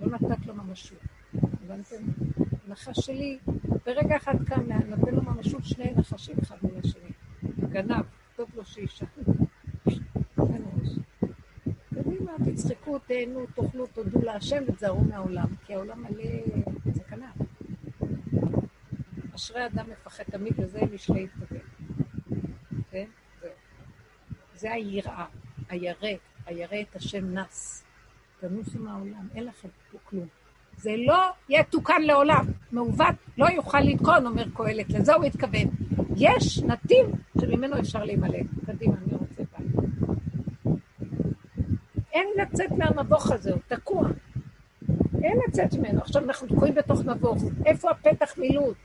לא נתת לו ממשות. הבנתם? נחש שלי, ברגע אחד קם, נותן לו ממשות שני נחשים אחד מן השני. גנב, טוב לו שישה. קדימה, תצחקו, תהנו, תאכלו, תודו ותזהרו מהעולם, כי העולם מלא סכנה. אשרי אדם מפחד תמיד, וזה משלי יתכוון. כן? זה היראה, הירא, הירא את השם נס. תנוסו מהעולם, אין לכם כלום. זה לא יתוקן לעולם. מעוות לא יוכל לתקון, אומר קהלת, לזה הוא התכוון. יש נתיב שממנו אפשר להימלט. קדימה, אני רוצה בית. אין לצאת מהמבוך הזה, הוא תקוע. אין לצאת ממנו. עכשיו אנחנו תקועים בתוך מבוך. איפה הפתח מילוט?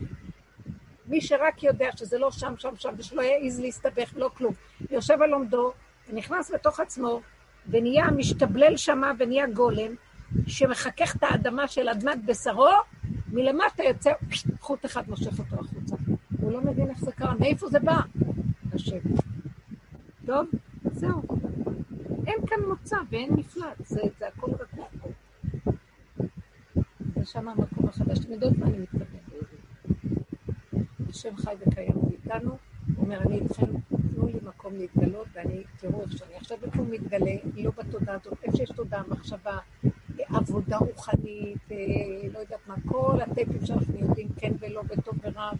מי שרק יודע שזה לא שם, שם, שם, ושלא יעז להסתבך, לא כלום. יושב על עומדו, ונכנס לתוך עצמו, ונהיה משתבלל שמה, ונהיה גולם, שמחכך את האדמה של אדמת בשרו, מלמטה יוצא חוט אחד מושך אותו החוצה. הוא לא מבין איך זה קרה, מאיפה זה בא? השם. טוב, זהו. אין כאן מוצא ואין מפלט, זה, זה הכל רגוע שם המקום החדש. אתם יודעות מה אני מתכוונת. השם חי וקיים איתנו, הוא אומר, אני איתכם, תנו לי מקום להתגלות, ואני, תראו איך שאני עכשיו איפה הוא מתגלה, לא בתודעה הזאת, איפה שיש תודעה, מחשבה, עבודה רוחנית, אה, לא יודעת מה, כל הטייפים שאנחנו יודעים, כן ולא, וטוב ורע,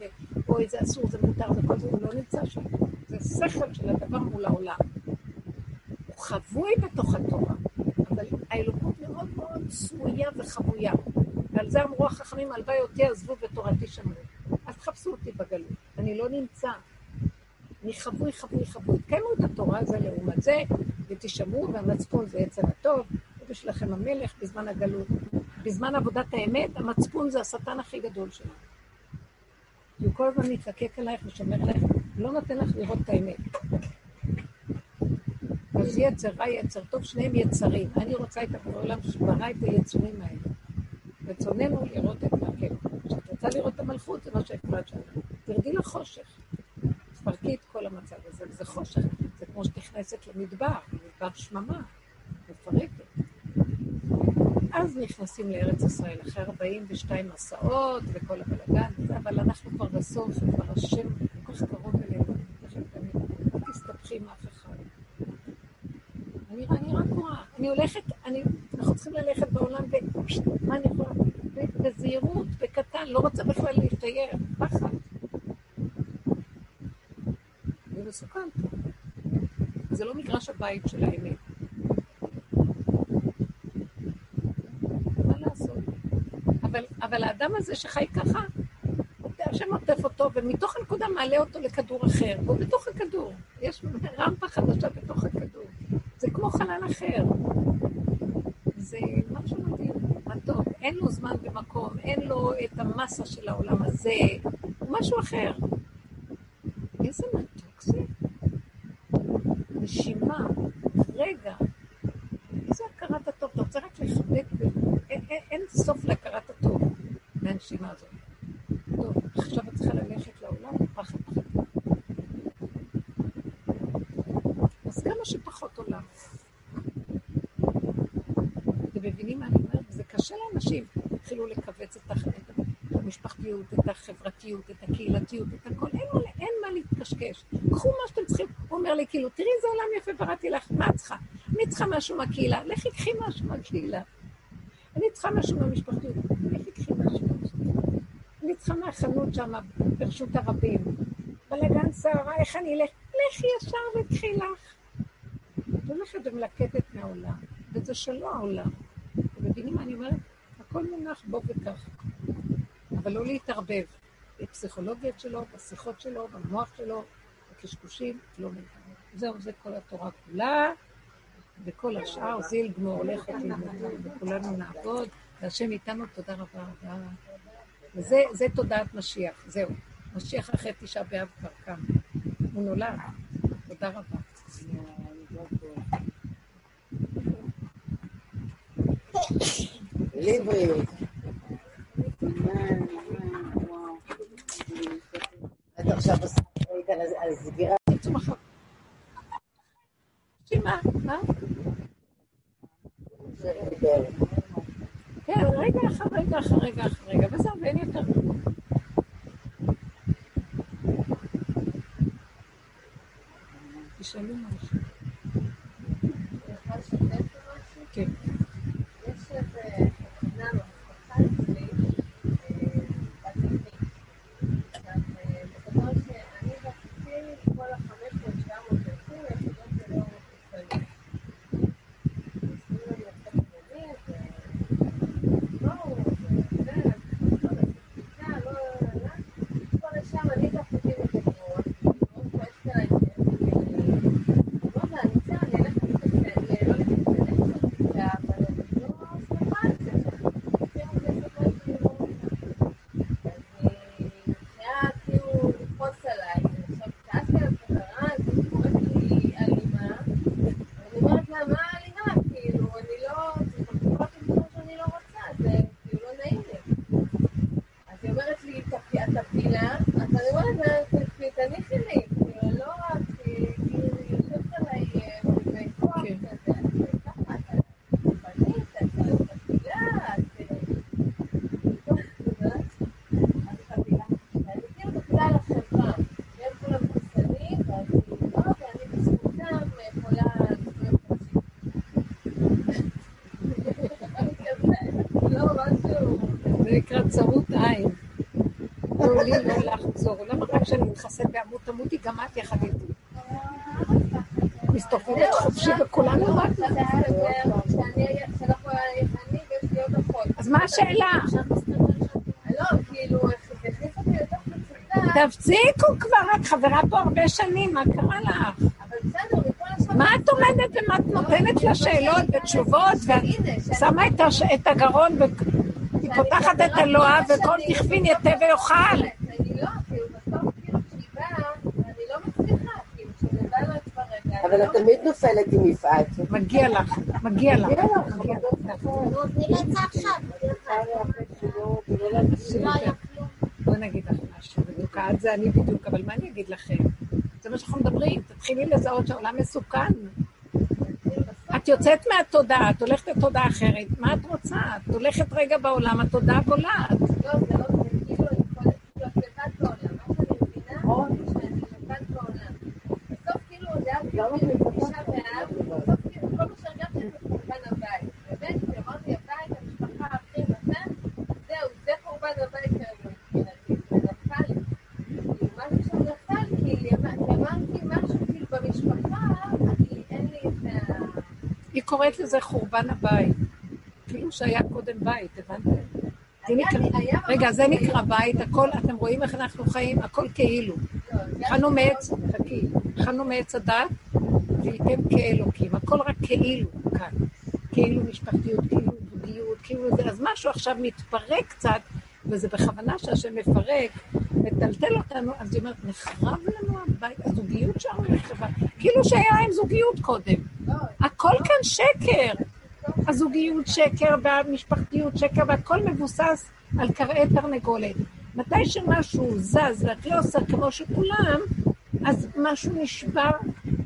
או איזה אסור, זה מותר, וכל זה, הוא לא נמצא שם. זה שכל של הדבר מול העולם. הוא חבוי בתוך התורה, האלוקות מאוד מאוד סמויה וחבויה. ועל זה אמרו החכמים, הלוואי אותי עזבו ותורתי שמרו. אל תחפשו אותי בגלות, אני לא נמצא. אני חבוי, חבוי, חבוי. תקיימו את התורה הזו לעומת זה, ותשמעו, והמצפון זה יצר הטוב, ובשבילכם המלך בזמן הגלות. בזמן עבודת האמת, המצפון זה השטן הכי גדול שלנו. כי הוא כל הזמן מתלקק עלייך ושומר עלייך, לא נותן לך לראות את האמת. אז יצר רע, יצר טוב, שניהם יצרים. אני רוצה את העולם שברא את היצורים האלה. רצוננו לראות את מלכנו. כשאת רוצה לראות את המלכות, זה מה שהפרעת שלנו. תרדי לחושך. תפרקי את כל המצב הזה, וזה חושך. זה כמו שאת נכנסת למדבר, מדבר שממה, מפרקת. אז נכנסים לארץ ישראל, אחרי 42 מסעות וכל הבלגן אבל אנחנו כבר בסוף, וכבר השם כל כך קרוב אלינו. אל תסתבכי עם אף אחד. אני, אני רק רואה, אני הולכת, אני, אנחנו צריכים ללכת בעולם, ומה אני יכולה? בזהירות, בקטן, לא רוצה בכלל להשתייר, פחד. זה מסוכן פה. זה לא מגרש הבית של האמת. מה לעשות? אבל, אבל האדם הזה שחי ככה, השם עוטף אותו, ומתוך הנקודה מעלה אותו לכדור אחר, והוא בתוך הכדור. יש רמפה חדשה בתוך הכדור. זה כמו חלל אחר. זה משהו מדהים, מתוק. אין לו זמן ומקום, אין לו את המסה של העולם הזה, הוא משהו אחר. איזה מתוק זה. נשימה, רגע. איזה הכרת הטוב. אתה רוצה רק לחבק, אין, אין, אין סוף להכרת הטוב מהנשימה הזאת. טוב, עכשיו את צריכה ללכת לעולם, פחד פחד. אז כמה שפחות עולם. מבינים מה אני אומרת? זה קשה לאנשים. התחילו לכווץ את הח- את המשפחתיות, את החברתיות, את הקהילתיות, את הכל. אין מה, אין מה להתקשקש. קחו מה שאתם צריכים. הוא אומר לי, כאילו, תראי איזה עולם יפה בראתי לך, מה את צריכה? אני צריכה משהו מהקהילה, לכי קחי משהו מהקהילה. אני צריכה משהו מהמשפחתיות, לכי קחי משהו מהמשפחתיות. אני צריכה מהחנות שם, ברשות הרבים. בלגן סערה, איך אני אלך? לכי ישר וקחי לך. את הולכת ומלקטת מהעולם, וזה שלא העולם. אתם מבינים מה אני אומרת? הכל מונח בו וכך. אבל לא להתערבב. בפסיכולוגיות שלו, בשיחות שלו, במוח שלו, בקשקושים, לא להתערבב. זהו, זה כל התורה כולה, וכל השאר זיל גמור, לכו תלמדו, וכולנו נעבוד, והשם איתנו, תודה רבה רבה. וזה זה תודעת משיח, זהו. משיח אחרי תשעה באב כבר קם. הוא נולד. תודה רבה. בלי בריאות. עכשיו על- שמה? מה? כן, רגע אחר רגע אחר רגע אחר רגע, וזהו, ואין יותר. תשאלו משהו. כן. יש איזה תוכנה במשפחה אצלי, אה, בת זוגי. עכשיו, אה, מסתבר שאני רציתי כל ה-500-700 אלפים ליחידות ללא מחוסנים. ניסו לנו לצאת מגנים, ובואו, וזה, אז בדיקה, לא, לא, לא. פה לשם אני דחפתי בגבוה, מאוד כועסת עליי, אמרתי לה, אני בסדר, אני אלך להתחסן, לא להתחסן, בדיקה, אבל אני לא שמחה על זה. יותר כסף לא יש לי לראות אותה. אז היא מתחילה כאילו לכעוס עליי, עכשיו כעסתי על חברה, אז היא קוראת לי אלימה, ואני אומרת לה, מה אלימה? כאילו, אני לא, זה כל כך דברים שאני לא רוצה, זה כאילו לא נעים לי. אז היא אומרת לי, "תפי- את תפילה? אז אני אומרת לה, "תפי- תניחי לי, כאילו, לא רק, כי- כאילו, היא יושבת עליי אה, בכוח כן. כזה, אז ככה, את פנית, את תפילה, את... אה, אז חבילה. ואני כאילו תפילה על החברה, והם כולם מחוסנים, ואז היא, לא, ואני בזכותם יכולה להסתובב חופשי. לא, משהו... זה נקרא צרות עין. לא לי לא לחזור. למה רק כשאני מתחסן ואמות תמותי, גם את יחד איתי. מסתובבת חופשי וכולנו רק... אז מה השאלה? לא, כאילו, תפסיקו כבר, את חברה פה הרבה שנים, מה קרה לך? מה את עומדת ומה את נותנת לה שאלות ותשובות, ואת שמה את הגרון פותחת את הלוע וכל דכפין יתה ויאכל. אבל את תמיד נופלת עם יפעת. מגיע לך, מגיע לך. מגיע לך. בואי נגיד לך משהו, מתוקה, את זה אני בדיוק, אבל מה אני אגיד לכם? זה מה שאנחנו מדברים, תתחילי לזהות שהעולם מסוכן. את יוצאת מהתודעה, את הולכת לתודעה אחרת, מה את רוצה? את הולכת רגע בעולם, התודעה בולעת. לא, זה לא, זה כאילו, אני יכולה, כאילו, את לבד בעולם. מה שאני מבינה, זה שאני לבד בעולם. בסוף, כאילו, זה היה כאילו תשעה באב, בסוף, כאילו, כל מה שהרגשתי זה חורבן הבית. באמת, כשאמרתי הבית, המשפחה, האחים, וזה, זהו, זה חורבן הבית שלנו מבחינתי. זה נפל לי. כאילו, משהו שם נפל, כי אמרתי משהו, כאילו, במשפחה, אני, אין לי את ה... היא קוראת לזה חורבן הבית. כאילו שהיה קודם בית, הבנתם? רגע, זה כאילו. נקרא בית, הכל, אתם רואים איך אנחנו חיים? הכל כאילו. לא, אכלנו היה מעץ, חכי, אכלנו מעץ הדת, והייתם כאלוקים, הכל רק כאילו כאן. כאילו משפחתיות, כאילו זוגיות, כאילו זה, אז משהו עכשיו מתפרק קצת, וזה בכוונה שהשם מפרק, מטלטל אותנו, אז היא אומרת, נחרב לנו הבית, הזוגיות שלנו נחרבה, כאילו שהיה עם זוגיות קודם. הכל כאן שקר. הזוגיות שקר והמשפחתיות שקר, והכל מבוסס על קרעי תרנגולת. מתי שמשהו זז ואת לא עושה כמו שכולם, אז משהו נשבר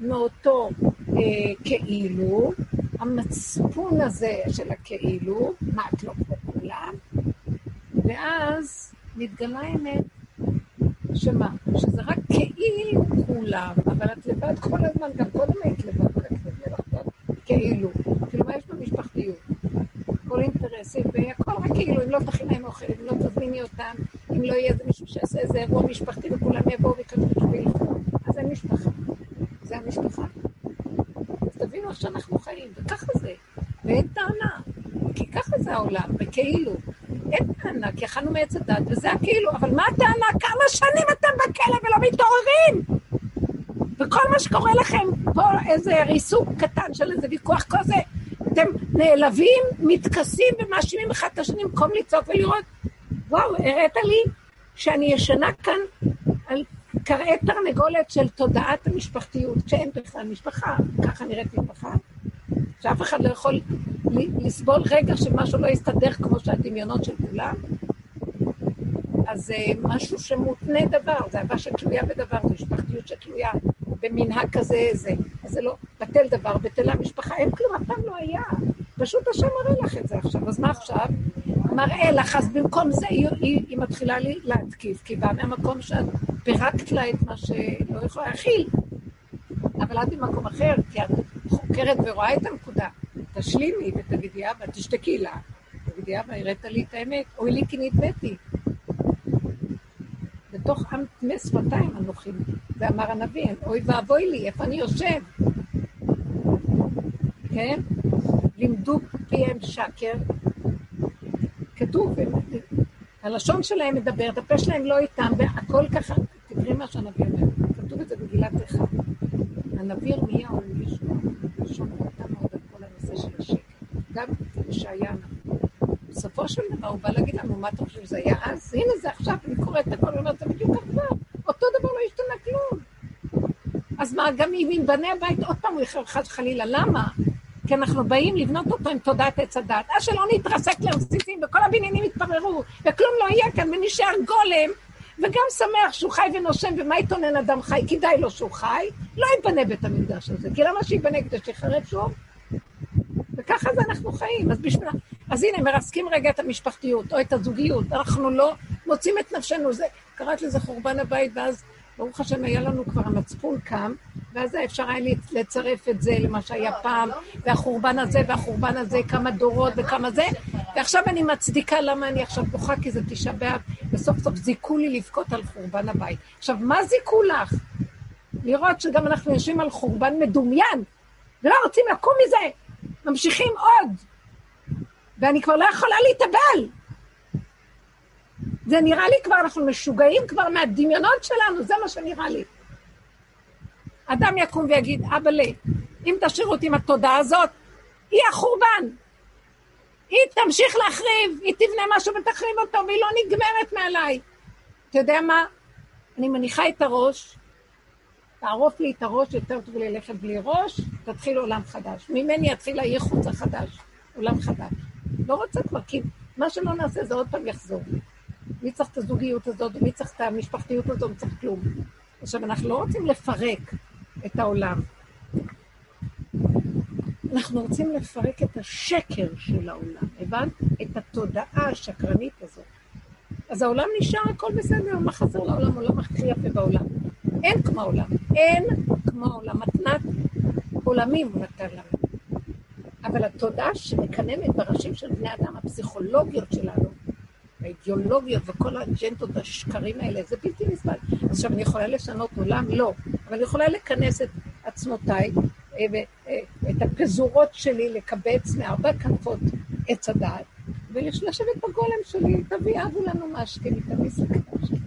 מאותו אה, כאילו, המצפון הזה של הכאילו, מה את לא כמו כולם, ואז מתגלה האמת, שמה? שזה רק כאילו כולם, אבל את לבד כל הזמן, גם קודם היית לבד, לבד, כאילו. כאילו, מה יש במשפחתיות? כל אינטרסים, והכל רק כאילו, אם לא תכין להם אוכל, אם לא תזמיני אותם, אם לא יהיה מישהו שיעשה איזה אירוע משפחתי וכולם יבואו ויקדמו וילכו, אז אין משפחה. זה המשפחה. אז תבינו איך שאנחנו חיים, וככה זה. ואין טענה, כי ככה זה העולם, וכאילו. אין טענה, כי אכלנו מעץ הדת, וזה הכאילו, אבל מה הטענה? כמה שנים אתם בכלא ולא מתעוררים? וכל מה שקורה לכם פה, איזה ריסוק קטן של איזה ויכוח כזה, אתם נעלבים, מתכסים ומאשימים אחד את השני במקום לצעוק ולראות, וואו, הראת לי שאני ישנה כאן על קרעי תרנגולת של תודעת המשפחתיות, שאין בכלל משפחה, ככה נראית משפחה, שאף אחד לא יכול לסבול רגע שמשהו לא יסתדר כמו שהדמיונות של כולם. אז זה משהו שמותנה דבר, זה אהבה שתלויה בדבר, זה משפחתיות שתלויה במנהג כזה, זה. אז זה לא בטל דבר, בטלה משפחה, אין כלום, אף פעם לא היה. פשוט השם מראה לך את זה עכשיו, אז מה עכשיו? מראה לך, אז במקום זה היא, היא, היא מתחילה לי להתקיף, כי באה מהמקום שאת פירקת לה את מה שלא יכולה להכיל. אבל את במקום אחר, כי את חוקרת ורואה את הנקודה. תשלימי ותגידי, אבא, תשתקי לה. תגידי, אבא, הראת לי את האמת, אוי לי כי נדבאתי. בתוך עם טמא שפתיים אנוכי, ואמר הנביא, אוי ואבוי לי, איפה אני יושב? כן? לימדו פיהם שקר. כתוב, הלשון שלהם מדברת, הפה שלהם לא איתם, והכל ככה, תקראי מה שהנביא אומר, כתוב את זה בגילת אחד. הנביא ירמיהו לשון רבה מאוד על כל הנושא של השקר. גם ישעיה הנביא. בסופו של דבר הוא בא להגיד לנו, מה אתה חושב שזה היה אז? הנה זה עכשיו, אני קוראת את הכל, ואומרת, זה בדיוק עכשיו. אותו דבר לא השתנה כלום. אז מה, גם אם בני הבית עוד פעם הוא יחר חס וחלילה, למה? כי אנחנו באים לבנות אותו עם תודעת עץ הדת. אז שלא נתרסק לרסיסים וכל הבניינים יתפררו, וכלום לא יהיה כאן, ונשאר גולם, וגם שמח שהוא חי ונושם, ומה יתונן אדם חי? כדאי לו שהוא חי, לא יבנה בית המקדש הזה, כי למה שיבנה כדי שיחרב שוב? וככה זה אנחנו חיים, אז בשביל... אז הנה, מרסקים רגע את המשפחתיות, או את הזוגיות, אנחנו לא מוצאים את נפשנו, זה, קראת לזה חורבן הבית, ואז ברוך השם היה לנו כבר המצפון קם, ואז אפשר היה לצרף את זה למה שהיה פעם, והחורבן הזה והחורבן הזה, כמה דורות וכמה זה, ועכשיו אני מצדיקה למה אני עכשיו בוכה, כי זה תשעה באב, וסוף סוף זיכו לי לבכות על חורבן הבית. עכשיו, מה זיכו לך? לראות שגם אנחנו יושבים על חורבן מדומיין, ולא רוצים לקום מזה, ממשיכים עוד. ואני כבר לא יכולה להתאבל. זה נראה לי כבר, אנחנו משוגעים כבר מהדמיונות שלנו, זה מה שנראה לי. אדם יקום ויגיד, אבא'לה, אם תשאירו אותי עם התודעה הזאת, היא החורבן. היא תמשיך להחריב, היא תבנה משהו ותחריב אותו, והיא לא נגמרת מעליי. אתה יודע מה? אני מניחה את הראש, תערוף לי את הראש, יותר טוב ללכת בלי ראש, תתחיל עולם חדש. ממני יתחיל הייחוץ החדש, עולם חדש. לא רוצה כבר, כי מה שלא נעשה זה עוד פעם יחזור. מי צריך את הזוגיות הזאת, מי צריך את המשפחתיות הזאת, מי צריך כלום. עכשיו, אנחנו לא רוצים לפרק את העולם. אנחנו רוצים לפרק את השקר של העולם, הבנת? את התודעה השקרנית הזאת. אז העולם נשאר, הכל בסדר, מה חסר לעולם? העולם הכי יפה בעולם. אין כמו העולם, אין כמו העולם. מתנת עולמים הוא נתן לנו. אבל התודעה שמקננת בראשים של בני אדם, הפסיכולוגיות שלנו, האידיאולוגיות וכל האג'נדות השקרים האלה, זה בלתי נסבל. עכשיו, אני יכולה לשנות עולם? לא. אבל אני יכולה לכנס את עצמותיי, אה, את הפזורות שלי, לקבץ מארבע כנפות עץ הדעת, ולשבת בגולם שלי, תביא, אבו לנו משקה, תביא סכנה שלי.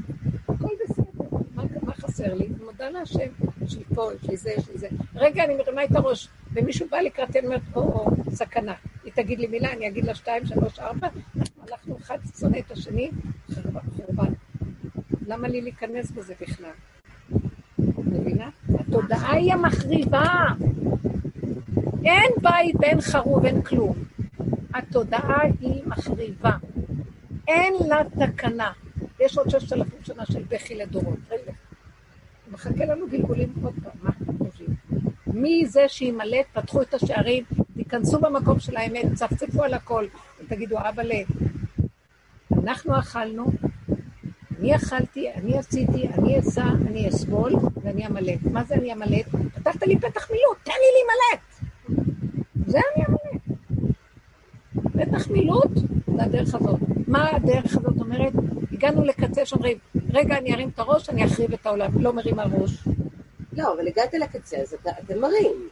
הכל בסדר, מה, מה חסר לי? מודה להשם, יש לי פה, יש לי זה, יש לי זה. רגע, אני מרימה את הראש, ומישהו בא לקראתי, אני אומרת, או-או, סכנה. היא תגיד לי מילה, אני אגיד לה שתיים, שלוש, ארבע, אנחנו אחד שונא את השני, חורבן. למה לי להיכנס בזה בכלל? מבינה? התודעה היא המחריבה. אין בית ואין חרוב, אין כלום. התודעה היא מחריבה. אין לה תקנה. יש עוד ששת אלפים שנה של בכי לדורות. רגע. מחכה לנו גלגולים עוד פעם, מה אתם חושבים? מי זה שימלט, פתחו את השערים, כנסו במקום של האמת, צפצפו על הכל, ותגידו, אבא ל... אנחנו אכלנו, אני אכלתי, אני עשיתי, אני אסע, אני אסבול, ואני אמלט. מה זה אני אמלט? פתחת לי פתח מילוט, תן לי להימלט. זה אני אמלט. פתח מילוט זה הדרך הזאת. מה הדרך הזאת אומרת? הגענו לקצה שאומרים, רגע, אני ארים את הראש, אני אחריב את העולם. לא מרים הראש. לא, אבל הגעת לקצה, אז אתה, אתם מרים.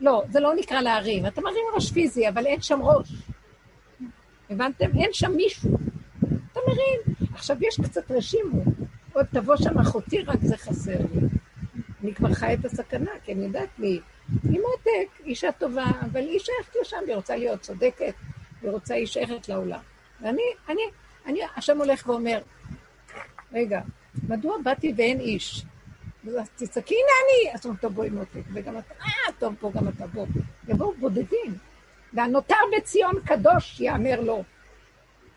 לא, זה לא נקרא להרים. אתה מרים ראש פיזי, אבל אין שם ראש. הבנתם? אין שם מישהו. אתה מרים. עכשיו, יש קצת רשימו. עוד תבוא שם אחותי, רק זה חסר לי. אני כבר חיה את הסכנה, כי אני יודעת מי. היא מותק, אישה טובה, אבל היא שייכת לשם, היא רוצה להיות צודקת, היא רוצה, היא שייכת לעולם. ואני, אני, אני, השם הולך ואומר, רגע, מדוע באתי ואין איש? אז תצעקי, הנה אני! אז אומרים, טוב, בואי מותק, וגם אתה, אה, טוב, פה גם אתה, בוא. יבואו בודדים. והנותר בציון קדוש, יאמר לו.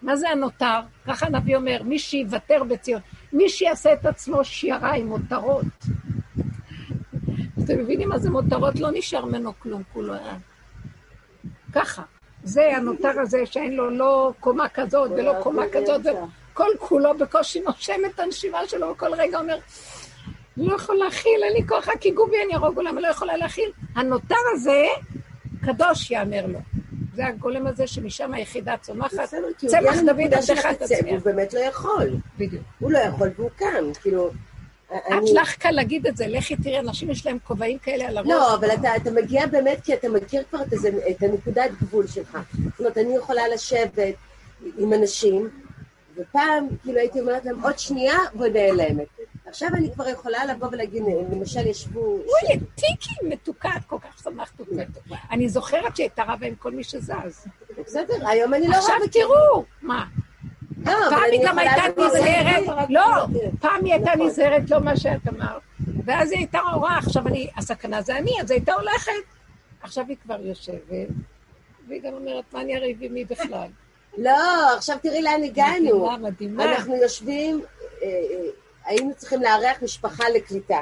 מה זה הנותר? ככה הנביא אומר, מי שיוותר בציון, מי שיעשה את עצמו שירה עם מותרות. אתם מבינים מה זה מותרות? לא נשאר ממנו כלום, כולו היה. ככה. זה הנותר הזה שאין לו לא קומה כזאת ולא קומה כזאת, וכל כולו בקושי נושם את הנשימה שלו, וכל רגע אומר, לא יכול להכיל, אין לי כוח, רק יגעו בי אני ארוג עולם, לא יכולה להכיל. הנותר הזה, קדוש יאמר לו. זה הגולם הזה שמשם היחידה צומחת. הוא צמח דוד עבדך תצמיח. והוא באמת לא יכול. בדיוק. הוא לא יכול והוא כאן, כאילו... את אני- לך קל להגיד את זה, לכי תראי, אנשים יש להם כובעים כאלה על הראש. לא, אבל אתה, אתה מגיע באמת כי אתה מכיר כבר את, הזה, את הנקודת גבול שלך. זאת אומרת, אני יכולה לשבת עם אנשים, ופעם, כאילו, הייתי אומרת להם, עוד שנייה, ונעלמת. עכשיו אני כבר יכולה לבוא ולהגיד, למשל, ישבו... אוי, טיקי מתוקה, את כל כך שמחת אותי. אני זוכרת שהייתה רבה עם כל מי שזז. בסדר, היום אני לא עכשיו רבה. תראו, מה? לא, פעם היא גם הייתה נזהרת, לא, כן. פעם היא הייתה נכון. נזהרת, לא מה שאת אמרת. ואז היא הייתה הורה, עכשיו אני, הסכנה זה אני, אז הייתה הולכת. עכשיו היא כבר יושבת, והיא גם אומרת, מה אני אריב עם מי בכלל? לא, עכשיו תראי לאן הגענו. מדהימה, מדהימה. אנחנו יושבים, אה, אה, היינו צריכים לארח משפחה לקליטה.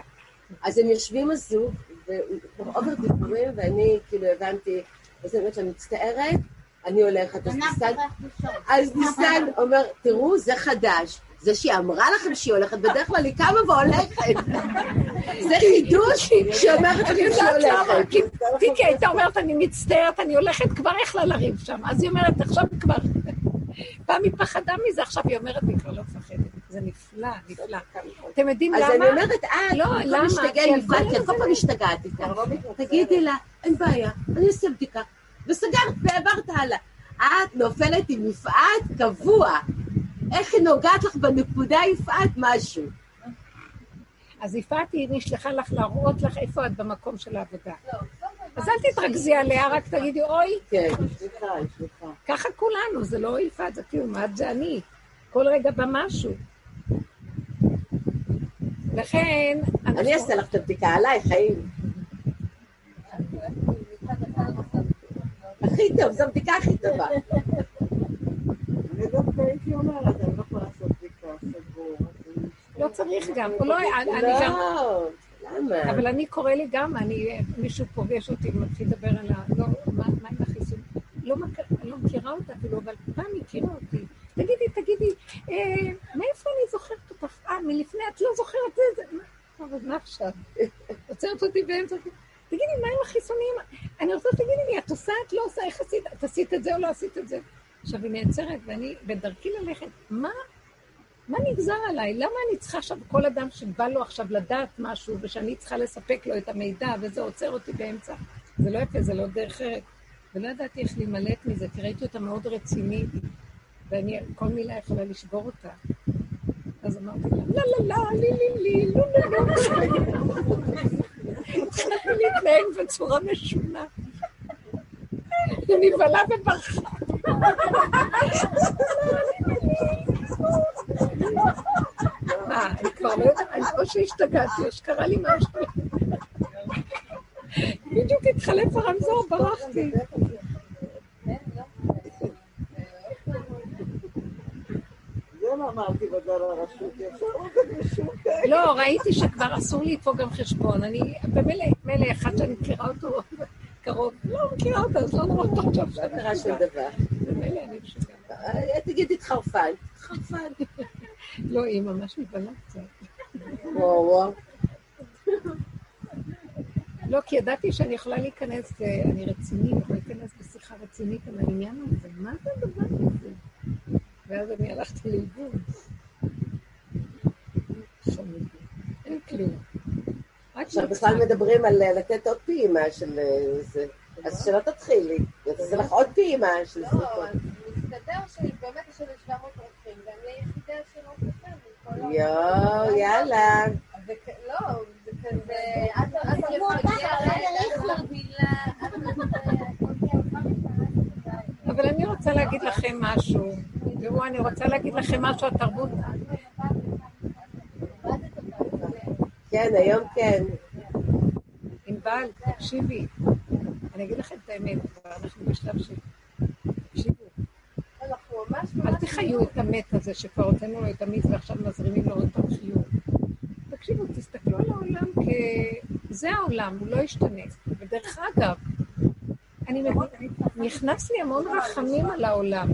אז הם יושבים הזוג, וכבר עובר דיבורים, ואני כאילו הבנתי, אז אני אומרת לה, מצטערת, אני הולכת. אז ניסן, אז ניסן אומר, תראו, זה חדש. זה שהיא אמרה לכם שהיא הולכת, בדרך כלל היא קמה והולכת. זה חידוש שהיא אומרת לכם שהיא הולכת. טיקי הייתה אומרת, אני מצטערת, אני הולכת, כבר יכלה לריב שם. אז היא אומרת, עכשיו כבר... פעם היא פחדה מזה, עכשיו היא אומרת, היא כבר לא מפחדת. זה נפלא, נפלא. אתם יודעים אז למה? אני אומרת, אה, לא, למה? כי כל פעם משתגעת איתה. תגידי לה, אין בעיה, אני אעשה בדיקה. וסגרת והעברת הלאה. את נופלת עם יפעת קבוע. איך היא נוגעת לך בנקודה, יפעת, משהו. אז יפעת היא נשלחה לך להראות לך איפה את במקום של העבודה. אז אל תתרכזי עליה, רק תגידי, אוי, כן. סליחה, סליחה. ככה כולנו, זה לא יפעת, זה כאילו, את זה אני. כל רגע במשהו. לכן. אני אעשה לך את הבדיקה עליי, חיים. הכי טוב, זו הבדיקה הכי טובה. אני דווקא הייתי אומרת, אני לא יכולה לעשות בדיקה, סגור. לא צריך גם, הוא לא, אני גם... לא, למה? אבל אני קורא לי גם, אני, מישהו פוגש אותי ומתחיל לדבר על ה... לא, מה עם החיסון? לא, לא מכירה אותה אפילו, אבל פעם הכירה אותי. תגידי, תגידי, אה, מאיפה אני זוכרת אותך? אה, מלפני את לא זוכרת את זה? אבל מה עכשיו? עוצרת אותי באמצע. תגידי, מה עם החיסונים? אני רוצה שתגידי לי, את עושה, את לא עושה, איך עשית? את עשית את זה או לא עשית את זה? עכשיו, היא נעצרת, ואני בדרכי ללכת, מה מה נגזר עליי? למה אני צריכה עכשיו, כל אדם שבא לו עכשיו לדעת משהו, ושאני צריכה לספק לו את המידע, וזה עוצר אותי באמצע? זה לא יפה, זה לא דרך ארץ. ולא ידעתי איך להימלט מזה, כי ראיתי אותה מאוד רצינית, ואני, כל מילה יכולה לשבור אותה. אז אמרתי לה, לא, לא, לא, לי, לי, לי, לא, לא, לא. התחלתי להתנהג בצורה משונה. היא נבהלה וברחה. מה, אני כבר לא יודעת, או שהשתגעתי או שקרה לי משהו. בדיוק התחלף הרמזור, ברחתי. זה מה אמרתי בגל הרשות, ישר עוד מישהו כאלה. לא, ראיתי שכבר אסור לי פה גם חשבון. אני, במילא, מילא אחד שאני מכירה אותו קרוב, לא מכירה אותה, אז לא נורא טוב עכשיו. לא קרה שום דבר. ממילא אני משוגעת. אה, תגידי התחרפן. התחרפן. לא, היא ממש מבלה קצת. וואו וואו. לא, כי ידעתי שאני יכולה להיכנס, אה, אני רצינית, יכולה להיכנס בשיחה רצינית על העניין הזה, מה זה הדבר הזה? ואז אני הלכתי לאיבוד. חמודי. אין כלום. רק עכשיו. בכלל מדברים על אה, לתת עוד פעימה של אה, זה. אז שלא תתחילי. זה לך עוד פעימה של לא, זריקות. אז מסתבר שבאמת יש לנו 700 אורחים, ואני היחידה שלא העולם. יואו, יאללה. זה לא, זה כזה, את אבל אני רוצה להגיד לכם משהו. תראו, אני רוצה להגיד לכם משהו, התרבות... כן, היום כן. ענבל, תקשיבי. אני אגיד לכם את האמת, אנחנו בשלב של... תקשיבו, אל. תחיו את המת הזה שכבר הוצאנו לו את המיץ ועכשיו מזרימים לו עוד פעם חיוב. תקשיבו, תסתכלו על העולם כ... זה העולם, הוא לא ישתנה. ודרך אגב, אני נכנס לי המון רחמים על העולם.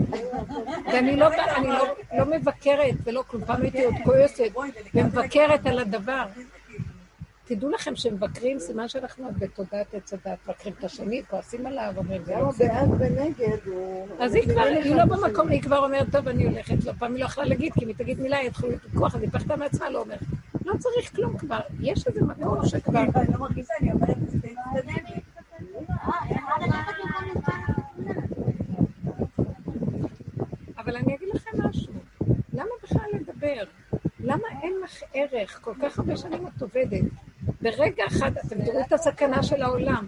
ואני לא, לא, לא מבקרת ולא כלום, פעם הייתי עוד כועסת ומבקרת על הדבר. תדעו לכם שמבקרים, סימן שאנחנו עוד בתודעת עץ הדת, מבקרים את השני, כועסים עליו, אומרים, זה לא. בעד ונגד הוא... אז היא כבר, היא לא במקום, היא כבר אומרת, טוב, אני הולכת, לא, פעם היא לא יכלה להגיד, כי אם היא תגיד מילה, יתחילו להתווכח, אז היא פחדה מעצמה, לא אומרת. לא צריך כלום כבר, יש איזה מקום שכבר... אני לא מרגישה, אני אומרת, זה צדדים. אבל אני אגיד לכם משהו, למה בכלל לדבר? למה אין לך ערך? כל כך הרבה שנים את עובדת. ברגע אחד, אתם תראו את הסכנה של העולם.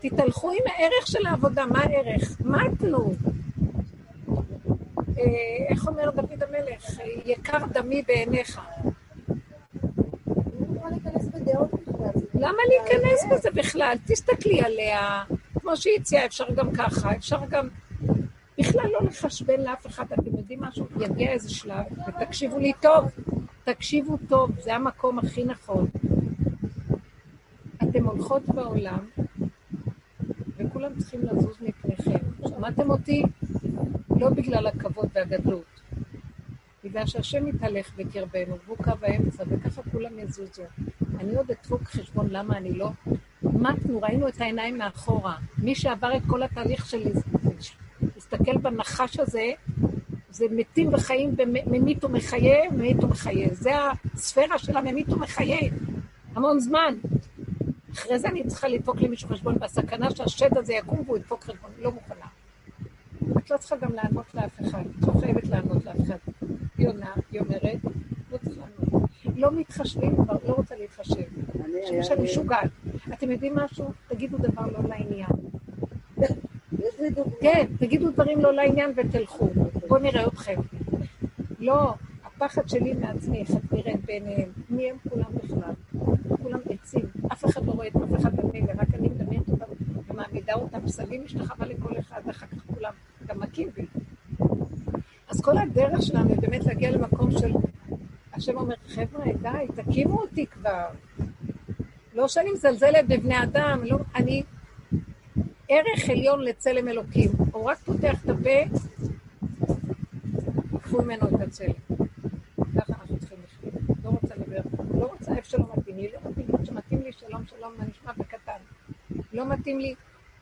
תתהלכו עם הערך של העבודה, מה הערך? מה תנו? אה, איך אומר דוד המלך? יקר דמי בעיניך. למה להיכנס בזה בכלל? תסתכלי עליה, כמו שהיא הציעה, אפשר גם ככה, אפשר גם... בכלל לא לחשבן לאף אחד, אתם יודעים משהו? יגיע איזה שלב, ותקשיבו לי טוב, תקשיבו טוב, זה המקום הכי נכון. אתם הולכות בעולם, וכולם צריכים לזוז מפניכם. שמעתם אותי? לא בגלל הכבוד והגדלות, בגלל שהשם מתהלך בקרבנו, והוא קו האמצע, וככה כולם יזוזו. אני עוד אדפוק חשבון למה אני לא... מתנו, ראינו את העיניים מאחורה. מי שעבר את כל התהליך של להסתכל בנחש הזה, זה מתים וחיים, ממית ומחיה, ממית ומחיה. זה הספירה של הממית ומחיה. המון זמן. אחרי זה אני צריכה לדפוק למישהו חשבון, והסכנה שהשד הזה יקום והוא ידפוק חשבון, לא מוכנה. את לא צריכה גם לענות לאף אחד, את לא חייבת לענות לאף אחד. היא עונה, היא אומרת, לא צריך לענות. לא מתחשבים כבר, לא רוצה להתחשב. אני- חושבים שאני משוגעת. אתם יודעים משהו? תגידו דבר לא לעניין. כן, תגידו דברים לא לעניין ותלכו. בואו נראה אתכם. לא, הפחד שלי מעצמי, איך את נראית בעיניהם. מי הם כולם בכלל? כולם עצים. אף אחד לא רואה את אף אחד במילא, רק אני מדמיינת אותם ומעמידה אותם פסלים, משתחווה לכל אחד, ואחר כך כולם גם מכים בי. אז כל הדרך שלנו היא באמת להגיע למקום של... השם אומר, חבר'ה, די, תקימו אותי כבר. לא שאני מזלזלת בבני אדם, לא, אני ערך עליון לצלם אלוקים. הוא רק פותח את הפה, קחו ממנו את הצלם. ככה אנחנו צריכים לחיות. לא רוצה לדבר, לא רוצה איפה שלא מתאים לי, לא מתאים לי, שמתאים לי שלום שלום, מה נשמע בקטן. לא מתאים לי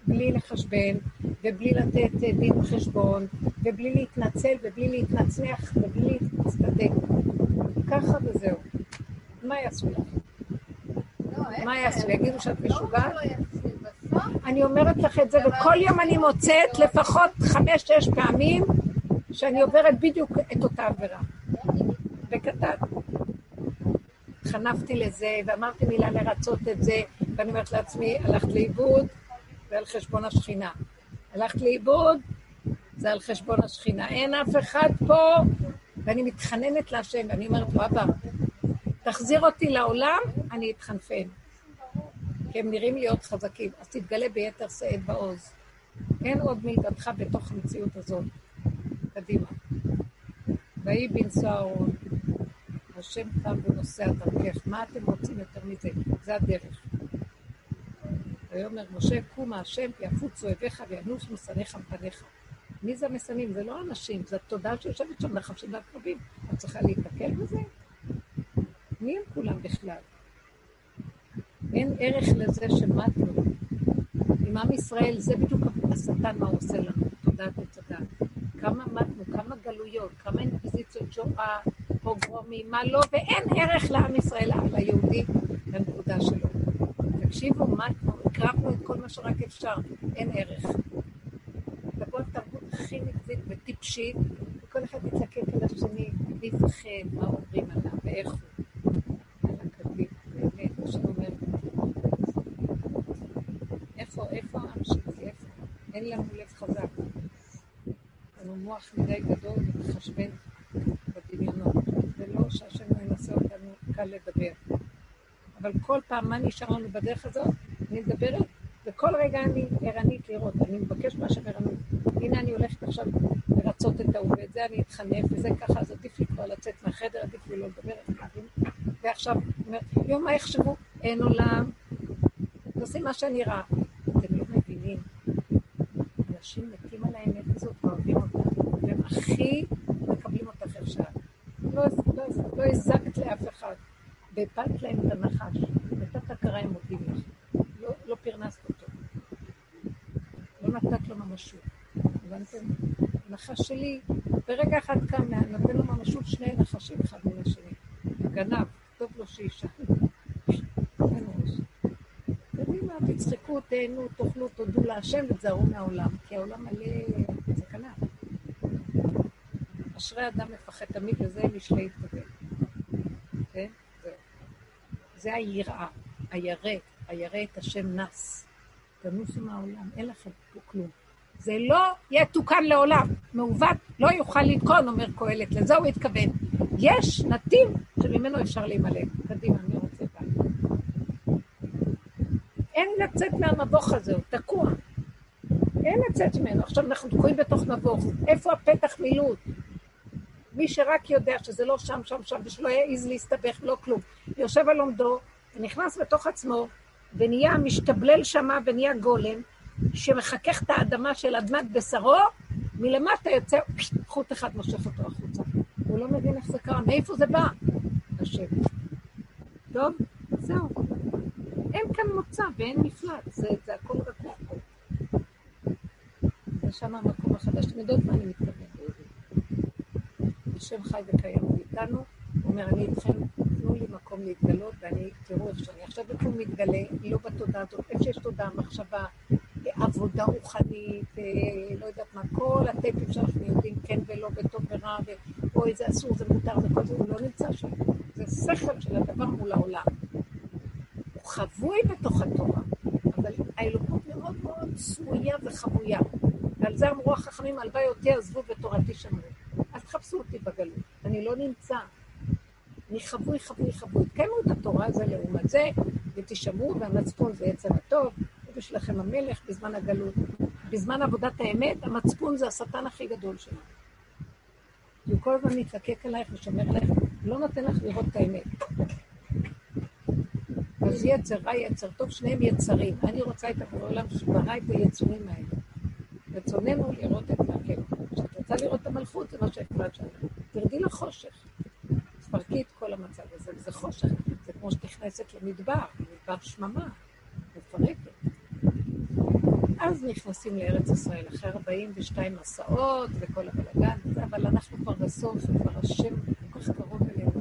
בלי לחשבן, ובלי לתת אה, דין וחשבון, ובלי להתנצל, ובלי להתנצח, ובלי להצטדק. ככה וזהו. מה יעשו לך? מה יעשו? יגידו שאת משוגעת? אני אומרת לך את זה, וכל יום אני מוצאת לפחות חמש-שש פעמים שאני עוברת בדיוק את אותה עבירה. בקטן. חנפתי לזה, ואמרתי מילה לרצות את זה, ואני אומרת לעצמי, הלכת לאיבוד, זה על חשבון השכינה. הלכת לאיבוד, זה על חשבון השכינה. אין אף אחד פה, ואני מתחננת להשם, ואני אומרת, אבא, תחזיר אותי לעולם, אני אתחנפן. כי הם נראים להיות חזקים, אז תתגלה ביתר שאת בעוז. אין עוד מלבדך בתוך המציאות הזאת. קדימה. ויהי בנשוא אהרון, השם קם ונוסע דרכך. מה אתם רוצים יותר מזה? זה הדרך. ויאמר משה, קומה השם, יפוצו אויביך וינוסו משנאיך מפניך. מי זה המשנאים? זה לא אנשים, זו התודעה שיושבת שם נחשים והקרבים. את צריכה להיתקל בזה? מי הם כולם בכלל? אין ערך לזה שמתנו. עם עם ישראל, זה בדיוק השטן מה הוא עושה לנו, תודעת הדת. כמה מתנו, כמה גלויות, כמה אינקוויזיציות שואה, פוגרומים, מה לא, ואין ערך לעם ישראל, ליהודי, לנקודה שלו. תקשיבו, מתנו, הקרבנו את כל מה שרק אפשר, אין ערך. תבוא התרבות הכי נגזית וטיפשית, וכל אחד יתלקק על השני, ויפחד מה אומרים עליו ואיך הוא. מה? אין לנו לב חזק. לנו מוח מדי גדול ומחשבן בדמיונות, ולא שהשם לא ינסה אותנו קל לדבר. אבל כל פעם, מה נשאר לנו בדרך הזאת? אני מדברת, וכל רגע אני ערנית לראות, אני מבקש מהשם ערנות. הנה אני הולכת עכשיו לרצות את ההוא, ואת זה אני אתחנף, וזה ככה, אז עדיף לי כבר לצאת מהחדר, עדיף לי לא לדבר, ועכשיו, אומרת, יום מה יחשבו? אין עולם, תעשי מה שאני ראה. אתם לא מבינים, אנשים מתים על האמת הזאת ואוהבים אותה, והם הכי מקבלים אותך שאת. לא, לא, לא הזקת לאף אחד. והפלת להם את הנחש, נתת הכרה מודים לך. לא, לא פרנסת אותו. לא נתת לו ממשות. הבנתם? הנחש שלי, ברגע אחד קם, נותן לו ממשות שני נחשים אחד מן השני. גנב, טוב לו ראש. קדימה, תצחקו, תהנו, תאכלו, תודו להשם ותזהרו מהעולם, כי העולם מלא סכנה. אשרי אדם מפחד תמיד, וזה משלי יתקבל. זה היראה, הירא, הירא את השם נס. תנוסו מהעולם, אין לכם פה כלום. זה לא יתוקן לעולם. מעוות לא יוכל לתקון, אומר קהלת, לזה הוא התכוון. יש נתיב שממנו אפשר להימלט. קדימה, אני רוצה כאן. אין לצאת מהמבוך הזה, הוא תקוע. אין לצאת ממנו. עכשיו אנחנו תקועים בתוך מבוך. איפה הפתח מילוט? מי שרק יודע שזה לא שם, שם, שם, ושלא יעז להסתבך, לא כלום. יושב על עומדו, ונכנס בתוך עצמו, ונהיה משתבלל שמה, ונהיה גולם, שמחכך את האדמה של אדמת בשרו, מלמטה יוצא חוט אחד מושך אותו החוצה. הוא לא מבין איך זה קרה, מאיפה זה בא? השם. טוב, זהו. אין כאן מוצא ואין מפלט, זה, זה הכל רגוע פה. זה שם המקום החדש. אתם יודעות מה אני מתכוונת? השם חי וקיים איתנו, הוא אומר, אני איתכם, תנו לי מקום להתגלות, ואני, תראו איך שאני עכשיו בכלום מתגלה, לא בתודעה הזאת, איפה שיש תודעה, מחשבה, עבודה רוחנית, לא יודעת מה, כל הטייפים שאנחנו יודעים, כן ולא, וטוב ורע, ואוי, זה אסור, זה מותר, וכל זה, הוא לא נמצא שם. זה שכל של הדבר מול העולם. הוא חבוי בתוך התורה, אבל האלוקות מאוד מאוד סמויה וחבויה. ועל זה אמרו החכמים, הלוואי אותי עזבו ותורתי שמרו. תחפשו אותי בגלות, אני לא נמצא. אני חבוי, חבוי, חבוי. תקיימו את התורה הזו לעומת זה, ותשמעו, והמצפון זה יצר הטוב, ובשבילכם המלך בזמן הגלות. בזמן עבודת האמת, המצפון זה השטן הכי גדול שלנו. הוא כל הזמן מתלקק עלייך ושומר עלייך, לא נותן לך לראות את האמת. אז יצר רע, יצר טוב, שניהם יצרים. אני רוצה את העולם שברא את היצורים האלה. רצוננו לראות את. כשאת רוצה לראות את המלכות, זה מה שהקראת שם. תרדי לחושך. תפרקי את כל המצב הזה, וזה חושך. זה כמו שאת נכנסת למדבר, מדבר שממה, מפרקת. אז נכנסים לארץ ישראל, אחרי 42 מסעות וכל הבלגן אבל אנחנו כבר בסוף, וכבר השם כל כך קרוב אלינו,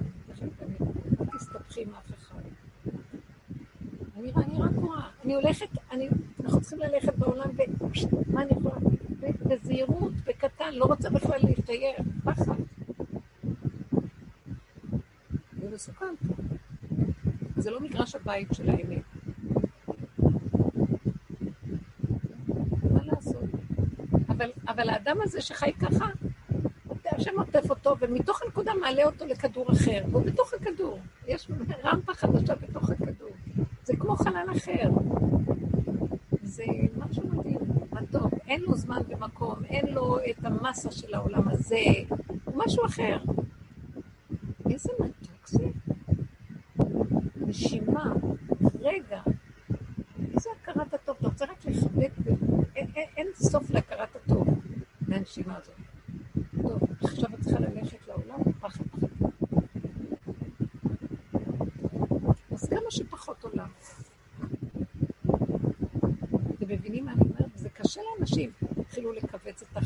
לא תסתבכי עם אף אחד. אני, רק רואה, אני הולכת, אנחנו צריכים ללכת בעולם, ומה אני יכולה? בזהירות, בקטן, לא רוצה בכלל להשתייר, פחד. זה מסוכן. זה לא מגרש הבית של האמת. מה לעשות? אבל, אבל האדם הזה שחי ככה, השם עוטף אותו, ומתוך הנקודה מעלה אותו לכדור אחר, והוא בתוך הכדור. יש רמפה חדשה בתוך הכדור. זה כמו חלל אחר. זה משהו מדהים, טוב. אין לו זמן ומקום, אין לו את המסה של העולם הזה, הוא משהו אחר. איזה מתוק זה. נשימה, רגע, איזה הכרת הטוב. סוף להכרת הטוב מהנשימה הזאת. טוב, עכשיו את צריכה ללכת לעולם, פחד פחד. אז כמה שפחות עולם. אתם מבינים מה אני אומרת? זה קשה לאנשים. התחילו לכווץ את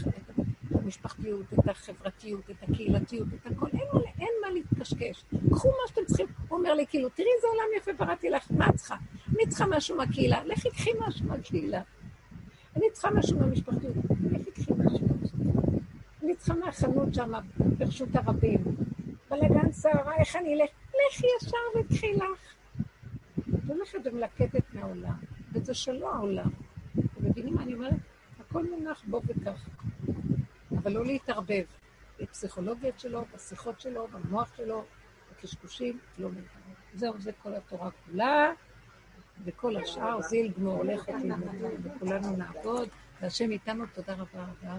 המשפחתיות, את החברתיות, את הקהילתיות, את הכל. אין מה, אין מה להתקשקש. קחו מה שאתם צריכים. הוא אומר לי, כאילו, תראי איזה עולם יפה בראתי לך, מה את צריכה? אני צריכה משהו מהקהילה, לכי קחי משהו מהקהילה. אני צריכה משהו מהמשפחתיות, לכי קחי משהו מהמשפחתיות. אני צריכה מהחנות שם, ברשות הרבים. בלגן סערה, איך אני אלך? לכי ישר וקחי לך. את הולכת ומלקטת מהעולם, וזה שלא העולם. אתם מבינים מה אני אומרת? הכל מונח בו וכך. אבל לא להתערבב. בפסיכולוגיות שלו, בשיחות שלו, במוח שלו, בקשקושים, לא להתערבב. זהו, זה כל התורה כולה, וכל השאר זיל גמור, לך תלמדו, וכולנו נעבוד, והשם איתנו, תודה רבה רבה.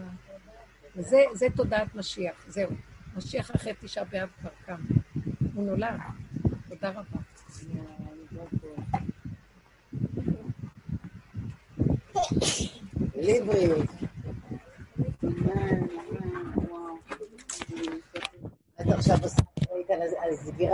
וזה זה תודעת משיח, זהו. משיח אחרי תשעה באב כבר קם. הוא נולד. תודה רבה. בלי בריאות. את עכשיו עושה על סגירה.